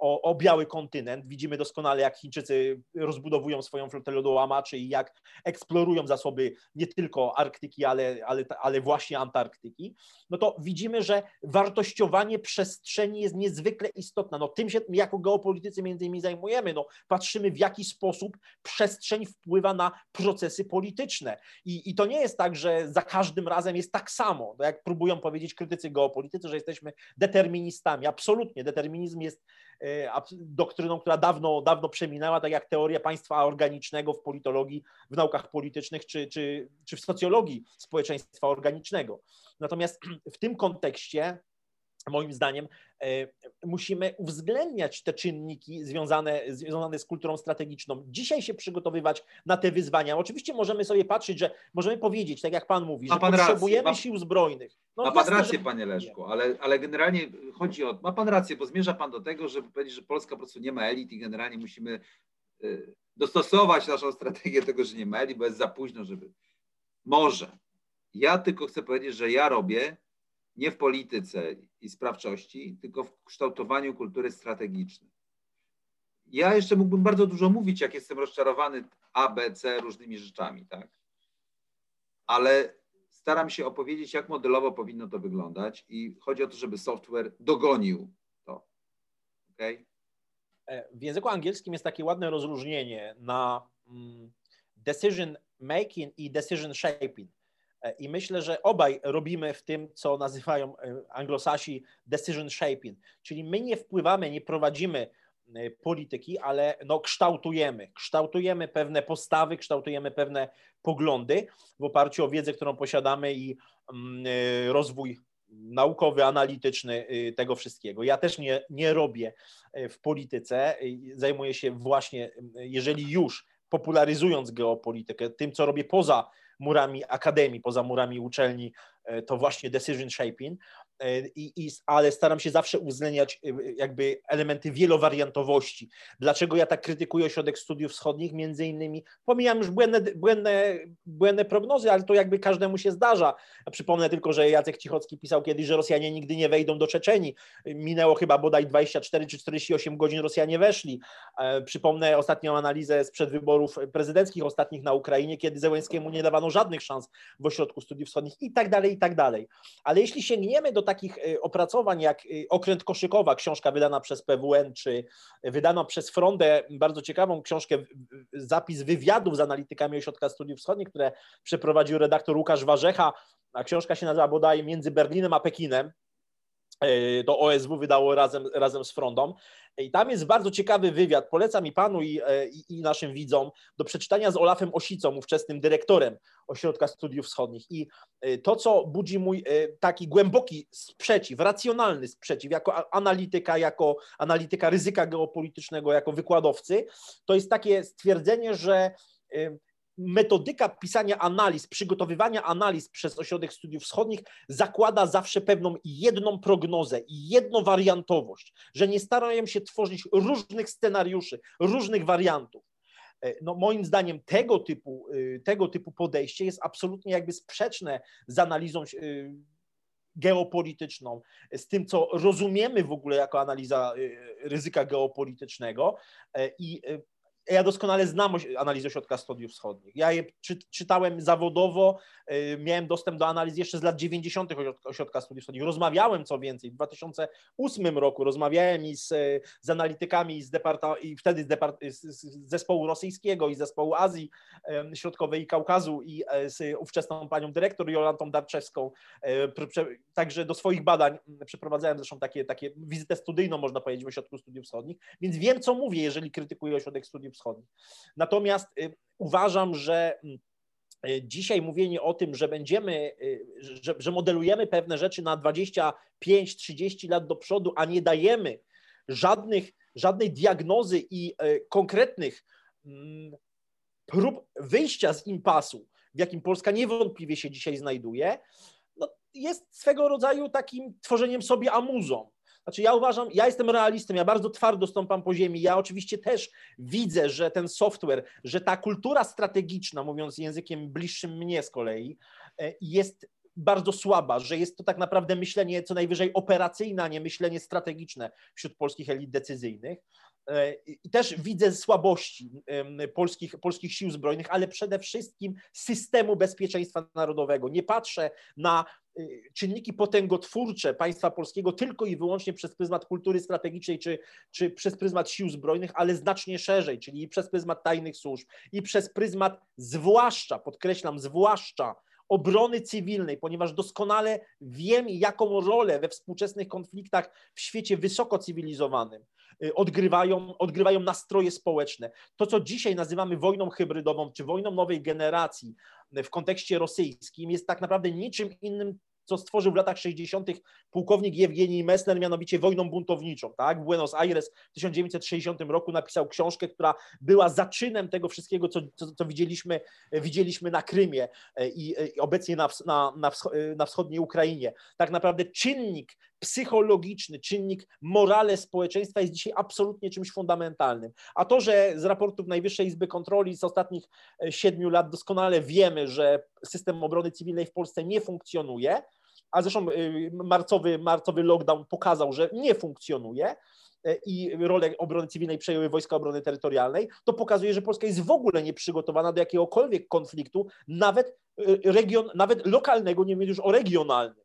B: o, o biały kontynent. Widzimy doskonale, jak Chińczycy rozbudowują swoją flotę lodołamaczy i jak eksplorują zasoby nie tylko Arktyki, ale, ale, ale właśnie Antarktyki. No to widzimy, że wartościowanie przestrzeni jest niezwykle istotne. No tym się jako geopolitycy między innymi zajmujemy. No, patrzymy, w jaki sposób przestrzeń wpływa na procesy polityczne. I, I to nie jest tak, że za każdym razem jest tak samo. No, jak próbują powiedzieć krytycy geopolitycy, że jesteśmy deterministami. Absolutnie. Determinizm jest doktryną, która dawno, dawno przeminęła, tak jak teoria państwa organicznego w politologii, w naukach politycznych czy, czy, czy w socjologii społeczeństwa organicznego. Natomiast <clears throat> w tym kontekście moim zdaniem e, musimy uwzględniać te czynniki związane, związane z kulturą strategiczną. Dzisiaj się przygotowywać na te wyzwania. Oczywiście możemy sobie patrzeć, że możemy powiedzieć, tak jak Pan mówi, że pan potrzebujemy rację, sił zbrojnych.
A: No, ma Pan rację, że... Panie Leszku, ale, ale generalnie chodzi o... Ma Pan rację, bo zmierza Pan do tego, żeby powiedzieć, że Polska po prostu nie ma elit i generalnie musimy y, dostosować naszą strategię do tego, że nie ma elit, bo jest za późno, żeby... Może. Ja tylko chcę powiedzieć, że ja robię nie w polityce i sprawczości, tylko w kształtowaniu kultury strategicznej. Ja jeszcze mógłbym bardzo dużo mówić, jak jestem rozczarowany A, B, C różnymi rzeczami, tak? Ale staram się opowiedzieć, jak modelowo powinno to wyglądać i chodzi o to, żeby software dogonił to. Okay?
B: E, w języku angielskim jest takie ładne rozróżnienie na mm, decision making i decision shaping. E, I myślę, że obaj robimy w tym, co nazywają e, anglosasi decision shaping, czyli my nie wpływamy, nie prowadzimy e, polityki, ale no kształtujemy. Kształtujemy pewne postawy, kształtujemy pewne poglądy w oparciu o wiedzę, którą posiadamy i mm, rozwój naukowy, analityczny tego wszystkiego. Ja też nie, nie robię w polityce, zajmuję się właśnie, jeżeli już popularyzując geopolitykę, tym, co robię poza murami akademii, poza murami uczelni, e, to właśnie decision shaping, i, i, ale staram się zawsze uwzględniać e, jakby elementy wielowariantowości. Dlaczego ja tak krytykuję ośrodek studiów wschodnich? Między innymi, pomijam już błędne, błędne, błędne prognozy, ale to jakby każdemu się zdarza. Przypomnę tylko, że Jacek Cichocki pisał kiedyś, że Rosjanie nigdy nie wejdą do Czeczeni. Minęło chyba bodaj 24 czy 48 godzin Rosjanie weszli. Przypomnę ostatnią analizę sprzed wyborów prezydenckich ostatnich na Ukrainie, kiedy Zełenskiemu nie dawano żadnych szans w ośrodku studiów wschodnich i tak dalej, i tak dalej. Ale jeśli sięgniemy do takich y, opracowań jak y, Okręt Koszykowa, książka wydana przez PWN, czy wydana przez Frondę, bardzo ciekawą książkę, zapis wywiadów z analitykami ośrodka studiów wschodnich, które przeprowadził redaktor Łukasz Warzecha, a książka się nazywa bodaj Między Berlinem a Pekinem, to OSW wydało razem, razem z Frondą. I tam jest bardzo ciekawy wywiad. Polecam i panu, i, e, i, i, naszym widzom do przeczytania z Olafem Osicą, ówczesnym dyrektorem Ośrodka Studiów Wschodnich. I e, to, co budzi mój taki głęboki sprzeciw, racjonalny sprzeciw, jako analityka, jako analityka ryzyka geopolitycznego, jako wykładowcy, to jest takie stwierdzenie, że metodyka pisania analiz, przygotowywania analiz przez Ośrodek Studiów Wschodnich zakłada zawsze pewną jedną prognozę i jednowariantowość, że nie starają się tworzyć różnych scenariuszy, różnych wariantów. E, no, moim zdaniem tego typu, e, tego typu podejście jest absolutnie jakby sprzeczne z analizą e, geopolityczną, z tym, co rozumiemy w ogóle jako analiza ryzyka geopolitycznego i ja doskonale znam analizę ośrodka studiów wschodnich. Ja je czy, czytałem zawodowo, y, miałem dostęp do analiz jeszcze z lat 90. ośrodka studiów wschodnich. Rozmawiałem co więcej, w 2008 roku rozmawiałem i z, z analitykami z departa, i wtedy z, depart, z zespołu rosyjskiego i zespołu Azji Środkowej i Kaukazu i e, z ówczesną panią dyrektor Jolantą Darczewską. E, także do swoich badań przeprowadzałem zresztą takie, takie wizytę studyjną, można powiedzieć, w ośrodku studiów wschodnich, więc wiem, co mówię, jeżeli krytykuję ośrodek studiów Wschodnich. Natomiast y, uważam, że mm, y, dzisiaj mówienie o tym, że będziemy, y, że, że modelujemy pewne rzeczy na 25-30 lat do przodu, a nie dajemy żadnych, żadnej diagnozy i konkretnych mm, prób wyjścia z impasu, w jakim Polska niewątpliwie się dzisiaj znajduje, no, jest swego rodzaju takim tworzeniem sobie amuzą. Znaczy, ja uważam, ja jestem realistą, ja bardzo twardo stąpam po ziemi. Ja oczywiście też widzę, że ten software, że ta kultura strategiczna, mówiąc językiem bliższym mnie z kolei, e, jest bardzo słaba, że jest to tak naprawdę myślenie co najwyżej operacyjne, a nie myślenie strategiczne wśród polskich elit decyzyjnych. E, I też widzę słabości polskich, polskich sił zbrojnych, ale przede wszystkim systemu bezpieczeństwa narodowego. Nie patrzę na czynniki potęgotwórcze państwa polskiego tylko i wyłącznie przez pryzmat kultury strategicznej czy, czy przez pryzmat sił zbrojnych, ale znacznie szerzej, czyli przez pryzmat tajnych służb i przez pryzmat zwłaszcza, podkreślam, zwłaszcza obrony cywilnej, ponieważ doskonale wiem, jaką rolę we współczesnych konfliktach w świecie wysoko cywilizowanym y, odgrywają, odgrywają nastroje społeczne. To, co dzisiaj nazywamy wojną hybrydową czy wojną nowej generacji w kontekście rosyjskim, jest tak naprawdę niczym innym co stworzył w latach 60. pułkownik Jewgenij Messner, mianowicie wojną buntowniczą. Tak? Buenos Aires w 1960 roku napisał książkę, która była zaczynem tego wszystkiego, co, co, co widzieliśmy, widzieliśmy na Krymie e, i, e, i obecnie na, na, na wschodniej Ukrainie. Tak naprawdę czynnik psychologiczny, czynnik morale społeczeństwa jest dzisiaj absolutnie czymś fundamentalnym. A to, że z raportów Najwyższej Izby Kontroli z ostatnich siedmiu lat doskonale wiemy, że system obrony cywilnej w Polsce nie funkcjonuje, a zresztą y, marcowy, marcowy lockdown pokazał, że nie funkcjonuje y, i rolę obrony cywilnej przejęły Wojska Obrony Terytorialnej, to pokazuje, że Polska jest w ogóle nieprzygotowana do jakiegokolwiek konfliktu, nawet, region, nawet lokalnego, nie mówiąc już o regionalnym.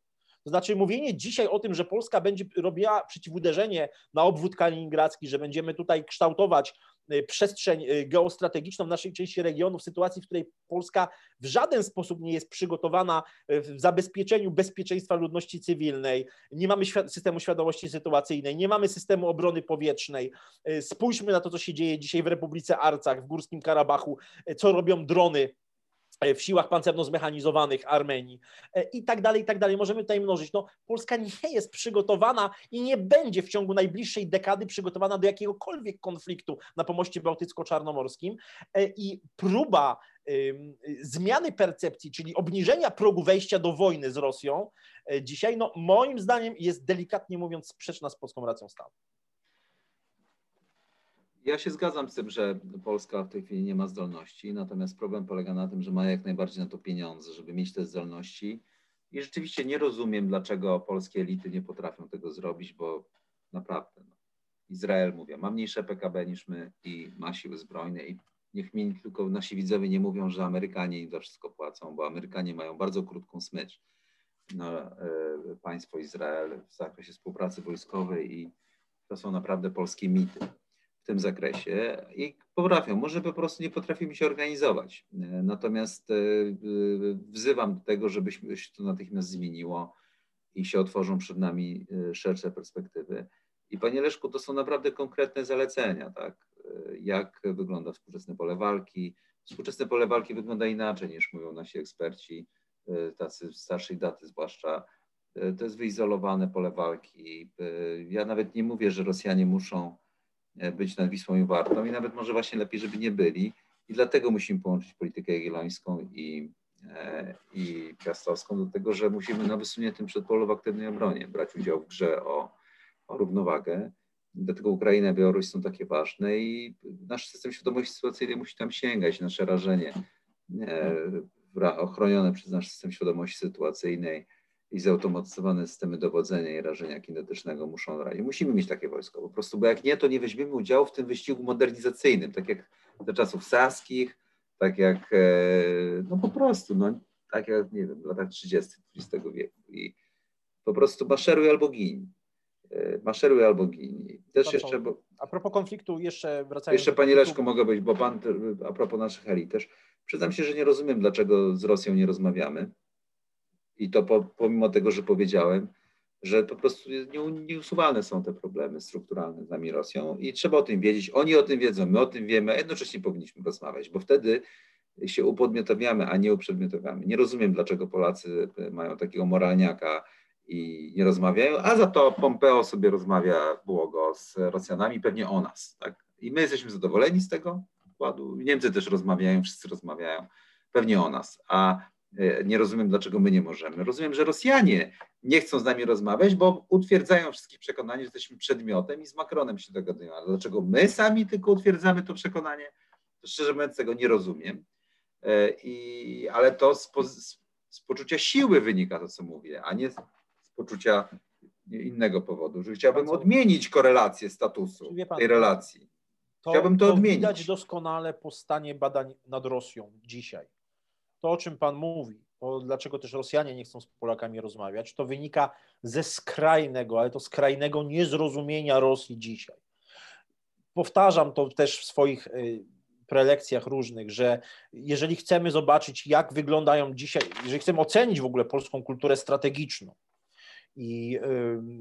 B: To znaczy mówienie dzisiaj o tym, że Polska będzie robiła przeciwuderzenie na obwód kaliningradzki, że będziemy tutaj kształtować y, przestrzeń y, geostrategiczną w naszej części regionu w sytuacji, w której Polska w żaden sposób nie jest przygotowana y, w zabezpieczeniu bezpieczeństwa ludności cywilnej, nie mamy systemu świadomości sytuacyjnej, nie mamy systemu obrony powietrznej. Spójrzmy na to, co się dzieje dzisiaj w Republice Arcach, w Górskim Karabachu, co robią drony E, w siłach pancerno-zmechanizowanych Armenii e, i tak dalej, i tak dalej. Możemy tutaj mnożyć. No, Polska nie jest przygotowana i nie będzie w ciągu najbliższej dekady przygotowana do jakiegokolwiek konfliktu na pomoście bałtycko-czarnomorskim e, i próba zmiany percepcji, czyli obniżenia progu wejścia do wojny z Rosją dzisiaj, no moim zdaniem jest delikatnie mówiąc sprzeczna z polską racją stanu.
A: Ja się zgadzam z tym, że Polska w tej chwili nie ma zdolności, natomiast problem polega na tym, że ma jak najbardziej na to pieniądze, żeby mieć te zdolności. I rzeczywiście nie rozumiem, dlaczego polskie elity nie potrafią tego zrobić, bo naprawdę no, Izrael, mówię, ma mniejsze PKB niż my i ma siły zbrojne i niech mi tylko nasi widzowie nie mówią, że Amerykanie im za wszystko płacą, bo Amerykanie mają bardzo krótką smycz na y, państwo Izrael w zakresie współpracy wojskowej i to są naprawdę polskie mity tym zakresie i potrafią, może po prostu nie potrafimy się organizować. Natomiast e, wzywam do tego, żebyśmy się to natychmiast zmieniło i się otworzą przed nami e, szersze perspektywy. I panie Leszku, to są naprawdę konkretne zalecenia, tak? E, jak wygląda współczesne pole walki. Współczesne pole walki wygląda inaczej niż mówią nasi eksperci, tacy starszej daty zwłaszcza. To jest wyizolowane pole walki. Ja nawet nie mówię, że Rosjanie muszą E, być nad Wisłą i Wartą i nawet może właśnie lepiej, żeby nie byli. I dlatego musimy połączyć politykę jagiellońską i, e, i piastowską do tego, że musimy na wysuniętym przedpolu w aktywnej obronie brać udział w grze o, o równowagę. Dlatego Ukraina i Białoruś są takie ważne i nasz system świadomości sytuacyjnej musi tam sięgać, nasze rażenie e, ochronione przez nasz system świadomości sytuacyjnej i zautomatyzowane systemy dowodzenia i rażenia kinetycznego muszą radzić. Musimy mieć takie wojsko po prostu, bo jak nie, to nie weźmiemy udziału w tym wyścigu modernizacyjnym, tak jak za czasów saskich, tak jak, e, no po prostu, no, tak jak, nie wiem, w latach 30. XX wieku i po prostu maszeruj albo gin. E, maszeruj albo gin. Też jeszcze, bo,
B: a propos konfliktu, jeszcze wracając...
A: Jeszcze Panie Leszko mogę być, bo Pan, a propos naszych elit też, przyznam się, że nie rozumiem, dlaczego z Rosją nie rozmawiamy i to po, pomimo tego, że powiedziałem, że po prostu nieusuwalne są te problemy strukturalne z nami Rosją i trzeba o tym wiedzieć. Oni o tym wiedzą, my o tym wiemy, a jednocześnie powinniśmy rozmawiać, bo wtedy się upodmiotawiamy, a nie uprzedmiotawiamy. Nie rozumiem, dlaczego Polacy mają takiego moralniaka i nie rozmawiają, a za to Pompeo sobie rozmawia błogo z Rosjanami, pewnie o nas. Tak? I my jesteśmy zadowoleni z tego, układu. Niemcy też rozmawiają, wszyscy rozmawiają pewnie o nas, a e, nie rozumiem, dlaczego my nie możemy. Rozumiem, że Rosjanie nie chcą z nami rozmawiać, bo utwierdzają wszystkich przekonanie, że jesteśmy przedmiotem i z Macronem się dogadują. Ale dlaczego my sami tylko utwierdzamy to przekonanie, to szczerze mówiąc tego nie rozumiem. E, I, ale to z, z, z poczucia siły wynika to, co mówię, a nie z poczucia innego powodu, że chciałbym odmienić korelację statusu pan, tej relacji.
B: To, chciałbym to, to odmienić. widać doskonale po stanie badań nad Rosją dzisiaj. To, o czym Pan mówi, to dlaczego też Rosjanie nie chcą z Polakami rozmawiać, to wynika ze skrajnego, ale to skrajnego niezrozumienia Rosji dzisiaj. Powtarzam to też w swoich y, prelekcjach różnych, że jeżeli chcemy zobaczyć, jak wyglądają dzisiaj, jeżeli chcemy ocenić w ogóle polską kulturę strategiczną, i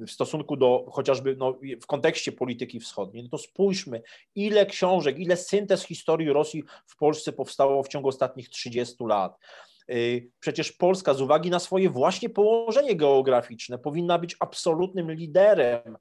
B: w stosunku do chociażby no, w kontekście polityki wschodniej, no to spójrzmy, ile książek, ile syntez historii Rosji w Polsce powstało w ciągu ostatnich 30 lat. Y, przecież Polska z uwagi na swoje właśnie położenie geograficzne powinna być absolutnym liderem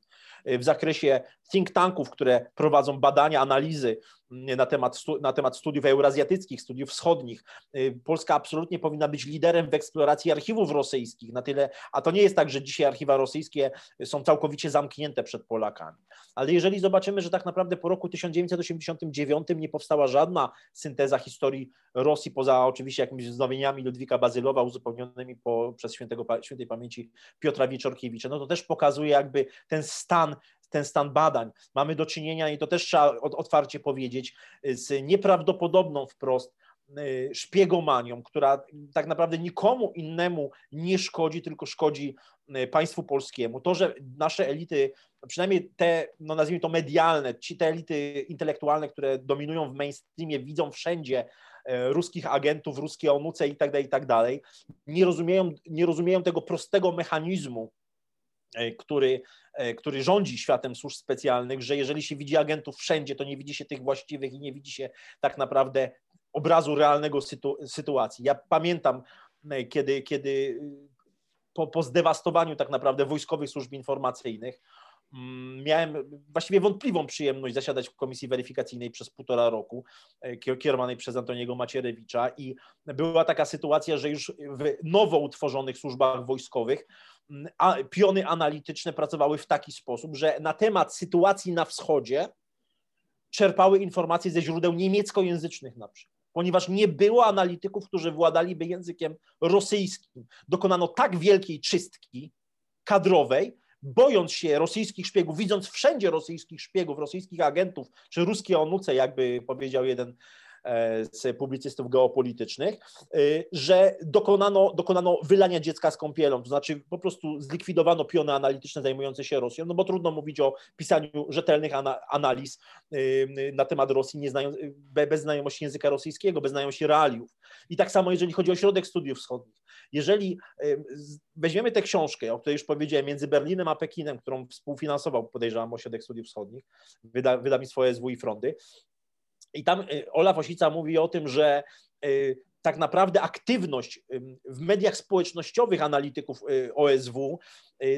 B: w zakresie think tanków, które prowadzą badania, analizy na temat, na temat studiów eurazjatyckich, studiów wschodnich. Y, Polska absolutnie powinna być liderem w eksploracji archiwów rosyjskich, na tyle, a to nie jest tak, że dzisiaj archiwa rosyjskie są całkowicie zamknięte przed Polakami. Ale jeżeli zobaczymy, że tak naprawdę po roku 1989 nie powstała żadna synteza historii Rosji, poza oczywiście jakimiś wznowieniami Ludwika Bazylowa uzupełnionymi po, przez świętego, świętej pamięci Piotra Wieczorkiewicza, no to też pokazuje jakby ten stan ten stan badań. Mamy do czynienia, i to też trzeba otwarcie powiedzieć, z nieprawdopodobną wprost y, szpiegomanią, która tak naprawdę nikomu innemu nie szkodzi, tylko szkodzi y, państwu polskiemu. To, że nasze elity, przynajmniej te, no nazwijmy to medialne, ci te elity intelektualne, które dominują w mainstreamie, widzą wszędzie y, ruskich agentów, ruskie onuce i tak dalej, i tak dalej, nie rozumieją, nie rozumieją tego prostego mechanizmu, który E, który rządzi światem służb specjalnych, że jeżeli się widzi agentów wszędzie, to nie widzi się tych właściwych i nie widzi się tak naprawdę obrazu realnego sytu, sytuacji. Ja pamiętam, e, kiedy, kiedy po, po zdewastowaniu tak naprawdę wojskowych służb informacyjnych, mm, miałem właściwie wątpliwą przyjemność zasiadać w komisji weryfikacyjnej przez półtora roku, e, kierowanej przez Antoniego Macierewicza i była taka sytuacja, że już w nowo utworzonych służbach wojskowych piony analityczne pracowały w taki sposób, że na temat sytuacji na wschodzie czerpały informacje ze źródeł niemieckojęzycznych na przykład, ponieważ nie było analityków, którzy władaliby językiem rosyjskim. Dokonano tak wielkiej czystki kadrowej, bojąc się rosyjskich szpiegów, widząc wszędzie rosyjskich szpiegów, rosyjskich agentów, czy ruskie onuce, jakby powiedział jeden z publicystów geopolitycznych, e, że dokonano, dokonano wylania dziecka z kąpielą, to znaczy po prostu zlikwidowano piony analityczne zajmujące się Rosją, no bo trudno mówić o pisaniu rzetelnych analiz e, na temat Rosji nie znają, bez znajomości języka rosyjskiego, bez znajomości realiów. I tak samo jeżeli chodzi o środek studiów wschodnich. Jeżeli weźmiemy tę książkę, o której już powiedziałem, między Berlinem a Pekinem, którą współfinansował, podejrzewam, Ośrodek Studiów Wschodnich, wyda, wydawnictwo SW i Frondy, i tam y, Olaf Osica mówi o tym, że y, tak naprawdę aktywność w mediach społecznościowych analityków y, OSW,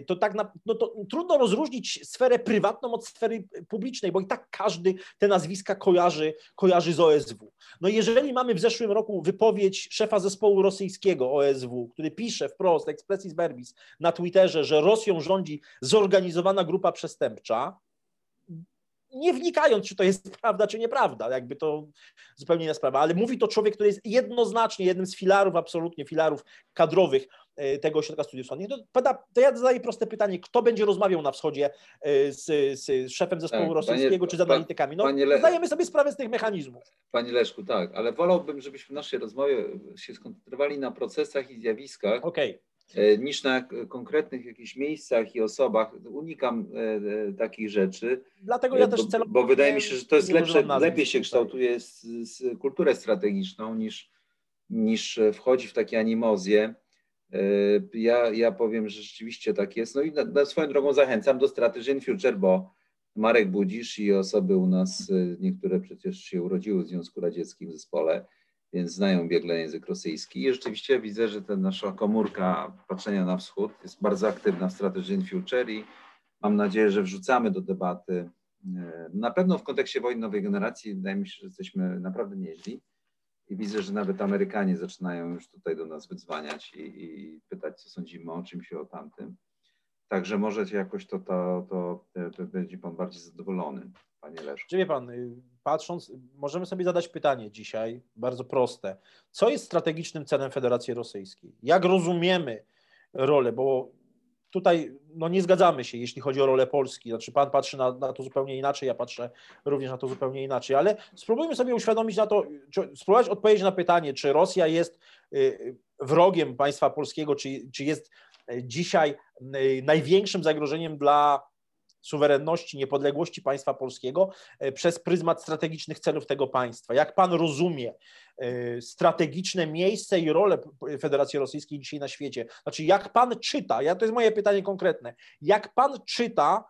B: to tak na, no to trudno rozróżnić sferę prywatną od sfery publicznej, bo i tak każdy te nazwiska kojarzy, kojarzy z OSW. No jeżeli mamy w zeszłym roku wypowiedź szefa zespołu rosyjskiego OSW, który pisze wprost, expressis verbis, na Twitterze, że Rosją rządzi zorganizowana grupa przestępcza, nie wnikając, czy to jest prawda, czy nieprawda, jakby to zupełnie inna sprawa, ale mówi to człowiek, który jest jednoznacznie jednym z filarów, absolutnie filarów kadrowych e, tego ośrodka studiów wschodnich. To, to ja zadaję proste pytanie, kto będzie rozmawiał na wschodzie e, z, z szefem zespołu tak, rosyjskiego, panie, czy z analitykami? No, Le... zdajemy sobie sprawę z tych mechanizmów.
A: Panie Leszku, tak, ale wolałbym, żebyśmy w naszej rozmowie się skoncentrowali na procesach i zjawiskach,
B: okay.
A: E, niż na konkretnych jakichś miejscach i osobach. Unikam e, e, takich rzeczy.
B: Dlatego ja też celowo.
A: Bo, bo wydaje mi się, że to jest lepsze, lepiej się kształtuje z, z kulturę strategiczną niż, niż wchodzi w takie animozje. Ja, ja powiem, że rzeczywiście tak jest. No i na, na swoją drogą zachęcam do Strategy in Future, bo Marek Budzisz i osoby u nas, niektóre przecież się urodziły w Związku Radzieckim w zespole, więc znają biegle język rosyjski. I rzeczywiście widzę, że ta nasza komórka patrzenia na wschód jest bardzo aktywna w Strategy in Future i mam nadzieję, że wrzucamy do debaty Na pewno w kontekście wojny nowej generacji wydaje mi się, że jesteśmy naprawdę nieźli i widzę, że nawet Amerykanie zaczynają już tutaj do nas wydzwaniać i, i pytać, co sądzimy o czymś i o tamtym. Także może jakoś to, to, to, to, będzie Pan bardziej zadowolony, Panie Leszku.
B: Czy wie Pan, y, patrząc, możemy sobie zadać pytanie dzisiaj, bardzo proste. Co jest strategicznym celem Federacji Rosyjskiej? Jak rozumiemy rolę, bo tutaj no nie zgadzamy się, jeśli chodzi o rolę Polski. Znaczy, pan patrzy na, na, to zupełnie inaczej, ja patrzę również na to zupełnie inaczej, ale spróbujmy sobie uświadomić na to, czy, spróbować odpowiedzieć na pytanie, czy Rosja jest y, wrogiem państwa polskiego, czy, czy jest y, dzisiaj największym zagrożeniem dla suwerenności, niepodległości państwa polskiego e, przez pryzmat strategicznych celów tego państwa. Jak pan rozumie e, strategiczne miejsce i rolę Federacji Rosyjskiej dzisiaj na świecie? Znaczy, jak pan czyta, ja, to jest moje pytanie konkretne, jak pan czyta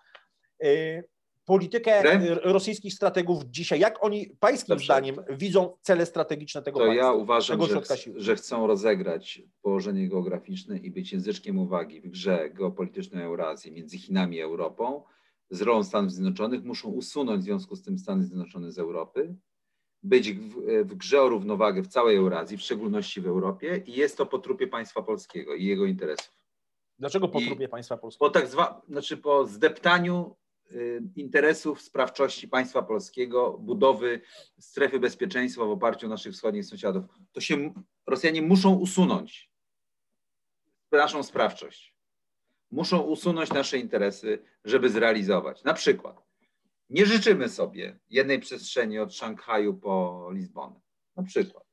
B: e, politykę rosyjskich strategów dzisiaj, jak oni pańskim Dobrze. zdaniem widzą cele strategiczne tego
A: to
B: państwa?
A: Ja uważam, że, że chcą rozegrać położenie geograficzne i być języczkiem uwagi w grze geopolitycznej Eurazji między Chinami a Europą, z rolą Stanów Zjednoczonych, muszą usunąć w związku z tym Stany Zjednoczone z Europy, być w, w grze o równowagę w całej Eurazji, w szczególności w Europie i jest to po trupie państwa polskiego i jego interesów.
B: Dlaczego po I trupie państwa polskiego?
A: Po tak zwa, znaczy po zdeptaniu y, interesów sprawczości państwa polskiego, budowy strefy bezpieczeństwa w oparciu o naszych wschodnich sąsiadów. To się Rosjanie muszą usunąć naszą sprawczość muszą usunąć nasze interesy, żeby zrealizować. Na przykład, nie życzymy sobie jednej przestrzeni od Szanghaju po Lizbonę. Na przykład.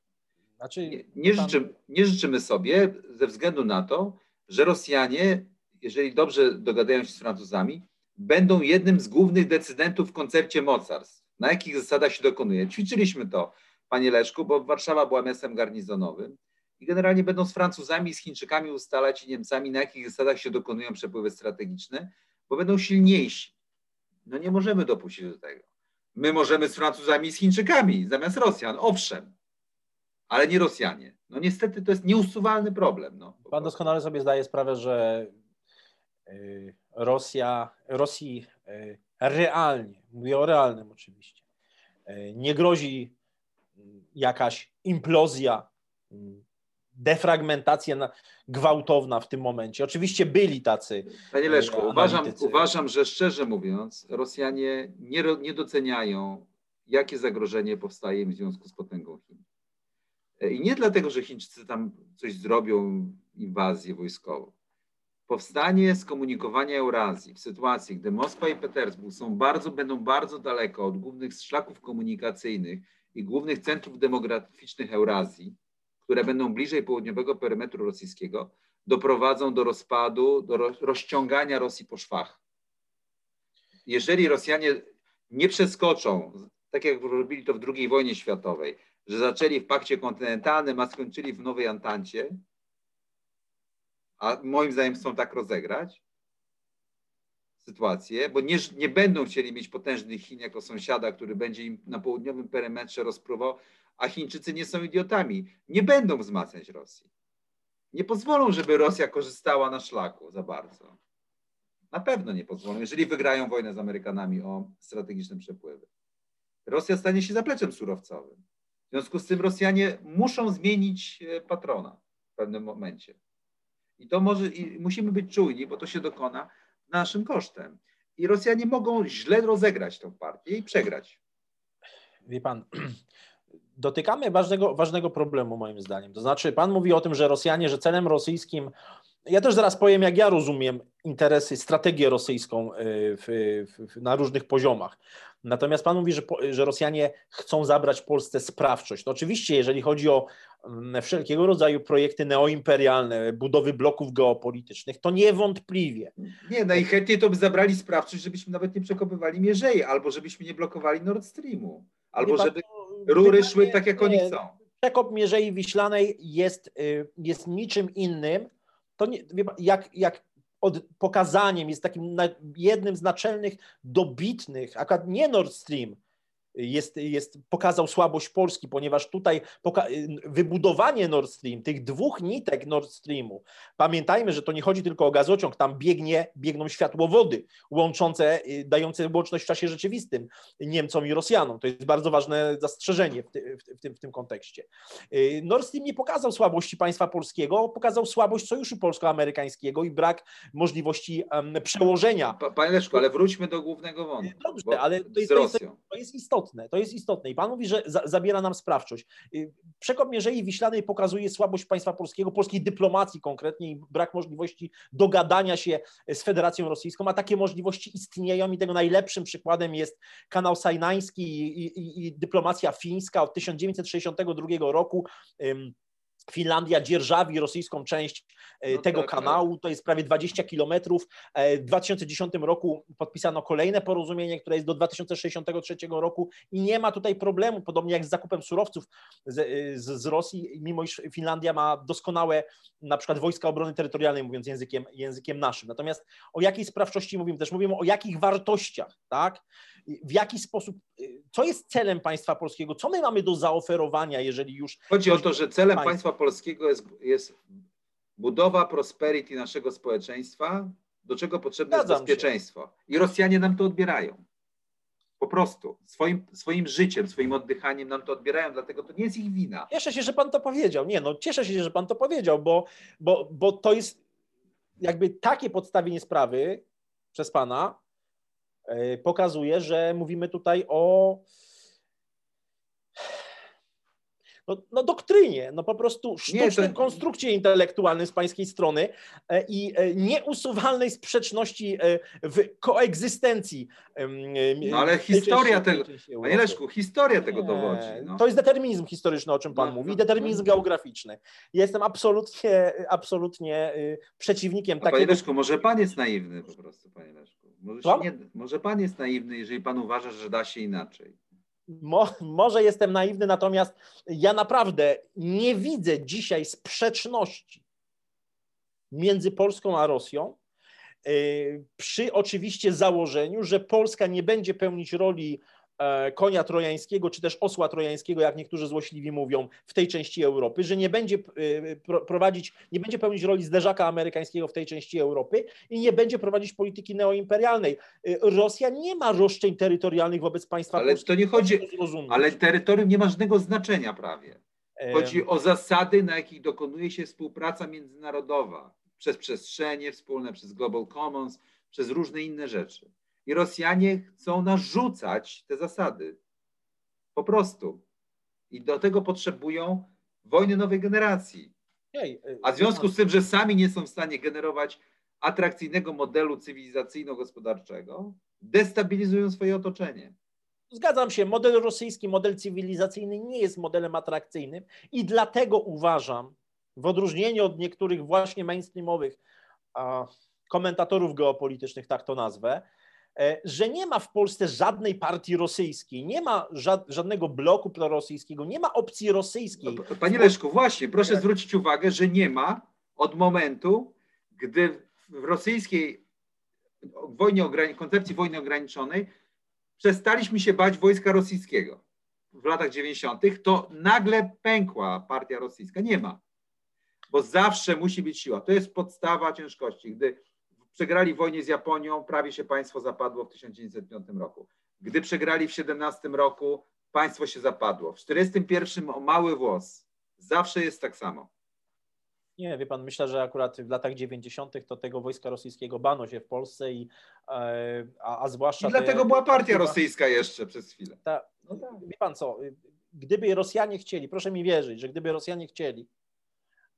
A: Znaczy, nie, nie, życzymy, nie życzymy sobie ze względu na to, że Rosjanie, jeżeli dobrze dogadają się z Francuzami, będą jednym z głównych decydentów w koncercie mocarstw. Na jakich zasadach się dokonuje? Ćwiczyliśmy to, panie Leszku, bo Warszawa była miastem garnizonowym i generalnie będą z Francuzami i z Chińczykami ustalać i Niemcami, na jakich zasadach się dokonują przepływy strategiczne, bo będą silniejsi. No nie możemy dopuścić do tego. My możemy z Francuzami i z Chińczykami zamiast Rosjan, owszem, ale nie Rosjanie. No niestety to jest nieusuwalny problem. No,
B: Pan doskonale sobie zdaje sprawę, że y, Rosja, Rosji y, realnie, mówię o realnym oczywiście, y, nie grozi jakaś implozja defragmentacja gwałtowna w tym momencie. Oczywiście byli tacy.
A: Panie Leszku, e, uważam, uważam, że szczerze mówiąc, Rosjanie nie, nie doceniają, jakie zagrożenie powstaje im w związku z potęgą Chin. E, I nie dlatego, że Chińczycy tam coś zrobią, inwazję wojskową. Powstanie skomunikowania Eurazji w sytuacji, gdy Moskwa i Petersburg są bardzo, będą bardzo daleko od głównych szlaków komunikacyjnych i głównych centrów demograficznych Eurazji, które będą bliżej południowego perymetru rosyjskiego, doprowadzą do rozpadu, do rozciągania Rosji po szwach. Jeżeli Rosjanie nie przeskoczą, tak jak robili to w II wojnie światowej, że zaczęli w pakcie kontynentalnym, a skończyli w nowej Antancie, a moim zdaniem chcą tak rozegrać sytuację, bo nie, nie będą chcieli mieć potężnych Chin jako sąsiada, który będzie im na południowym perymetrze rozpruwał, a Chińczycy nie są idiotami. Nie będą wzmacniać Rosji. Nie pozwolą, żeby Rosja korzystała na szlaku za bardzo. Na pewno nie pozwolą, jeżeli wygrają wojnę z Amerykanami o strategiczne przepływy. Rosja stanie się zapleczem surowcowym. W związku z tym Rosjanie muszą zmienić e, patrona w pewnym momencie. I to może, i musimy być czujni, bo to się dokona naszym kosztem. I Rosjanie mogą źle rozegrać tę partię i przegrać.
B: Wie pan, <clears throat> dotykamy ważnego, ważnego problemu, moim zdaniem. To znaczy, pan mówi o tym, że Rosjanie, że celem rosyjskim, ja też zaraz powiem, jak ja rozumiem interesy, strategię rosyjską y, w, w, na różnych poziomach. Natomiast pan mówi, że, że Rosjanie chcą zabrać Polsce sprawczość. No oczywiście, jeżeli chodzi o mm, wszelkiego rodzaju projekty neoimperialne, budowy bloków geopolitycznych, to niewątpliwie.
A: Nie, najchętniej to by zabrali sprawczość, żebyśmy nawet nie przekopywali Mierzei, albo żebyśmy nie blokowali Nord Streamu, albo żeby rury szły tak, jak oni chcą.
B: Przekop Mierzei Wiślanej jest, y, jest niczym innym, to nie, jak, jak od, pokazaniem jest takim jednym z naczelnych, dobitnych, akurat nie Nord Stream, jest, jest, pokazał słabość Polski, ponieważ tutaj wybudowanie Nord Stream, tych dwóch nitek Nord Streamu, pamiętajmy, że to nie chodzi tylko o gazociąg, tam biegnie, biegną światłowody łączące, y, dające łączność w czasie rzeczywistym Niemcom i Rosjanom. To jest bardzo ważne zastrzeżenie w, ty, w, tym, w tym kontekście. Y, Nord Stream nie pokazał słabości państwa polskiego, pokazał słabość sojuszu polsko-amerykańskiego i brak możliwości przełożenia.
A: Panie Leszku, ale wróćmy do głównego wątku.
B: Dobrze, ale to jest, to, jest, to jest istotne. To jest istotne. I pan mówi, że za, zabiera nam sprawczość. Y, przekop Mierzei Wiślanej pokazuje słabość państwa polskiego, polskiej dyplomacji konkretnie i brak możliwości dogadania się z Federacją Rosyjską, a takie możliwości istnieją i tego najlepszym przykładem jest kanał Sajnański i, i, i dyplomacja fińska od 1962 roku. Finlandia dzierżawi rosyjską część e, no tego tak, kanału, to jest prawie 20 kilometrów. E, w 2010 roku podpisano kolejne porozumienie, które jest do 2063 roku i nie ma tutaj problemu, podobnie jak z zakupem surowców z, e, z, z Rosji, mimo iż Finlandia ma doskonałe na przykład wojska obrony terytorialnej, mówiąc językiem, językiem naszym. Natomiast o jakiej sprawczości mówimy? Też mówimy o jakich wartościach, tak? W jaki sposób, co jest celem państwa polskiego, co my mamy do zaoferowania, jeżeli już.
A: Chodzi o to, że celem państwa, państwa polskiego jest, jest budowa prosperity naszego społeczeństwa, do czego potrzebne Zgadzam jest bezpieczeństwo. Się. I Rosjanie nam to odbierają. Po prostu. Swoim, swoim życiem, swoim oddychaniem nam to odbierają, dlatego to nie jest ich wina.
B: Cieszę się, że pan to powiedział. Nie, no cieszę się, że pan to powiedział, bo, bo, bo to jest jakby takie podstawienie sprawy przez pana, pokazuje, że mówimy tutaj o no, no doktrynie, no po prostu sztucznej to... konstrukcji intelektualnej z pańskiej strony e, i e, nieusuwalnej sprzeczności w koegzystencji.
A: No ale historia tego, panie Leszku, historia tego Nie, dowodzi. No.
B: To jest determinizm historyczny, o czym pan no, mówi, no, determinizm no. geograficzny. Jestem absolutnie, absolutnie przeciwnikiem
A: A takiego... Panie Leszku, może pan jest naiwny po prostu, panie Leszku. Może, nie, może pan jest naiwny, jeżeli pan uważa, że da się inaczej.
B: Mo, może jestem naiwny, natomiast ja naprawdę nie widzę dzisiaj sprzeczności między Polską a Rosją, yy, przy oczywiście założeniu, że Polska nie będzie pełnić roli konia trojańskiego, czy też osła trojańskiego, jak niektórzy złośliwi mówią, w tej części Europy, że nie będzie e, prowadzić, nie będzie pełnić roli zderzaka amerykańskiego w tej części Europy i nie będzie prowadzić polityki neoimperialnej. E, Rosja nie ma roszczeń terytorialnych wobec państwa
A: Ale to nie chodzi, ale terytorium nie ma żadnego znaczenia prawie. Chodzi o zasady, na jakich dokonuje się współpraca międzynarodowa przez przestrzenie wspólne, przez Global Commons, przez różne inne rzeczy. I Rosjanie chcą narzucać te zasady. Po prostu. I do tego potrzebują wojny nowej generacji. Y, A w związku z tym, że sami nie są w stanie generować atrakcyjnego modelu cywilizacyjno-gospodarczego, destabilizują swoje otoczenie.
B: Zgadzam się, model rosyjski, model cywilizacyjny nie jest modelem atrakcyjnym i dlatego uważam, w odróżnieniu od niektórych właśnie mainstreamowych komentatorów geopolitycznych, tak to nazwę, E, że nie ma w Polsce żadnej partii rosyjskiej, nie ma żadnego bloku prorosyjskiego, nie ma opcji rosyjskiej.
A: No, panie Leszku, właśnie, proszę zwrócić uwagę, że nie ma od momentu, gdy w rosyjskiej wojnie, koncepcji wojny ograniczonej przestaliśmy się bać wojska rosyjskiego w latach 90., to nagle pękła partia rosyjska. Nie ma, bo zawsze musi być siła. To jest podstawa ciężkości. Gdy przegrali wojnę z Japonią, prawie się państwo zapadło w 1905 roku. Gdy przegrali w 17 roku, państwo się zapadło. W 41 o mały włos. Zawsze jest tak samo.
B: Nie, wie pan, myślę, że akurat w latach 90. to tego wojska rosyjskiego bano się w Polsce i e, a, a zwłaszcza.
A: I dlatego te, była partia rosyjska jeszcze przez chwilę. Ta,
B: no tak. Wie pan co, gdyby Rosjanie chcieli, proszę mi wierzyć, że gdyby Rosjanie chcieli,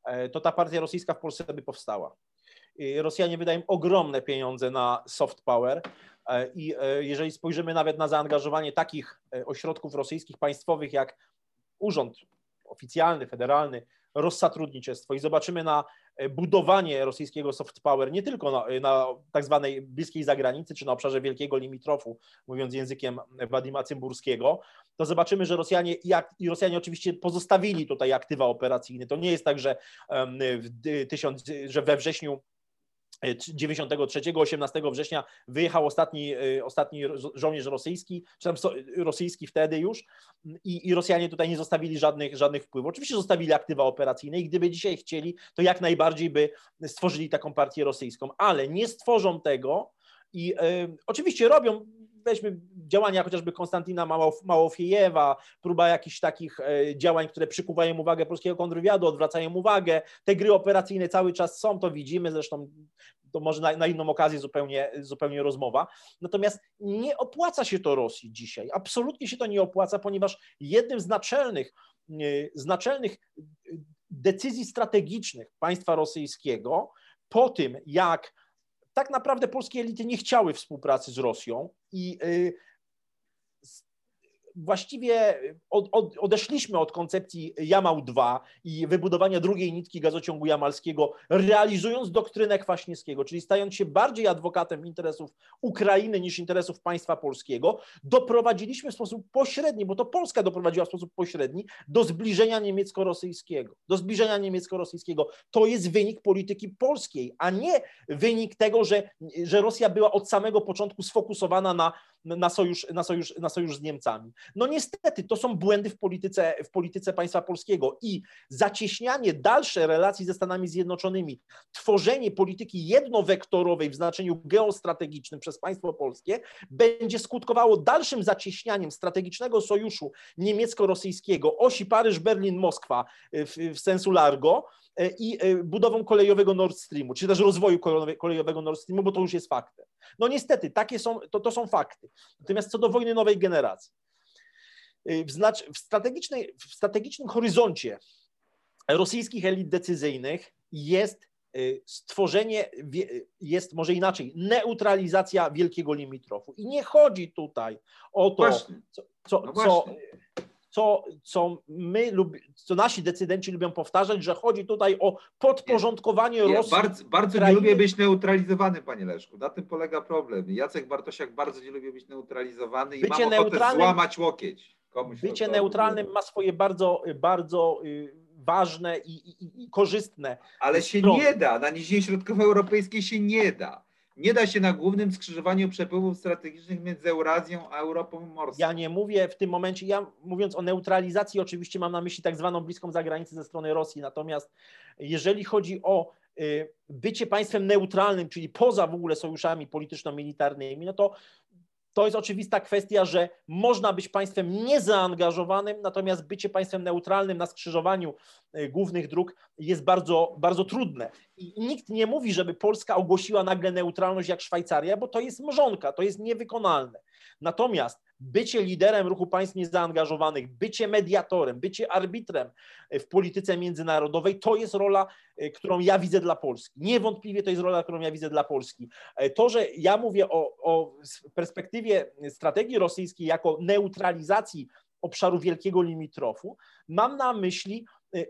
B: e, to ta partia rosyjska w Polsce by powstała. Rosjanie wydają ogromne pieniądze na soft power. E, I e, jeżeli spojrzymy nawet na zaangażowanie takich e, ośrodków rosyjskich państwowych jak Urząd Oficjalny, Federalny, Rozsatrudniczestwo i zobaczymy na budowanie rosyjskiego soft power nie tylko na, na tak zwanej bliskiej zagranicy, czy na obszarze wielkiego limitrofu, mówiąc językiem Wadima Cymburskiego, to zobaczymy, że Rosjanie jak, i Rosjanie oczywiście pozostawili tutaj aktywa operacyjne. To nie jest tak, że, w tysiąc, że we wrześniu 93, 18 września wyjechał ostatni, e, ostatni żołnierz rosyjski, czy tam rosyjski wtedy już i, i Rosjanie tutaj nie zostawili żadnych, żadnych wpływów. Oczywiście zostawili aktywa operacyjne i gdyby dzisiaj chcieli, to jak najbardziej by stworzyli taką partię rosyjską, ale nie stworzą tego i y, oczywiście robią weźmy działania chociażby Konstantina Małofiejewa, próba jakichś takich e, działań, które przykuwają uwagę polskiego kontrwywiadu, odwracają uwagę. Te gry operacyjne cały czas są, to widzimy, zresztą to może na, na, inną okazję zupełnie, zupełnie rozmowa. Natomiast nie opłaca się to Rosji dzisiaj. Absolutnie się to nie opłaca, ponieważ jednym z naczelnych, e, z naczelnych e, decyzji strategicznych państwa rosyjskiego po tym, jak tak naprawdę polskie elity nie chciały współpracy z Rosją i y, właściwie od, od, odeszliśmy od koncepcji Jamał 2 i wybudowania drugiej nitki gazociągu jamalskiego, realizując doktrynę Kwaśniewskiego, czyli stając się bardziej adwokatem interesów Ukrainy niż interesów państwa polskiego, doprowadziliśmy w sposób pośredni, bo to Polska doprowadziła w sposób pośredni do zbliżenia niemiecko-rosyjskiego. Do zbliżenia niemiecko-rosyjskiego. To jest wynik polityki polskiej, a nie wynik tego, że, że Rosja była od samego początku sfokusowana na, na, sojusz, na, sojusz, na sojusz z Niemcami. No niestety, to są błędy w polityce, w polityce państwa polskiego i zacieśnianie dalsze relacji ze Stanami Zjednoczonymi, tworzenie polityki jednowektorowej w znaczeniu geostrategicznym przez państwo polskie będzie skutkowało dalszym zacieśnianiem strategicznego sojuszu niemiecko-rosyjskiego, osi Paryż-Berlin-Moskwa w, w sensu largo, i e, budową kolejowego Nord Streamu, czy też rozwoju kolejowego Nord Streamu, bo to już jest faktem. No niestety, takie są, to, to są fakty. Natomiast co do wojny nowej generacji, Y, w, znacz, w, strategicznej, w strategicznym horyzoncie rosyjskich elit decyzyjnych jest stworzenie, jest może inaczej, neutralizacja wielkiego limitrofu. I nie chodzi tutaj o to, co, co, no co, co, co my, lub, co nasi decydenci lubią powtarzać, że chodzi tutaj o podporządkowanie nie, Rosji.
A: Bardzo, bardzo nie lubię być neutralizowany, panie Leszku. Na tym polega problem. Jacek Bartosiak bardzo nie lubi być neutralizowany i Bycie ma ochotę złamać łokieć.
B: Komuś Bycie neutralnym ma swoje bardzo, bardzo y, ważne i, i, i korzystne.
A: Ale się strony. nie da, na nizinie środkowoeuropejskiej się nie da. Nie da się na głównym skrzyżowaniu przepływów strategicznych między Eurazją a Europą Morską.
B: Ja nie mówię w tym momencie, ja mówiąc o neutralizacji, oczywiście mam na myśli tak zwaną bliską zagranicę ze strony Rosji, natomiast jeżeli chodzi o y, bycie państwem neutralnym, czyli poza w ogóle sojuszami polityczno-militarnymi, no to to jest oczywista kwestia, że można być państwem niezaangażowanym, natomiast bycie państwem neutralnym na skrzyżowaniu e, głównych dróg jest bardzo, bardzo trudne. I nikt nie mówi, żeby Polska ogłosiła nagle neutralność jak Szwajcaria, bo to jest mrzonka, to jest niewykonalne. Natomiast bycie liderem ruchu państw niezaangażowanych, bycie mediatorem, bycie arbitrem w polityce międzynarodowej, to jest rola, e, którą ja widzę dla Polski. Niewątpliwie to jest rola, którą ja widzę dla Polski. E, to, że ja mówię o, o perspektywie strategii rosyjskiej jako neutralizacji obszaru wielkiego limitrofu, mam na myśli e,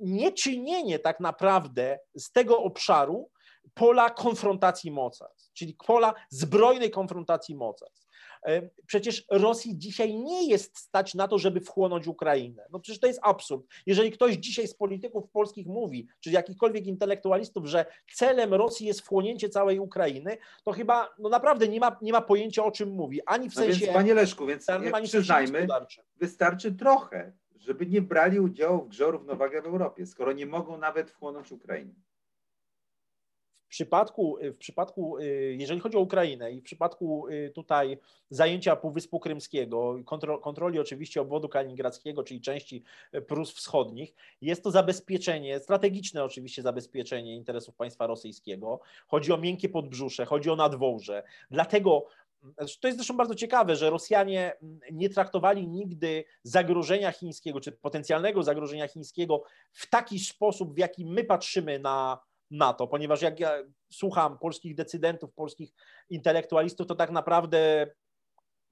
B: nieczynienie tak naprawdę z tego obszaru pola konfrontacji mocarstw, czyli pola zbrojnej konfrontacji mocarstw. E, przecież Rosji dzisiaj nie jest stać na to, żeby wchłonąć Ukrainę. No przecież to jest absurd. Jeżeli ktoś dzisiaj z polityków polskich mówi, czy jakichkolwiek intelektualistów, że celem Rosji jest wchłonięcie całej Ukrainy, to chyba no naprawdę nie ma, nie ma pojęcia o czym mówi. Ani w no sensie.
A: Więc, panie Leszku, więc ani przyznajmy, wystarczy trochę, żeby nie brali udziału w grze o równowagę w Europie, skoro nie mogą nawet wchłonąć Ukrainy.
B: W przypadku, w przypadku, y, jeżeli chodzi o Ukrainę i w przypadku y, tutaj zajęcia Półwyspu Krymskiego, kontroli oczywiście obwodu kaliningradzkiego, czyli części Prus Wschodnich, jest to zabezpieczenie, strategiczne oczywiście zabezpieczenie interesów państwa rosyjskiego. Chodzi o miękkie podbrzusze, chodzi o nadwołże. Dlatego znaczy, to jest zresztą bardzo ciekawe, że Rosjanie nie traktowali nigdy zagrożenia chińskiego, czy potencjalnego zagrożenia chińskiego w taki sposób, w jaki my patrzymy na, na to, ponieważ jak ja słucham polskich decydentów, polskich intelektualistów, to tak naprawdę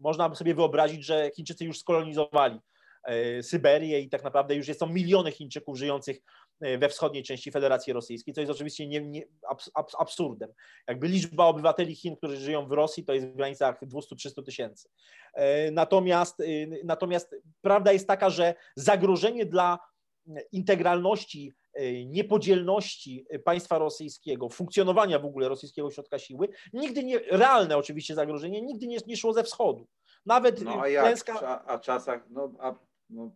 B: można sobie wyobrazić, że Chińczycy już skolonizowali e, Syberię i tak naprawdę już są miliony Chińczyków żyjących e, we wschodniej części Federacji Rosyjskiej, co jest oczywiście nie, nie, abs, absurdem. Jakby liczba obywateli Chin, którzy żyją w Rosji, to jest w granicach 200-300 tysięcy. E, natomiast, natomiast prawda jest taka, że zagrożenie dla integralności niepodzielności państwa rosyjskiego, funkcjonowania w ogóle rosyjskiego środka siły, nigdy nie, realne oczywiście zagrożenie, nigdy nie, nie szło ze wschodu. Nawet
A: no, a jak? klęska... A, czasach, no, a, no,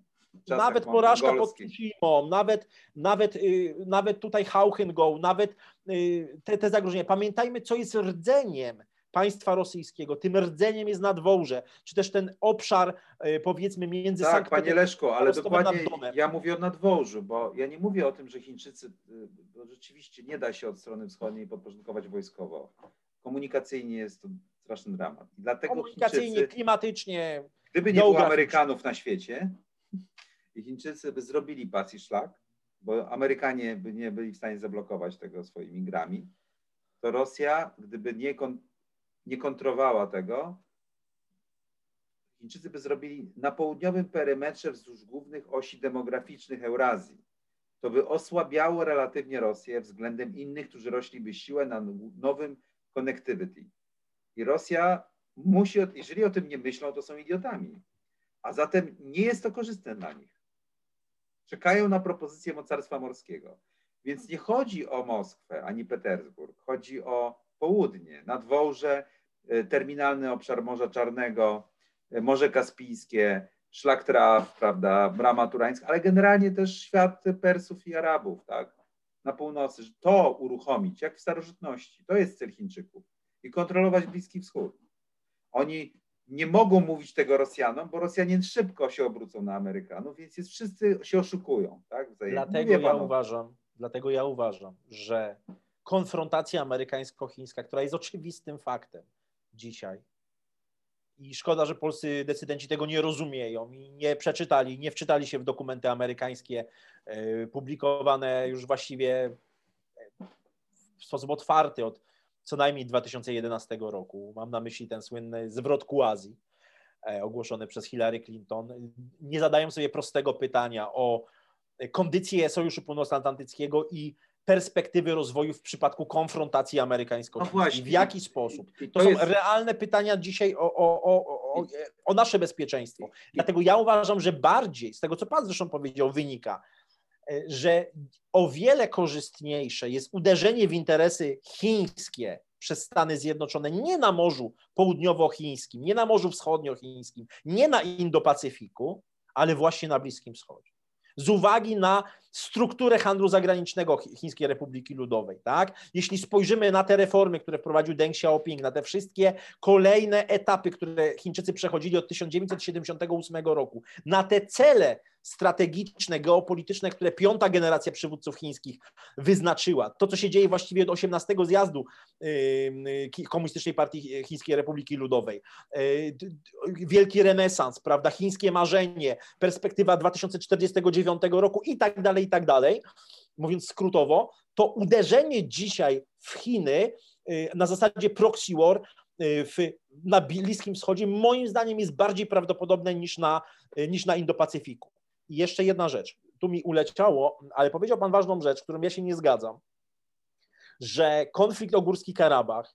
B: nawet porażka pod Tsushima, nawet, nawet, y, nawet tutaj Hauchengo, nawet y, te, te zagrożenia. Pamiętajmy, co jest rdzeniem państwa rosyjskiego. Tym rdzeniem jest nadwołże, czy też ten obszar y, powiedzmy między
A: Tak, panie Leszko, ale dokładnie ja mówię o nadwołżu, bo ja nie mówię o tym, że Chińczycy, bo rzeczywiście nie da się od strony wschodniej podporządkować wojskowo. Komunikacyjnie jest to straszny dramat.
B: I dlatego Komunikacyjnie, Chińczycy, klimatycznie.
A: Gdyby nie było Amerykanów na świecie, <laughs> i Chińczycy by zrobili pas i szlak, bo Amerykanie by nie byli w stanie zablokować tego swoimi grami, to Rosja, gdyby nie, kon, nie kontrowała tego, Chińczycy by zrobili na południowym perymetrze wzdłuż głównych osi demograficznych Eurazji. To by osłabiało relatywnie Rosję względem innych, którzy rośliby siłę na nowym connectivity. I Rosja musi, jeżeli o tym nie myślą, to są idiotami. A zatem nie jest to korzystne dla nich czekają na propozycję mocarstwa morskiego. Więc nie chodzi o Moskwę ani Petersburg, chodzi o południe, nadwołże, terminalny obszar Morza Czarnego, e, Morze Kaspijskie, szlak traw, prawda, brama turańska, ale generalnie też świat Persów i Arabów, tak, na północy, że to uruchomić, jak w starożytności, to jest cel Chińczyków i kontrolować Bliski Wschód. Oni nie mogą mówić tego Rosjanom, bo Rosjanie szybko się obrócą na Amerykanów, więc jest, wszyscy się oszukują. Tak?
B: Dlatego ja, uważam, dlatego ja uważam, że konfrontacja amerykańsko-chińska, która jest oczywistym faktem dzisiaj, i szkoda, że polscy decydenci tego nie rozumieją i nie przeczytali, nie wczytali się w dokumenty amerykańskie e, publikowane już właściwie w sposób otwarty od co najmniej 2011 roku. Mam na myśli ten słynny zwrot Kuazji e, ogłoszony przez Hillary Clinton. Nie zadają sobie prostego pytania o kondycję Sojuszu Północnoatlantyckiego i perspektywy rozwoju w przypadku konfrontacji amerykańsko no W jaki sposób? To, są realne pytania dzisiaj o, o, o, o, nasze bezpieczeństwo. Dlatego ja uważam, że bardziej, z tego co Pan zresztą powiedział, wynika, E, że o wiele korzystniejsze jest uderzenie w interesy chińskie przez Stany Zjednoczone nie na Morzu Południowochińskim, nie na Morzu Wschodniochińskim, nie na Indo-Pacyfiku, ale właśnie na Bliskim Wschodzie z uwagi na strukturę handlu zagranicznego Chińskiej Republiki Ludowej. Tak? Jeśli spojrzymy na te reformy, które wprowadził Deng Xiaoping, na te wszystkie kolejne etapy, które Chińczycy przechodzili od 1978 roku, na te cele strategiczne, geopolityczne, które piąta generacja przywódców chińskich wyznaczyła. To, co się dzieje właściwie od 18 zjazdu Komunistycznej Partii Chińskiej Republiki Ludowej. Wielki renesans, prawda, chińskie marzenie, perspektywa 2049 roku i tak dalej, i tak dalej. Mówiąc skrótowo, to uderzenie dzisiaj w Chiny na zasadzie proxy war w, na Bliskim Wschodzie moim zdaniem jest bardziej prawdopodobne niż na, niż na Indo-Pacyfiku. I jeszcze jedna rzecz, tu mi uleciało, ale powiedział Pan ważną rzecz, którą ja się nie zgadzam, że konflikt o Górski Karabach,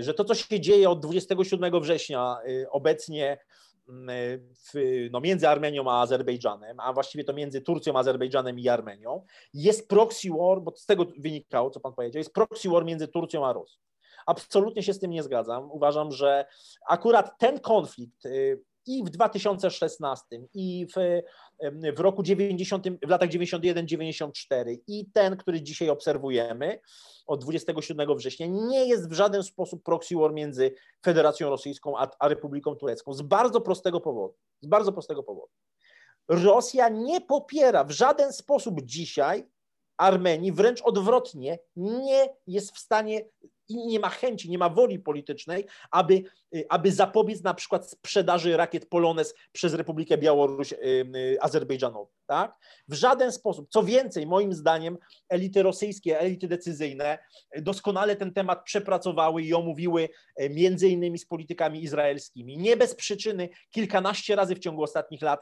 B: że to, co się dzieje od 27 września obecnie w, no, między Armenią a Azerbejdżanem, a właściwie to między Turcją, Azerbejdżanem i Armenią, jest proxy war, bo z tego wynikało, co Pan powiedział, jest proxy war między Turcją a Rosją. Absolutnie się z tym nie zgadzam. Uważam, że akurat ten konflikt i w 2016, i w, w roku 90, w latach 91-94, i ten, który dzisiaj obserwujemy od 27 września, nie jest w żaden sposób proxy war między Federacją Rosyjską a, a Republiką Turecką. Z bardzo prostego powodu. Z bardzo prostego powodu. Rosja nie popiera w żaden sposób dzisiaj Armenii, wręcz odwrotnie, nie jest w stanie i nie ma chęci, nie ma woli politycznej, aby, y, aby zapobiec na przykład sprzedaży rakiet Polones przez Republikę Białoruś y, y, Azerbejdżanowi. Tak? W żaden sposób. Co więcej, moim zdaniem elity rosyjskie, elity decyzyjne doskonale ten temat przepracowały i omówiły między innymi z politykami izraelskimi. Nie bez przyczyny kilkanaście razy w ciągu ostatnich lat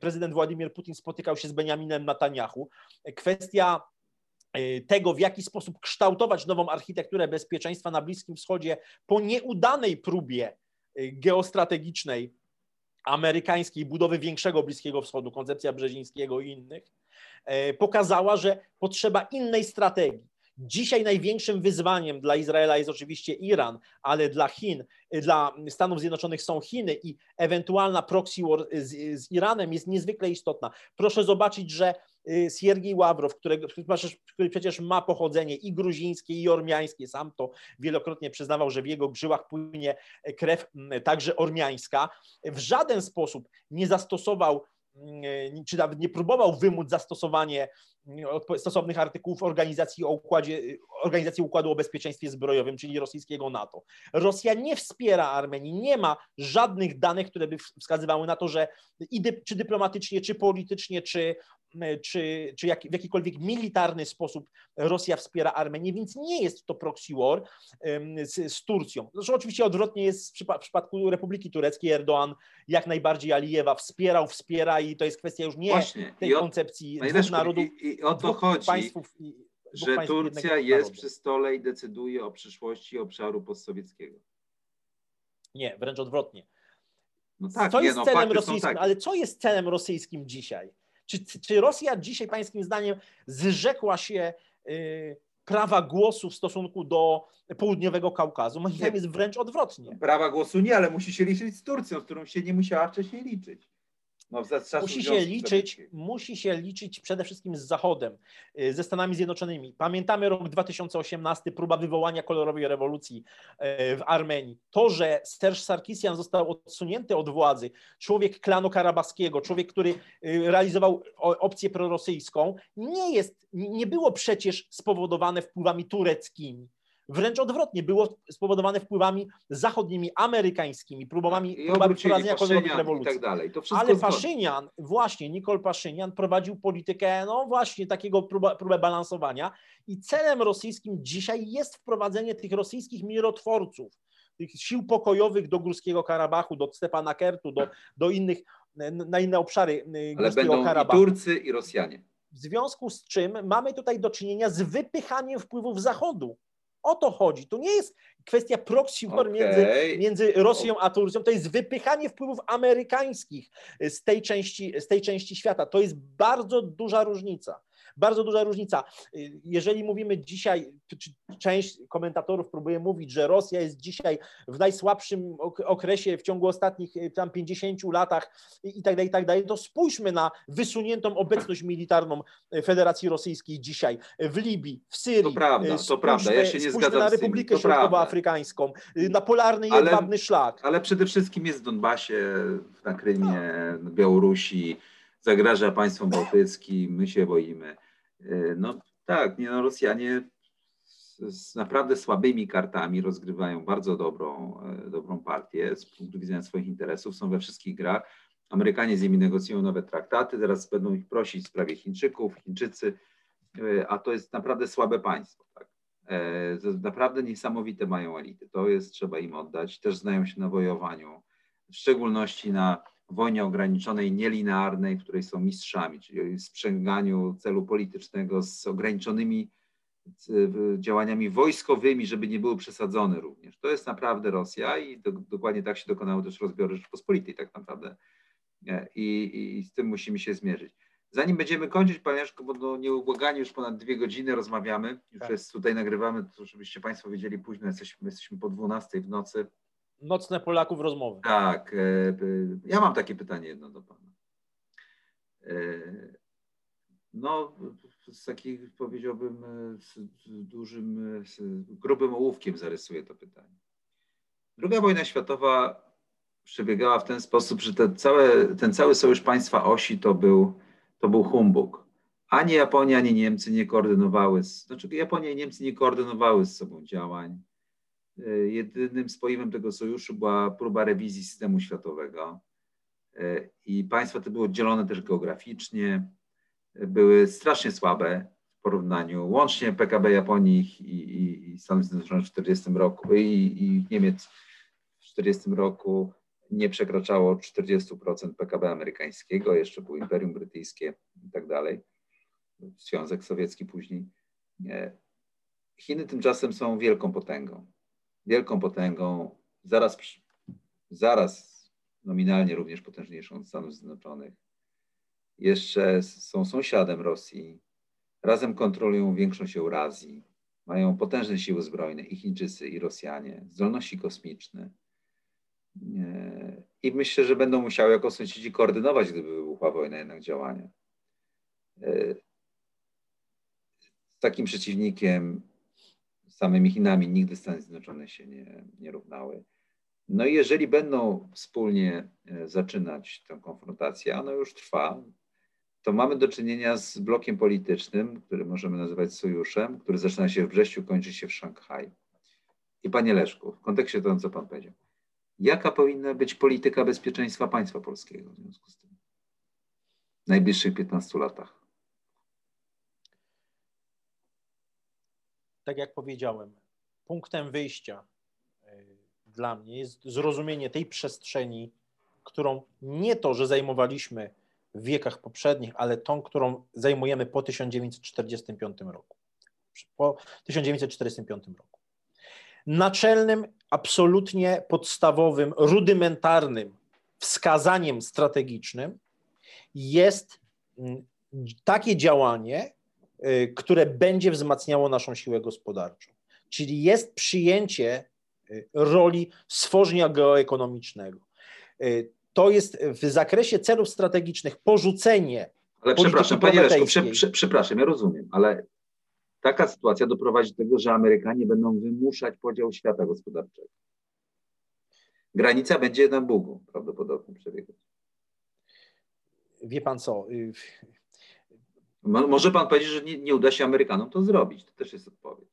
B: prezydent Władimir Putin spotykał się z Benjaminem Netanyahu. Kwestia tego, w jaki sposób kształtować nową architekturę bezpieczeństwa na Bliskim Wschodzie po nieudanej próbie y, geostrategicznej amerykańskiej budowy większego Bliskiego Wschodu, koncepcja Brzezińskiego i innych, pokazała, że potrzeba innej strategii. Dzisiaj największym wyzwaniem dla Izraela jest oczywiście Iran, ale dla Chin, dla Stanów Zjednoczonych są Chiny i ewentualna proxy war z, z Iranem jest niezwykle istotna. Proszę zobaczyć, że Siergiej Ławrow, którego, który przecież ma pochodzenie i gruzińskie, i ormiańskie, sam to wielokrotnie przyznawał, że w jego grzyłach płynie krew także ormiańska, w żaden sposób nie zastosował Mm, czy nawet nie próbował wymóc zastosowanie stosownych artykułów organizacji, o układzie, organizacji Układu o Bezpieczeństwie Zbrojowym, czyli rosyjskiego NATO. Rosja nie wspiera Armenii, nie ma żadnych danych, które by wskazywały na to, że czy dyplomatycznie, czy politycznie, czy czy, czy jak, w jakikolwiek militarny sposób Rosja wspiera Armenię, więc nie jest to proxy war z, z Turcją. Zresztą oczywiście odwrotnie jest w, przypa w, przypadku Republiki Tureckiej. Erdoğan jak najbardziej Alijewa wspierał, wspiera i to jest kwestia już nie Właśnie. tej od, koncepcji dwóch narodów,
A: i, i o to chodzi, państwów, że Turcja jest przy stole i decyduje o przyszłości obszaru postsowieckiego.
B: Nie, wręcz odwrotnie. No tak, co nie, jest no, celem rosyjskim, ale co jest celem rosyjskim dzisiaj? Czy, czy Rosja dzisiaj, pańskim zdaniem, zrzekła się y, prawa głosu w stosunku do południowego Kaukazu? Moim zdaniem jest wręcz odwrotnie.
A: Prawa głosu nie, ale musi się liczyć z Turcją, z którą się nie musiała wcześniej liczyć.
B: No, musi się liczyć, musi się liczyć przede wszystkim z Zachodem, y, ze Stanami Zjednoczonymi. Pamiętamy rok 2018, próba wywołania kolorowej rewolucji y, w Armenii. To, że Serge Sarkisian został odsunięty od władzy, człowiek klanu karabaskiego, człowiek, który y, realizował opcję prorosyjską, nie jest, nie było przecież spowodowane wpływami tureckimi Wręcz odwrotnie, było spowodowane wpływami zachodnimi, amerykańskimi, próbami, próbami prowadzenia kolorowych rewolucji.
A: Tak dalej.
B: Ale Paszynian, właśnie Nikol Paszynian prowadził politykę, no właśnie takiego próbę, próbę balansowania i celem rosyjskim dzisiaj jest wprowadzenie tych rosyjskich mirotworców, tych sił pokojowych do Górskiego Karabachu, do Stepana Kertu, do, do innych, na inne obszary
A: y, Ale będą Karabachu. i Turcy i Rosjanie.
B: W związku z czym mamy tutaj do czynienia z wypychaniem wpływów Zachodu. O to chodzi. To nie jest kwestia proxy war okay. między, między Rosją a Turcją, to jest wypychanie wpływów amerykańskich z tej, części, z tej części świata. To jest bardzo duża różnica. Bardzo duża różnica. Jeżeli mówimy dzisiaj, część komentatorów próbuje mówić, że Rosja jest dzisiaj w najsłabszym okresie w ciągu ostatnich e, tam 50 latach i tak dalej, i tak dalej, to spójrzmy na wysuniętą obecność militarną e, Federacji Rosyjskiej dzisiaj w Libii, w Syrii. To
A: prawda, to prawda, ja się nie zgadzam
B: na Republikę Środkowoafrykańską, na polarny jedwabny szlak.
A: Ale przede wszystkim jest w Donbasie, na Krymie, na Białorusi, zagraża państwom bałtyckim, my się boimy. E, no tak, nie no, Rosjanie z naprawdę słabymi kartami rozgrywają bardzo dobrą, e, dobrą partię z punktu widzenia swoich interesów, są we wszystkich grach. Amerykanie z nimi negocjują nowe traktaty, teraz będą ich prosić w sprawie Chińczyków, Chińczycy, e, a to jest naprawdę słabe państwo. Tak? Naprawdę niesamowite mają elity. To jest, trzeba im oddać. Też znają się na wojowaniu, w szczególności na wojnie ograniczonej, nielinearnej, w której są mistrzami, czyli sprzęganiu celu politycznego z ograniczonymi działaniami wojskowymi, żeby nie były przesadzone również. To jest naprawdę Rosja i do, dokładnie tak się dokonały też rozbiory Rzeczpospolitej tak naprawdę. I, I, z tym musimy się zmierzyć. Zanim będziemy kończyć, Panie Jaszko, bo no nieubłaganie już ponad dwie godziny rozmawiamy, już tak. jest tutaj nagrywamy, to żebyście Państwo wiedzieli późno, jesteśmy, jesteśmy po 12 w nocy,
B: nocne Polaków rozmowy.
A: Tak. E, ja mam takie pytanie jedno do Pana. E, no, z takich powiedziałbym, z dużym, z grubym ołówkiem zarysuję to pytanie. Druga wojna światowa przebiegała w ten sposób, że ten cały, ten cały sojusz państwa osi to był, to był humbug. Ani Japonia, ani Niemcy nie koordynowały, znaczy Japonia i Niemcy nie koordynowały z sobą działań E, jedynym spoiwem tego sojuszu była próba rewizji systemu światowego. E, I państwa te były oddzielone też geograficznie, e, były strasznie słabe w porównaniu. Łącznie PKB Japonii i, i, i Stanów Zjednoczonych w 1940 roku i, i Niemiec w 1940 roku nie przekraczało 40% PKB amerykańskiego, jeszcze było Imperium Brytyjskie i tak dalej, Związek Sowiecki później. Chiny tymczasem są wielką potęgą wielką potęgą, zaraz, zaraz nominalnie również potężniejszą od Stanów Zjednoczonych. Jeszcze są sąsiadem Rosji. Razem kontrolują większość Eurazji. Mają potężne siły zbrojne i Chińczycy, i Rosjanie, zdolności kosmiczne. I myślę, że będą musiały jako sąsiedzi koordynować, gdyby wybuchła wojna, jednak działania. Z takim przeciwnikiem, samymi Chinami, nigdy Stany Zjednoczone się nie, nie równały. No i jeżeli będą wspólnie e, zaczynać tę konfrontację, a ona już trwa, to mamy do czynienia z blokiem politycznym, który możemy nazywać sojuszem, który zaczyna się w Brześciu, kończy się w Szanghaj. I panie Leszku, w kontekście tego, co pan powiedział, jaka powinna być polityka bezpieczeństwa państwa polskiego w związku z tym w najbliższych 15 latach?
B: Tak jak powiedziałem, punktem wyjścia dla mnie jest zrozumienie tej przestrzeni, którą nie to, że zajmowaliśmy w wiekach poprzednich, ale tą, którą zajmujemy po 1945 roku. Po 1945 roku. Naczelnym, absolutnie podstawowym, rudymentarnym wskazaniem strategicznym jest mm, takie działanie, które będzie wzmacniało naszą siłę gospodarczą. Czyli jest przyjęcie Y, roli stworzenia geoekonomicznego. Y, to jest w zakresie celów strategicznych porzucenie.
A: Ale przepraszam, panie Leszku, prze, prze, przepraszam, ja rozumiem, ale taka sytuacja doprowadzi do tego, że Amerykanie będą wymuszać podział świata gospodarczego. Granica będzie na Bugu prawdopodobnie przebiegać.
B: Wie pan co?
A: Może pan powiedzieć, że nie, nie uda się Amerykanom to zrobić. To też jest odpowiedź.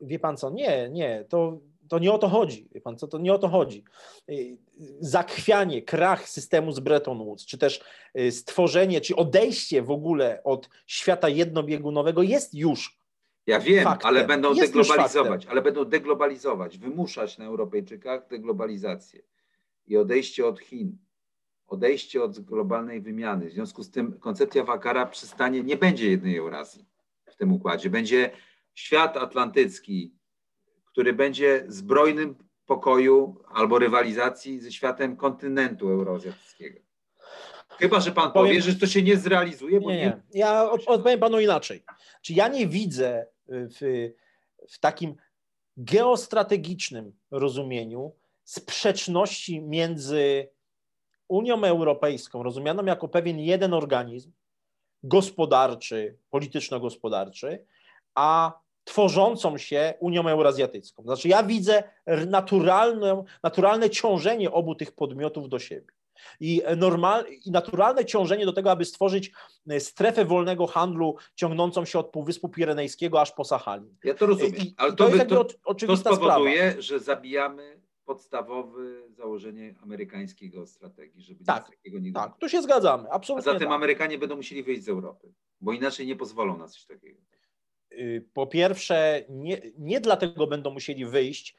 B: Wie pan co? Nie, nie. To to nie o to chodzi, wie pan co, to nie o to chodzi. Y, Zakwianie, krach systemu z Bretton Woods, czy też y, stworzenie, czy odejście w ogóle od świata jednobiegunowego jest już
A: ja wiem, faktem. ale będą jest deglobalizować, ale będą deglobalizować, wymuszać na Europejczykach deglobalizację i odejście od Chin, odejście od globalnej wymiany. W związku z tym koncepcja Wakara przystanie, nie będzie jednej Eurazji w tym układzie. Będzie świat atlantycki, który będzie zbrojnym pokoju albo rywalizacji ze światem kontynentu euroazjatyckiego. Chyba, że pan Powiem, powie, że to się nie zrealizuje.
B: Bo nie, nie. Ja odpowiem panu inaczej. Czy ja nie widzę w, w takim geostrategicznym rozumieniu sprzeczności między Unią Europejską, rozumianą jako pewien jeden organizm gospodarczy, polityczno-gospodarczy, a tworzącą się Unią Eurazjatycką. Znaczy ja widzę naturalne, naturalne ciążenie obu tych podmiotów do siebie. I, normal, I naturalne ciążenie do tego, aby stworzyć e, strefę wolnego handlu ciągnącą się od Półwyspu Pirenejskiego aż po Sachalin.
A: Ja to rozumiem, I, ale to, to, jest to, oczywista to spowoduje, sprawa. że zabijamy podstawowe założenie amerykańskiego strategii, żeby
B: tak, nic takiego nigdy Tak, tu się zgadzamy, absolutnie.
A: A zatem
B: tak.
A: Amerykanie będą musieli wyjść z Europy, bo inaczej nie pozwolą na coś takiego.
B: Y, po pierwsze, nie, nie dlatego będą musieli wyjść,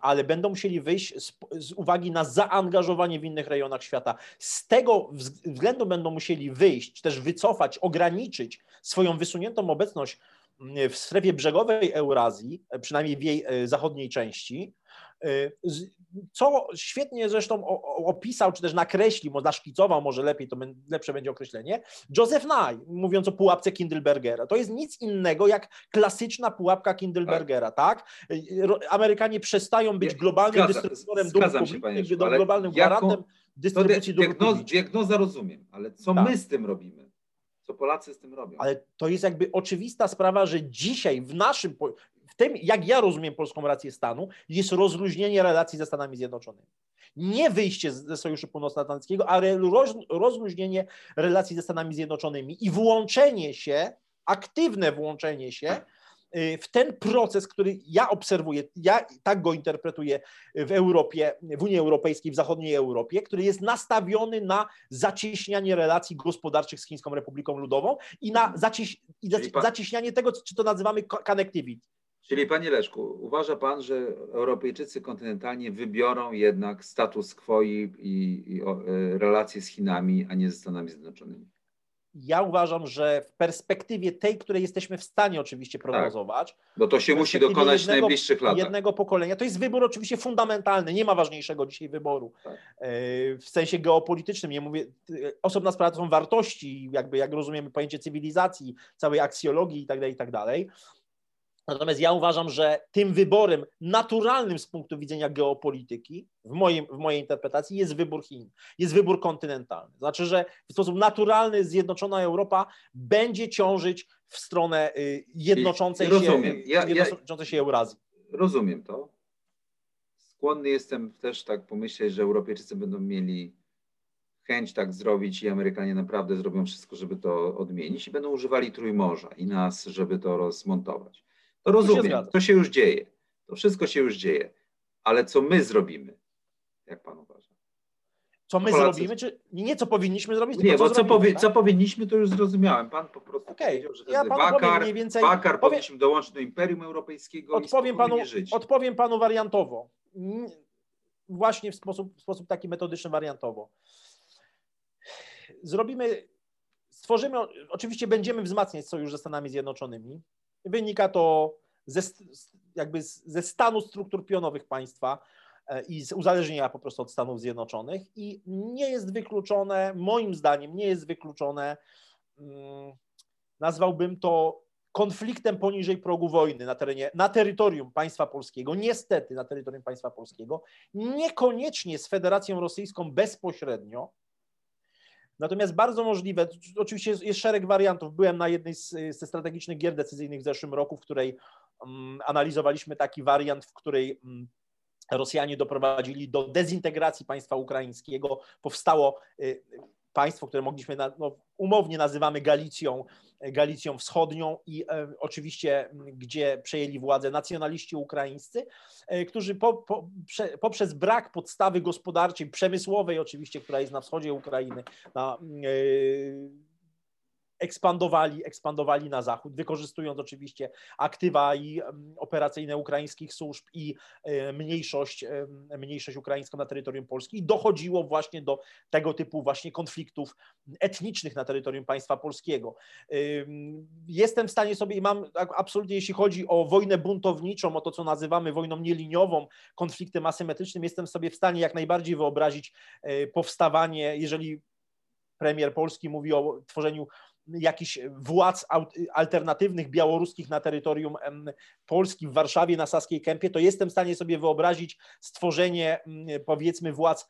B: ale będą musieli wyjść z, z, uwagi na zaangażowanie w innych rejonach świata. Z tego względu będą musieli wyjść, też wycofać, ograniczyć swoją wysuniętą obecność y, w strefie brzegowej Eurazji, przynajmniej w jej zachodniej części, co świetnie zresztą opisał, czy też nakreślił, może naszkicował, może lepiej, to lepsze będzie określenie, Joseph Nye, mówiąc o pułapce Kindlebergera. To jest nic innego jak klasyczna pułapka Kindlebergera, tak? tak? Amerykanie przestają być globalnym Zgadza, dystrybutorem dóbr publicznych, globalnym gwarantem dystrybucji dóbr
A: diagnoz, Diagnoza rozumiem, ale co tak. my z tym robimy? Co Polacy z tym robią?
B: Ale to jest jakby oczywista sprawa, że dzisiaj w naszym, tym, jak ja rozumiem polską rację stanu, jest rozluźnienie relacji ze Stanami Zjednoczonymi. Nie wyjście ze Sojuszu Północnoatlantyckiego, ale rozluźnienie relacji ze Stanami Zjednoczonymi i włączenie się, aktywne włączenie się y, w ten proces, który ja obserwuję, ja tak go interpretuję w Europie, w Unii Europejskiej, w zachodniej Europie, który jest nastawiony na zacieśnianie relacji gospodarczych z Chińską Republiką Ludową i na zacieś, i zacieśnianie tego, czy to nazywamy connectivity.
A: Czyli panie Leszku, uważa pan, że Europejczycy kontynentalnie wybiorą jednak status quo i, i, o, e, relacje z Chinami, a nie ze Stanami Zjednoczonymi?
B: ja uważam, że w perspektywie tej, której jesteśmy w stanie oczywiście tak. prognozować. Tak,
A: bo to się musi dokonać jednego, w najbliższych latach.
B: Jednego pokolenia. To jest wybór oczywiście fundamentalny. Nie ma ważniejszego dzisiaj wyboru. Tak. E, w sensie geopolitycznym. Nie mówię, osobna sprawa to są wartości, jakby jak rozumiemy pojęcie cywilizacji, całej aksjologii itd. Tak itd. Natomiast ja uważam, że tym wyborem naturalnym z punktu widzenia geopolityki, w, moim, w mojej interpretacji, jest wybór Chin, jest wybór kontynentalny. Znaczy, że w sposób naturalny Zjednoczona Europa będzie ciążyć w stronę y, jednoczącej,
A: rozumiem. się,
B: ja, jednoczącej się Eurazji.
A: Rozumiem to. Skłonny jestem też tak pomyśleć, że Europejczycy będą mieli chęć tak zrobić i Amerykanie naprawdę zrobią wszystko, żeby to odmienić i będą używali Trójmorza i nas, żeby to rozmontować. To rozumiem, to się już dzieje. To wszystko się już dzieje. Ale co my zrobimy? Jak pan uważa?
B: Co my Polacy... zrobimy, czy nie co powinniśmy zrobić?
A: Nie, bo co, zrobimy, powi... tak? co powinniśmy, to już zrozumiałem. Pan po prostu okay. powiedział, że ja Wakar, mniej więcej... Wakar powiem... powinniśmy dołączyć do Imperium Europejskiego
B: odpowiem
A: i
B: panu,
A: żyć.
B: Odpowiem panu wariantowo. Właśnie w sposób, w sposób taki metodyczny, wariantowo. Zrobimy, stworzymy, oczywiście będziemy wzmacniać sojusz ze Stanami Zjednoczonymi, Wynika to ze, jakby ze stanu struktur pionowych państwa e, i z uzależnienia po prostu od Stanów Zjednoczonych. I nie jest wykluczone, moim zdaniem nie jest wykluczone, mm, nazwałbym to konfliktem poniżej progu wojny na terenie, na terytorium państwa polskiego, niestety na terytorium państwa polskiego, niekoniecznie z Federacją Rosyjską bezpośrednio, Natomiast bardzo możliwe, oczywiście jest, jest szereg wariantów. Byłem na jednej z, ze strategicznych gier decyzyjnych w zeszłym roku, w której um, analizowaliśmy taki wariant, w której um, Rosjanie doprowadzili do dezintegracji państwa ukraińskiego. Powstało y, państwo, które mogliśmy, na, no, umownie nazywamy Galicją, Galicją Wschodnią i e, oczywiście, gdzie przejęli władzę nacjonaliści ukraińscy, e, którzy po, po, prze, poprzez brak podstawy gospodarczej, przemysłowej oczywiście, która jest na wschodzie Ukrainy, na, e, ekspandowali, ekspandowali na zachód, wykorzystując oczywiście aktywa i operacyjne ukraińskich służb i e, mniejszość, mniejszość ukraińską na terytorium Polski i dochodziło właśnie do tego typu właśnie konfliktów etnicznych na terytorium państwa polskiego. Jestem w stanie sobie i mam absolutnie, jeśli chodzi o wojnę buntowniczą, o to, co nazywamy wojną nieliniową, konfliktem asymetrycznym, jestem sobie w stanie jak najbardziej wyobrazić e, powstawanie, jeżeli premier Polski mówi o tworzeniu jakichś władz alternatywnych białoruskich na terytorium Polski, w Warszawie, na Saskiej Kępie, to jestem w stanie sobie wyobrazić stworzenie powiedzmy władz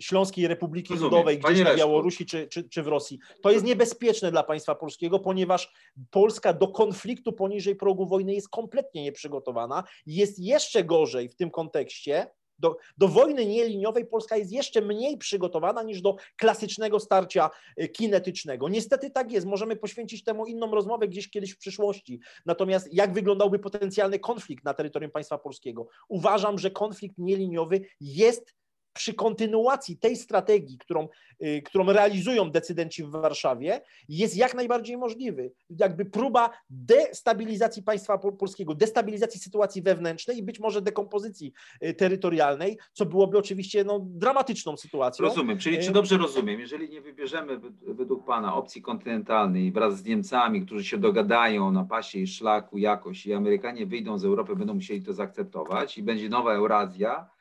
B: Śląskiej Republiki Rozumiem. Ludowej gdzieś na Białorusi czy, czy, czy w Rosji. To jest niebezpieczne dla państwa polskiego, ponieważ Polska do konfliktu poniżej progu wojny jest kompletnie nieprzygotowana. Jest jeszcze gorzej w tym kontekście, do, do wojny nieliniowej Polska jest jeszcze mniej przygotowana niż do klasycznego starcia y, kinetycznego. Niestety tak jest, możemy poświęcić temu inną rozmowę gdzieś kiedyś w przyszłości. Natomiast jak wyglądałby potencjalny konflikt na terytorium państwa polskiego? Uważam, że konflikt nieliniowy jest przy kontynuacji tej strategii, którą, y, którą realizują decydenci w Warszawie, jest jak najbardziej możliwy. Jakby próba destabilizacji państwa polskiego, destabilizacji sytuacji wewnętrznej i być może dekompozycji y, terytorialnej, co byłoby oczywiście no, dramatyczną sytuacją.
A: Rozumiem, czyli czy y, dobrze rozumiem, jeżeli nie wybierzemy według Pana opcji kontynentalnej wraz z Niemcami, którzy się dogadają na pasie i szlaku jakoś i Amerykanie wyjdą z Europy, będą musieli to zaakceptować i będzie nowa Eurazja,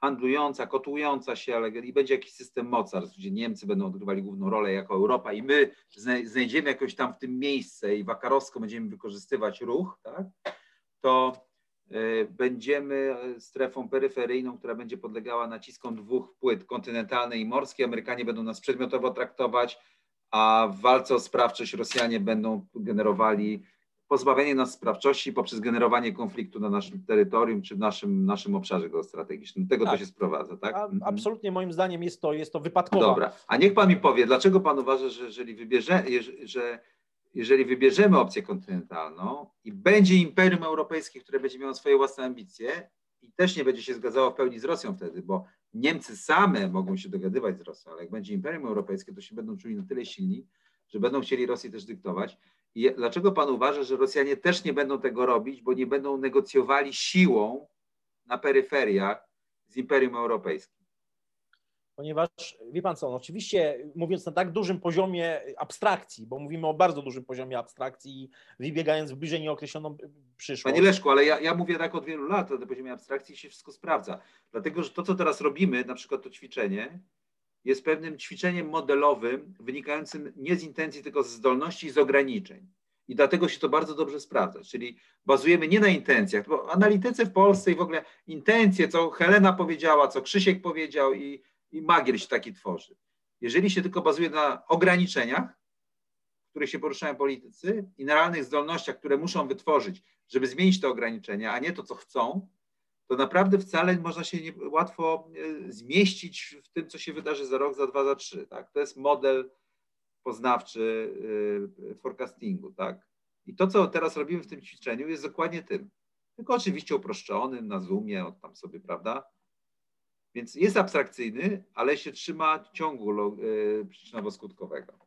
A: handlująca, kotująca się, ale i będzie jakiś system mocarstw, gdzie Niemcy będą odgrywali główną rolę jako Europa i my znajdziemy jakoś tam w tym miejsce i wakarowsko będziemy wykorzystywać ruch, tak, to e, będziemy strefą peryferyjną, która będzie podlegała naciskom dwóch płyt, kontynentalnej i morskiej. Amerykanie będą nas przedmiotowo traktować, a w walce o sprawczość Rosjanie będą generowali pozbawienie nas sprawczości poprzez generowanie konfliktu na naszym terytorium czy w naszym, naszym obszarze geostrategicznym. Tego tak. to się sprowadza, tak? A,
B: mhm. absolutnie moim zdaniem jest to, jest to wypadkowe.
A: Dobra, a niech Pan mi powie, dlaczego Pan uważa, że jeżeli, wybierze, że jeżeli wybierzemy opcję kontynentalną i będzie imperium europejskie, które będzie miało swoje własne ambicje i też nie będzie się zgadzało w pełni z Rosją wtedy, bo Niemcy same mogą się dogadywać z Rosją, ale jak będzie imperium europejskie, to się będą czuli na tyle silni, że będą chcieli Rosji też dyktować. I dlaczego Pan uważa, że Rosjanie też nie będą tego robić, bo nie będą negocjowali siłą na peryferiach z Imperium Europejskim?
B: Ponieważ, wie pan co, no oczywiście mówiąc na tak dużym poziomie abstrakcji, bo mówimy o bardzo dużym poziomie abstrakcji, wybiegając w bliżej nieokreśloną przyszłość.
A: Panie Leszku, ale ja, ja mówię tak od wielu lat, na poziomie abstrakcji się wszystko sprawdza. Dlatego, że to, co teraz robimy, na przykład to ćwiczenie, jest pewnym ćwiczeniem modelowym, wynikającym nie z intencji, tylko z zdolności i z ograniczeń. I dlatego się to bardzo dobrze sprawdza. Czyli bazujemy nie na intencjach, bo analitycy w Polsce i w ogóle intencje, co Helena powiedziała, co Krzysiek powiedział i, i magier się taki tworzy. Jeżeli się tylko bazuje na ograniczeniach, w których się poruszają politycy i na realnych zdolnościach, które muszą wytworzyć, żeby zmienić te ograniczenia, a nie to, co chcą, to naprawdę wcale można się nie, łatwo e, zmieścić w tym, co się wydarzy za rok, za dwa, za trzy. Tak? To jest model poznawczy e, forecastingu. Tak? I to, co teraz robimy w tym ćwiczeniu, jest dokładnie tym. Tylko oczywiście uproszczonym na Zoomie, od tam sobie, prawda? Więc jest abstrakcyjny, ale się trzyma ciągu e, przyczynowo-skutkowego.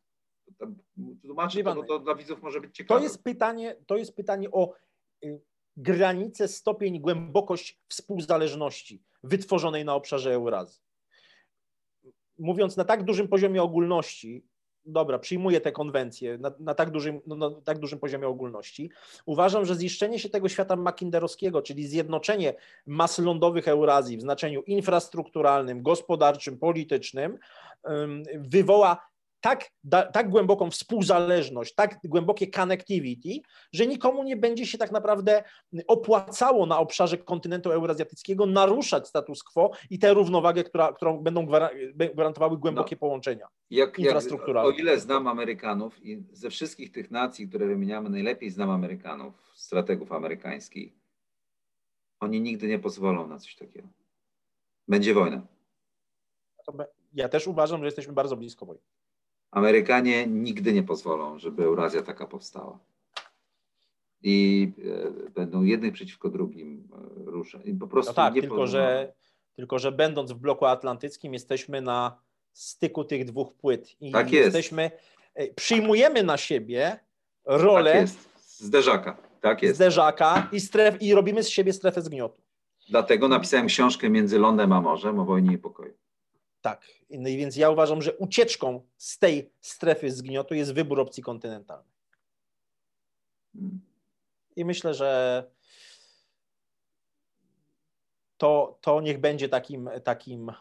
A: Tłumaczę to, bo to dla widzów może być ciekawe.
B: To jest pytanie, to jest pytanie o y, granicę, stopień, głębokość współzależności wytworzonej na obszarze Eurazji. Mówiąc na tak dużym poziomie ogólności, dobra, przyjmuję te konwencje na, na, tak dużym, no, na tak dużym poziomie ogólności. Uważam, że ziszczenie się tego świata makinderowskiego, czyli zjednoczenie mas lądowych Eurazji w znaczeniu infrastrukturalnym, gospodarczym, politycznym, wywoła tak, da, tak głęboką współzależność, tak głębokie connectivity, że nikomu nie będzie się tak naprawdę opłacało na obszarze kontynentu eurazjatyckiego naruszać status quo i tę równowagę, która, którą będą gwarantowały głębokie no, połączenia jak, infrastrukturalne.
A: Jak, o ile znam Amerykanów i ze wszystkich tych nacji, które wymieniamy, najlepiej znam Amerykanów, strategów amerykańskich, oni nigdy nie pozwolą na coś takiego. Będzie wojna.
B: Ja też uważam, że jesteśmy bardzo blisko wojny.
A: Amerykanie nigdy nie pozwolą, żeby Eurazja taka powstała. I e, będą jednych przeciwko drugim e, ruszać. I po prostu
B: no tak,
A: nie
B: tylko, że, tylko że będąc w bloku atlantyckim jesteśmy na styku tych dwóch płyt. I
A: tak jest.
B: Jesteśmy, e, przyjmujemy na siebie rolę
A: tak jest. zderzaka. Tak jest.
B: Zderzaka i, stref, i robimy z siebie strefę zgniotu.
A: Dlatego napisałem książkę Między lądem a morzem o wojnie i pokoju.
B: Tak, no więc ja uważam, że ucieczką z tej strefy zgniotu jest wybór opcji kontynentalnej. I myślę, że to, to niech będzie takim, takim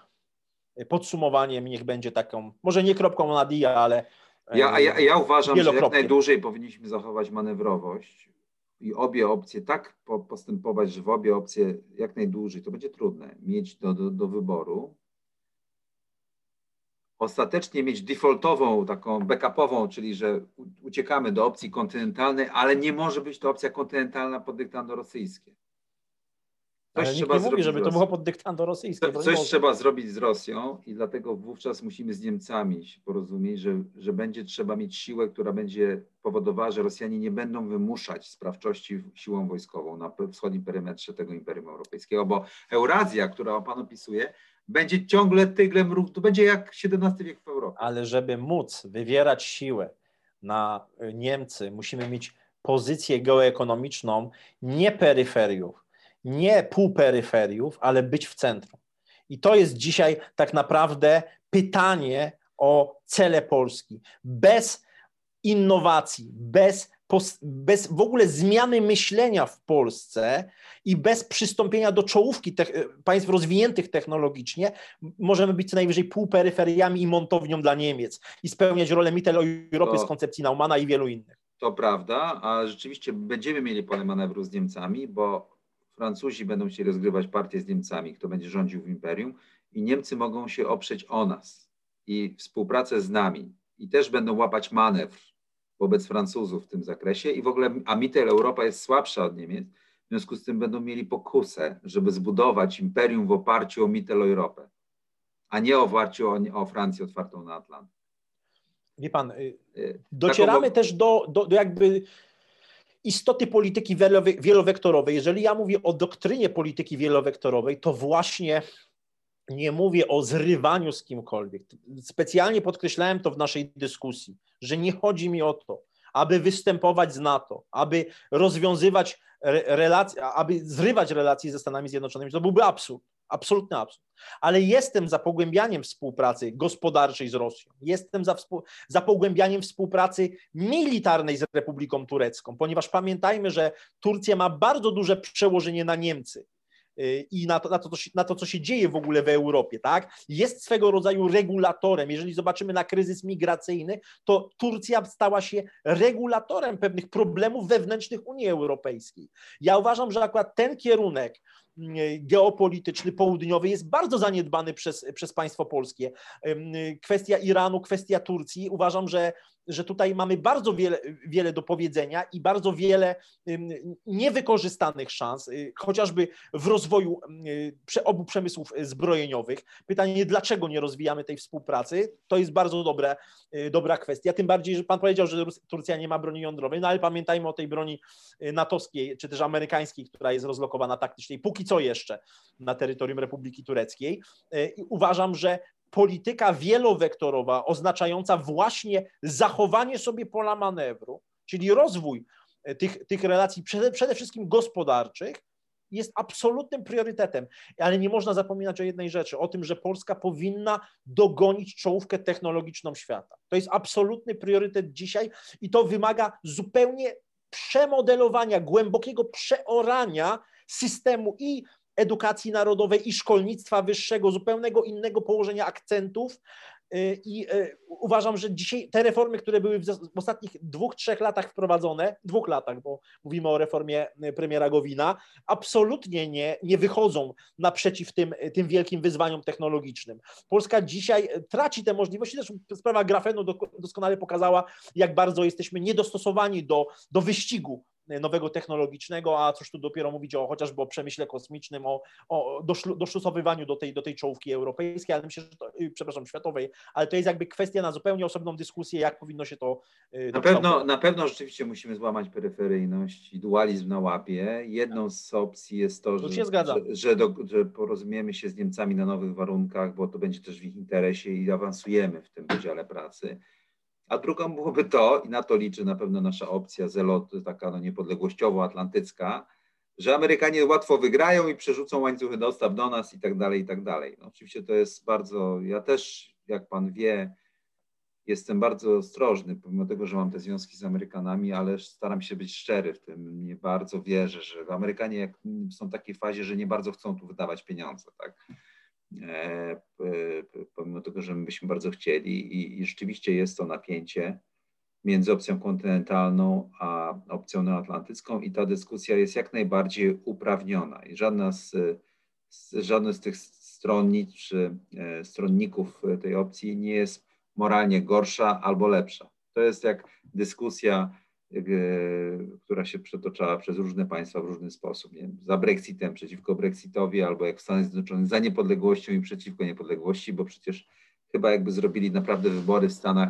B: podsumowaniem, niech będzie taką, może nie kropką na dia, ale.
A: Ja, ja, ja uważam, że jak najdłużej powinniśmy zachować manewrowość i obie opcje tak postępować, że w obie opcje jak najdłużej, to będzie trudne, mieć do, do, do wyboru ostatecznie mieć defaultową, taką backupową, czyli że uciekamy do opcji kontynentalnej, ale nie może być to opcja kontynentalna pod dyktando rosyjskie.
B: Coś ale trzeba nie mówi, żeby to było pod dyktando rosyjskie.
A: Co, coś trzeba zrobić z Rosją i dlatego wówczas musimy z Niemcami się porozumieć, że, że będzie trzeba mieć siłę, która będzie powodowała, że Rosjanie nie będą wymuszać sprawczości siłą wojskową na wschodnim perymetrze tego Imperium Europejskiego, bo Eurazja, która Pan opisuje, będzie ciągle tyglem ruchu, to będzie jak XVII wiek w Europie.
B: Ale żeby móc wywierać siłę na Niemcy, musimy mieć pozycję geoekonomiczną nie peryferiów, nie półperyferiów, ale być w centrum. I to jest dzisiaj tak naprawdę pytanie o cele Polski. Bez innowacji, bez bez w ogóle zmiany myślenia w Polsce i bez przystąpienia do czołówki państw rozwiniętych technologicznie, możemy być co najwyżej półperyferiami i montownią dla Niemiec i spełniać rolę Mitteleuropy to, z koncepcji Naumana i wielu innych.
A: To prawda, a rzeczywiście będziemy mieli pole manewru z Niemcami, bo Francuzi będą chcieli rozgrywać partię z Niemcami, kto będzie rządził w imperium i Niemcy mogą się oprzeć o nas i współpracę z nami i też będą łapać manewr wobec Francuzów w tym zakresie i w ogóle, a Mittel Europa jest słabsza od Niemiec, w związku z tym będą mieli pokusę, żeby zbudować imperium w oparciu o Mittel Europę, a nie o oparciu o, o Francję otwartą na Atlantyk.
B: Wie pan, y, y, docieramy Taką... też do, do, do jakby istoty polityki wielowektorowej. Jeżeli ja mówię o doktrynie polityki wielowektorowej, to właśnie nie mówię o zrywaniu z kimkolwiek. Specjalnie podkreślałem to w naszej dyskusji, że nie chodzi mi o to, aby występować z NATO, aby rozwiązywać relacje, aby zrywać relacje ze Stanami Zjednoczonymi, to byłby absurd. Absolutny absurd. Ale jestem za pogłębianiem współpracy gospodarczej z Rosją. Jestem za, za pogłębianiem współpracy militarnej z Republiką Turecką, ponieważ pamiętajmy, że Turcja ma bardzo duże przełożenie na Niemcy i na to, na, to, na to, co się dzieje w ogóle w Europie, tak? Jest swego rodzaju regulatorem. Jeżeli zobaczymy na kryzys migracyjny, to Turcja stała się regulatorem pewnych problemów wewnętrznych Unii Europejskiej. Ja uważam, że akurat ten kierunek geopolityczny południowy jest bardzo zaniedbany przez, przez państwo polskie. Kwestia Iranu, kwestia Turcji, uważam, że że tutaj mamy bardzo wiele, wiele do powiedzenia i bardzo wiele niewykorzystanych szans, y, chociażby w rozwoju obu przemysłów zbrojeniowych. Pytanie, dlaczego nie rozwijamy tej współpracy? To jest bardzo dobre, dobra kwestia. Tym bardziej, że Pan powiedział, że Turcja nie ma broni jądrowej, no ale pamiętajmy o tej broni natowskiej, czy też amerykańskiej, która jest rozlokowana taktycznie, póki co jeszcze na terytorium Republiki Tureckiej. I uważam, że polityka wielowektorowa, oznaczająca właśnie zachowanie sobie pola manewru, czyli rozwój e, tych, tych relacji przede, przede wszystkim gospodarczych, jest absolutnym priorytetem. Ale nie można zapominać o jednej rzeczy, o tym, że Polska powinna dogonić czołówkę technologiczną świata. To jest absolutny priorytet dzisiaj i to wymaga zupełnie przemodelowania, głębokiego przeorania systemu i edukacji narodowej i szkolnictwa wyższego, zupełnego innego położenia akcentów. Y, I y, uważam, że dzisiaj te reformy, które były w ostatnich dwóch, trzech latach wprowadzone, dwóch latach, bo mówimy o reformie y, premiera Gowina, absolutnie nie, nie wychodzą naprzeciw tym, tym wielkim wyzwaniom technologicznym. Polska dzisiaj traci te możliwości. Zresztą sprawa grafenu doskonale pokazała, jak bardzo jesteśmy niedostosowani do, do wyścigu nowego technologicznego, a cóż tu dopiero mówić o chociażby o przemyśle kosmicznym, o, o doszlusowywaniu do tej, do tej czołówki europejskiej, ale myślę, że to, y, przepraszam, światowej, ale to jest jakby kwestia na zupełnie osobną dyskusję, jak powinno się to
A: y, na pewno, na pewno rzeczywiście musimy złamać peryferyjność i dualizm na łapie. Jedną z opcji jest to, że, że, że, do, że porozumiemy się z Niemcami na nowych warunkach, bo to będzie też w ich interesie i awansujemy w tym podziale pracy a drugą byłoby to, i na to liczy na pewno nasza opcja zelot, taka no niepodległościowo-atlantycka, że Amerykanie łatwo wygrają i przerzucą łańcuchy dostaw do nas i tak dalej, i tak dalej. No oczywiście to jest bardzo, ja też, jak pan wie, jestem bardzo ostrożny, pomimo tego, że mam te związki z Amerykanami, ale staram się być szczery w tym. Nie bardzo wierzę, że Amerykanie są w takiej fazie, że nie bardzo chcą tu wydawać pieniądze. Tak? E, pomimo tego, że my byśmy bardzo chcieli i, i rzeczywiście jest to napięcie między opcją kontynentalną a opcją neoatlantycką i ta dyskusja jest jak najbardziej uprawniona i żadna z, z, z tych stronnic czy e, stronników tej opcji nie jest moralnie gorsza albo lepsza. To jest jak dyskusja która się przetoczała przez różne państwa w różny sposób. Nie? Za Brexitem, przeciwko Brexitowi, albo jak w Stanach Zjednoczonych za niepodległością i przeciwko niepodległości, bo przecież chyba jakby zrobili naprawdę wybory w Stanach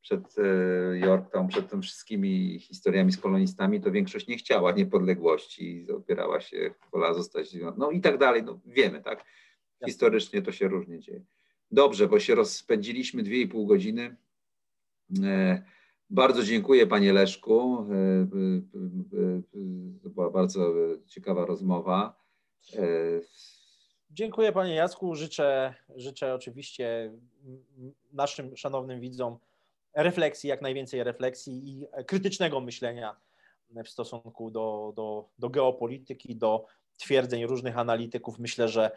A: przed e, Yorktown, przed tym wszystkimi historiami z kolonistami, to większość nie chciała niepodległości i opierała się, wolała zostać, no i tak dalej, no wiemy, tak? Historycznie to się różnie dzieje. Dobrze, bo się rozpędziliśmy dwie i pół godziny. E, bardzo dziękuję Panie Leszku. E, e, e, to była bardzo ciekawa rozmowa.
B: Dziękuję Panie Jacku. Życzę, życzę oczywiście naszym szanownym widzom refleksji, jak najwięcej refleksji i krytycznego myślenia w stosunku do, do, do geopolityki, do twierdzeń różnych analityków. Myślę, że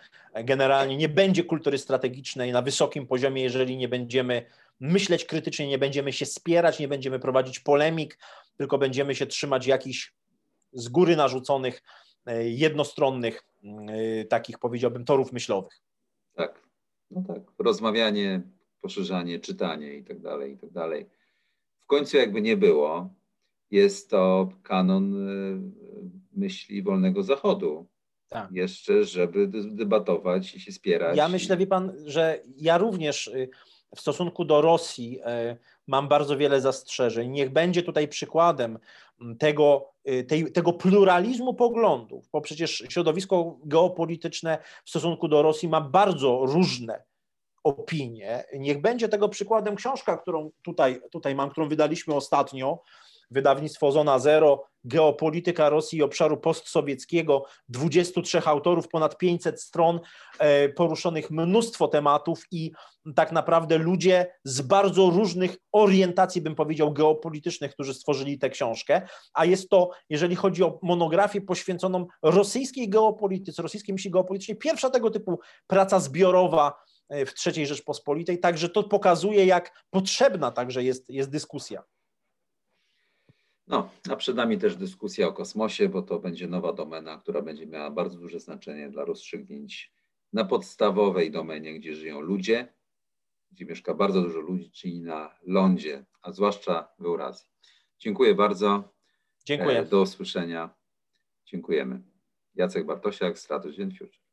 B: generalnie nie będzie kultury strategicznej na wysokim poziomie, jeżeli nie będziemy myśleć krytycznie, nie będziemy się spierać, nie będziemy prowadzić polemik, tylko będziemy się trzymać jakichś z góry narzuconych, e, jednostronnych, e, takich powiedziałbym, torów myślowych.
A: Tak, no tak. Rozmawianie, poszerzanie, czytanie i tak dalej, i tak dalej. W końcu jakby nie było, jest to kanon e, myśli wolnego zachodu. Tak. Jeszcze, żeby debatować i się spierać.
B: Ja myślę, wie pan, że ja również y, w stosunku do Rosji e, mam bardzo wiele zastrzeżeń. Niech będzie tutaj przykładem tego, e, tej, tego pluralizmu poglądów, bo przecież środowisko geopolityczne w stosunku do Rosji ma bardzo różne opinie. Niech będzie tego przykładem książka, którą tutaj, tutaj mam, którą wydaliśmy ostatnio, wydawnictwo Zona Zero, Geopolityka Rosji i obszaru postsowieckiego, 23 autorów, ponad 500 stron, e, poruszonych mnóstwo tematów i tak naprawdę ludzie z bardzo różnych orientacji, bym powiedział, geopolitycznych, którzy stworzyli tę książkę, a jest to, jeżeli chodzi o monografię poświęconą rosyjskiej geopolityce, rosyjskiej misji geopolitycznej, pierwsza tego typu praca zbiorowa e, w III Rzeczpospolitej, także to pokazuje, jak potrzebna także jest, jest dyskusja.
A: No, a przed nami też dyskusja o kosmosie, bo to będzie nowa domena, która będzie miała bardzo duże znaczenie dla rozstrzygnięć na podstawowej domenie, gdzie żyją ludzie, gdzie mieszka bardzo dużo ludzi, czyli na lądzie, a zwłaszcza w Eurazji. Dziękuję bardzo.
B: Dziękuję.
A: Do usłyszenia. Dziękujemy. Jacek Bartosiak, Strategy Future.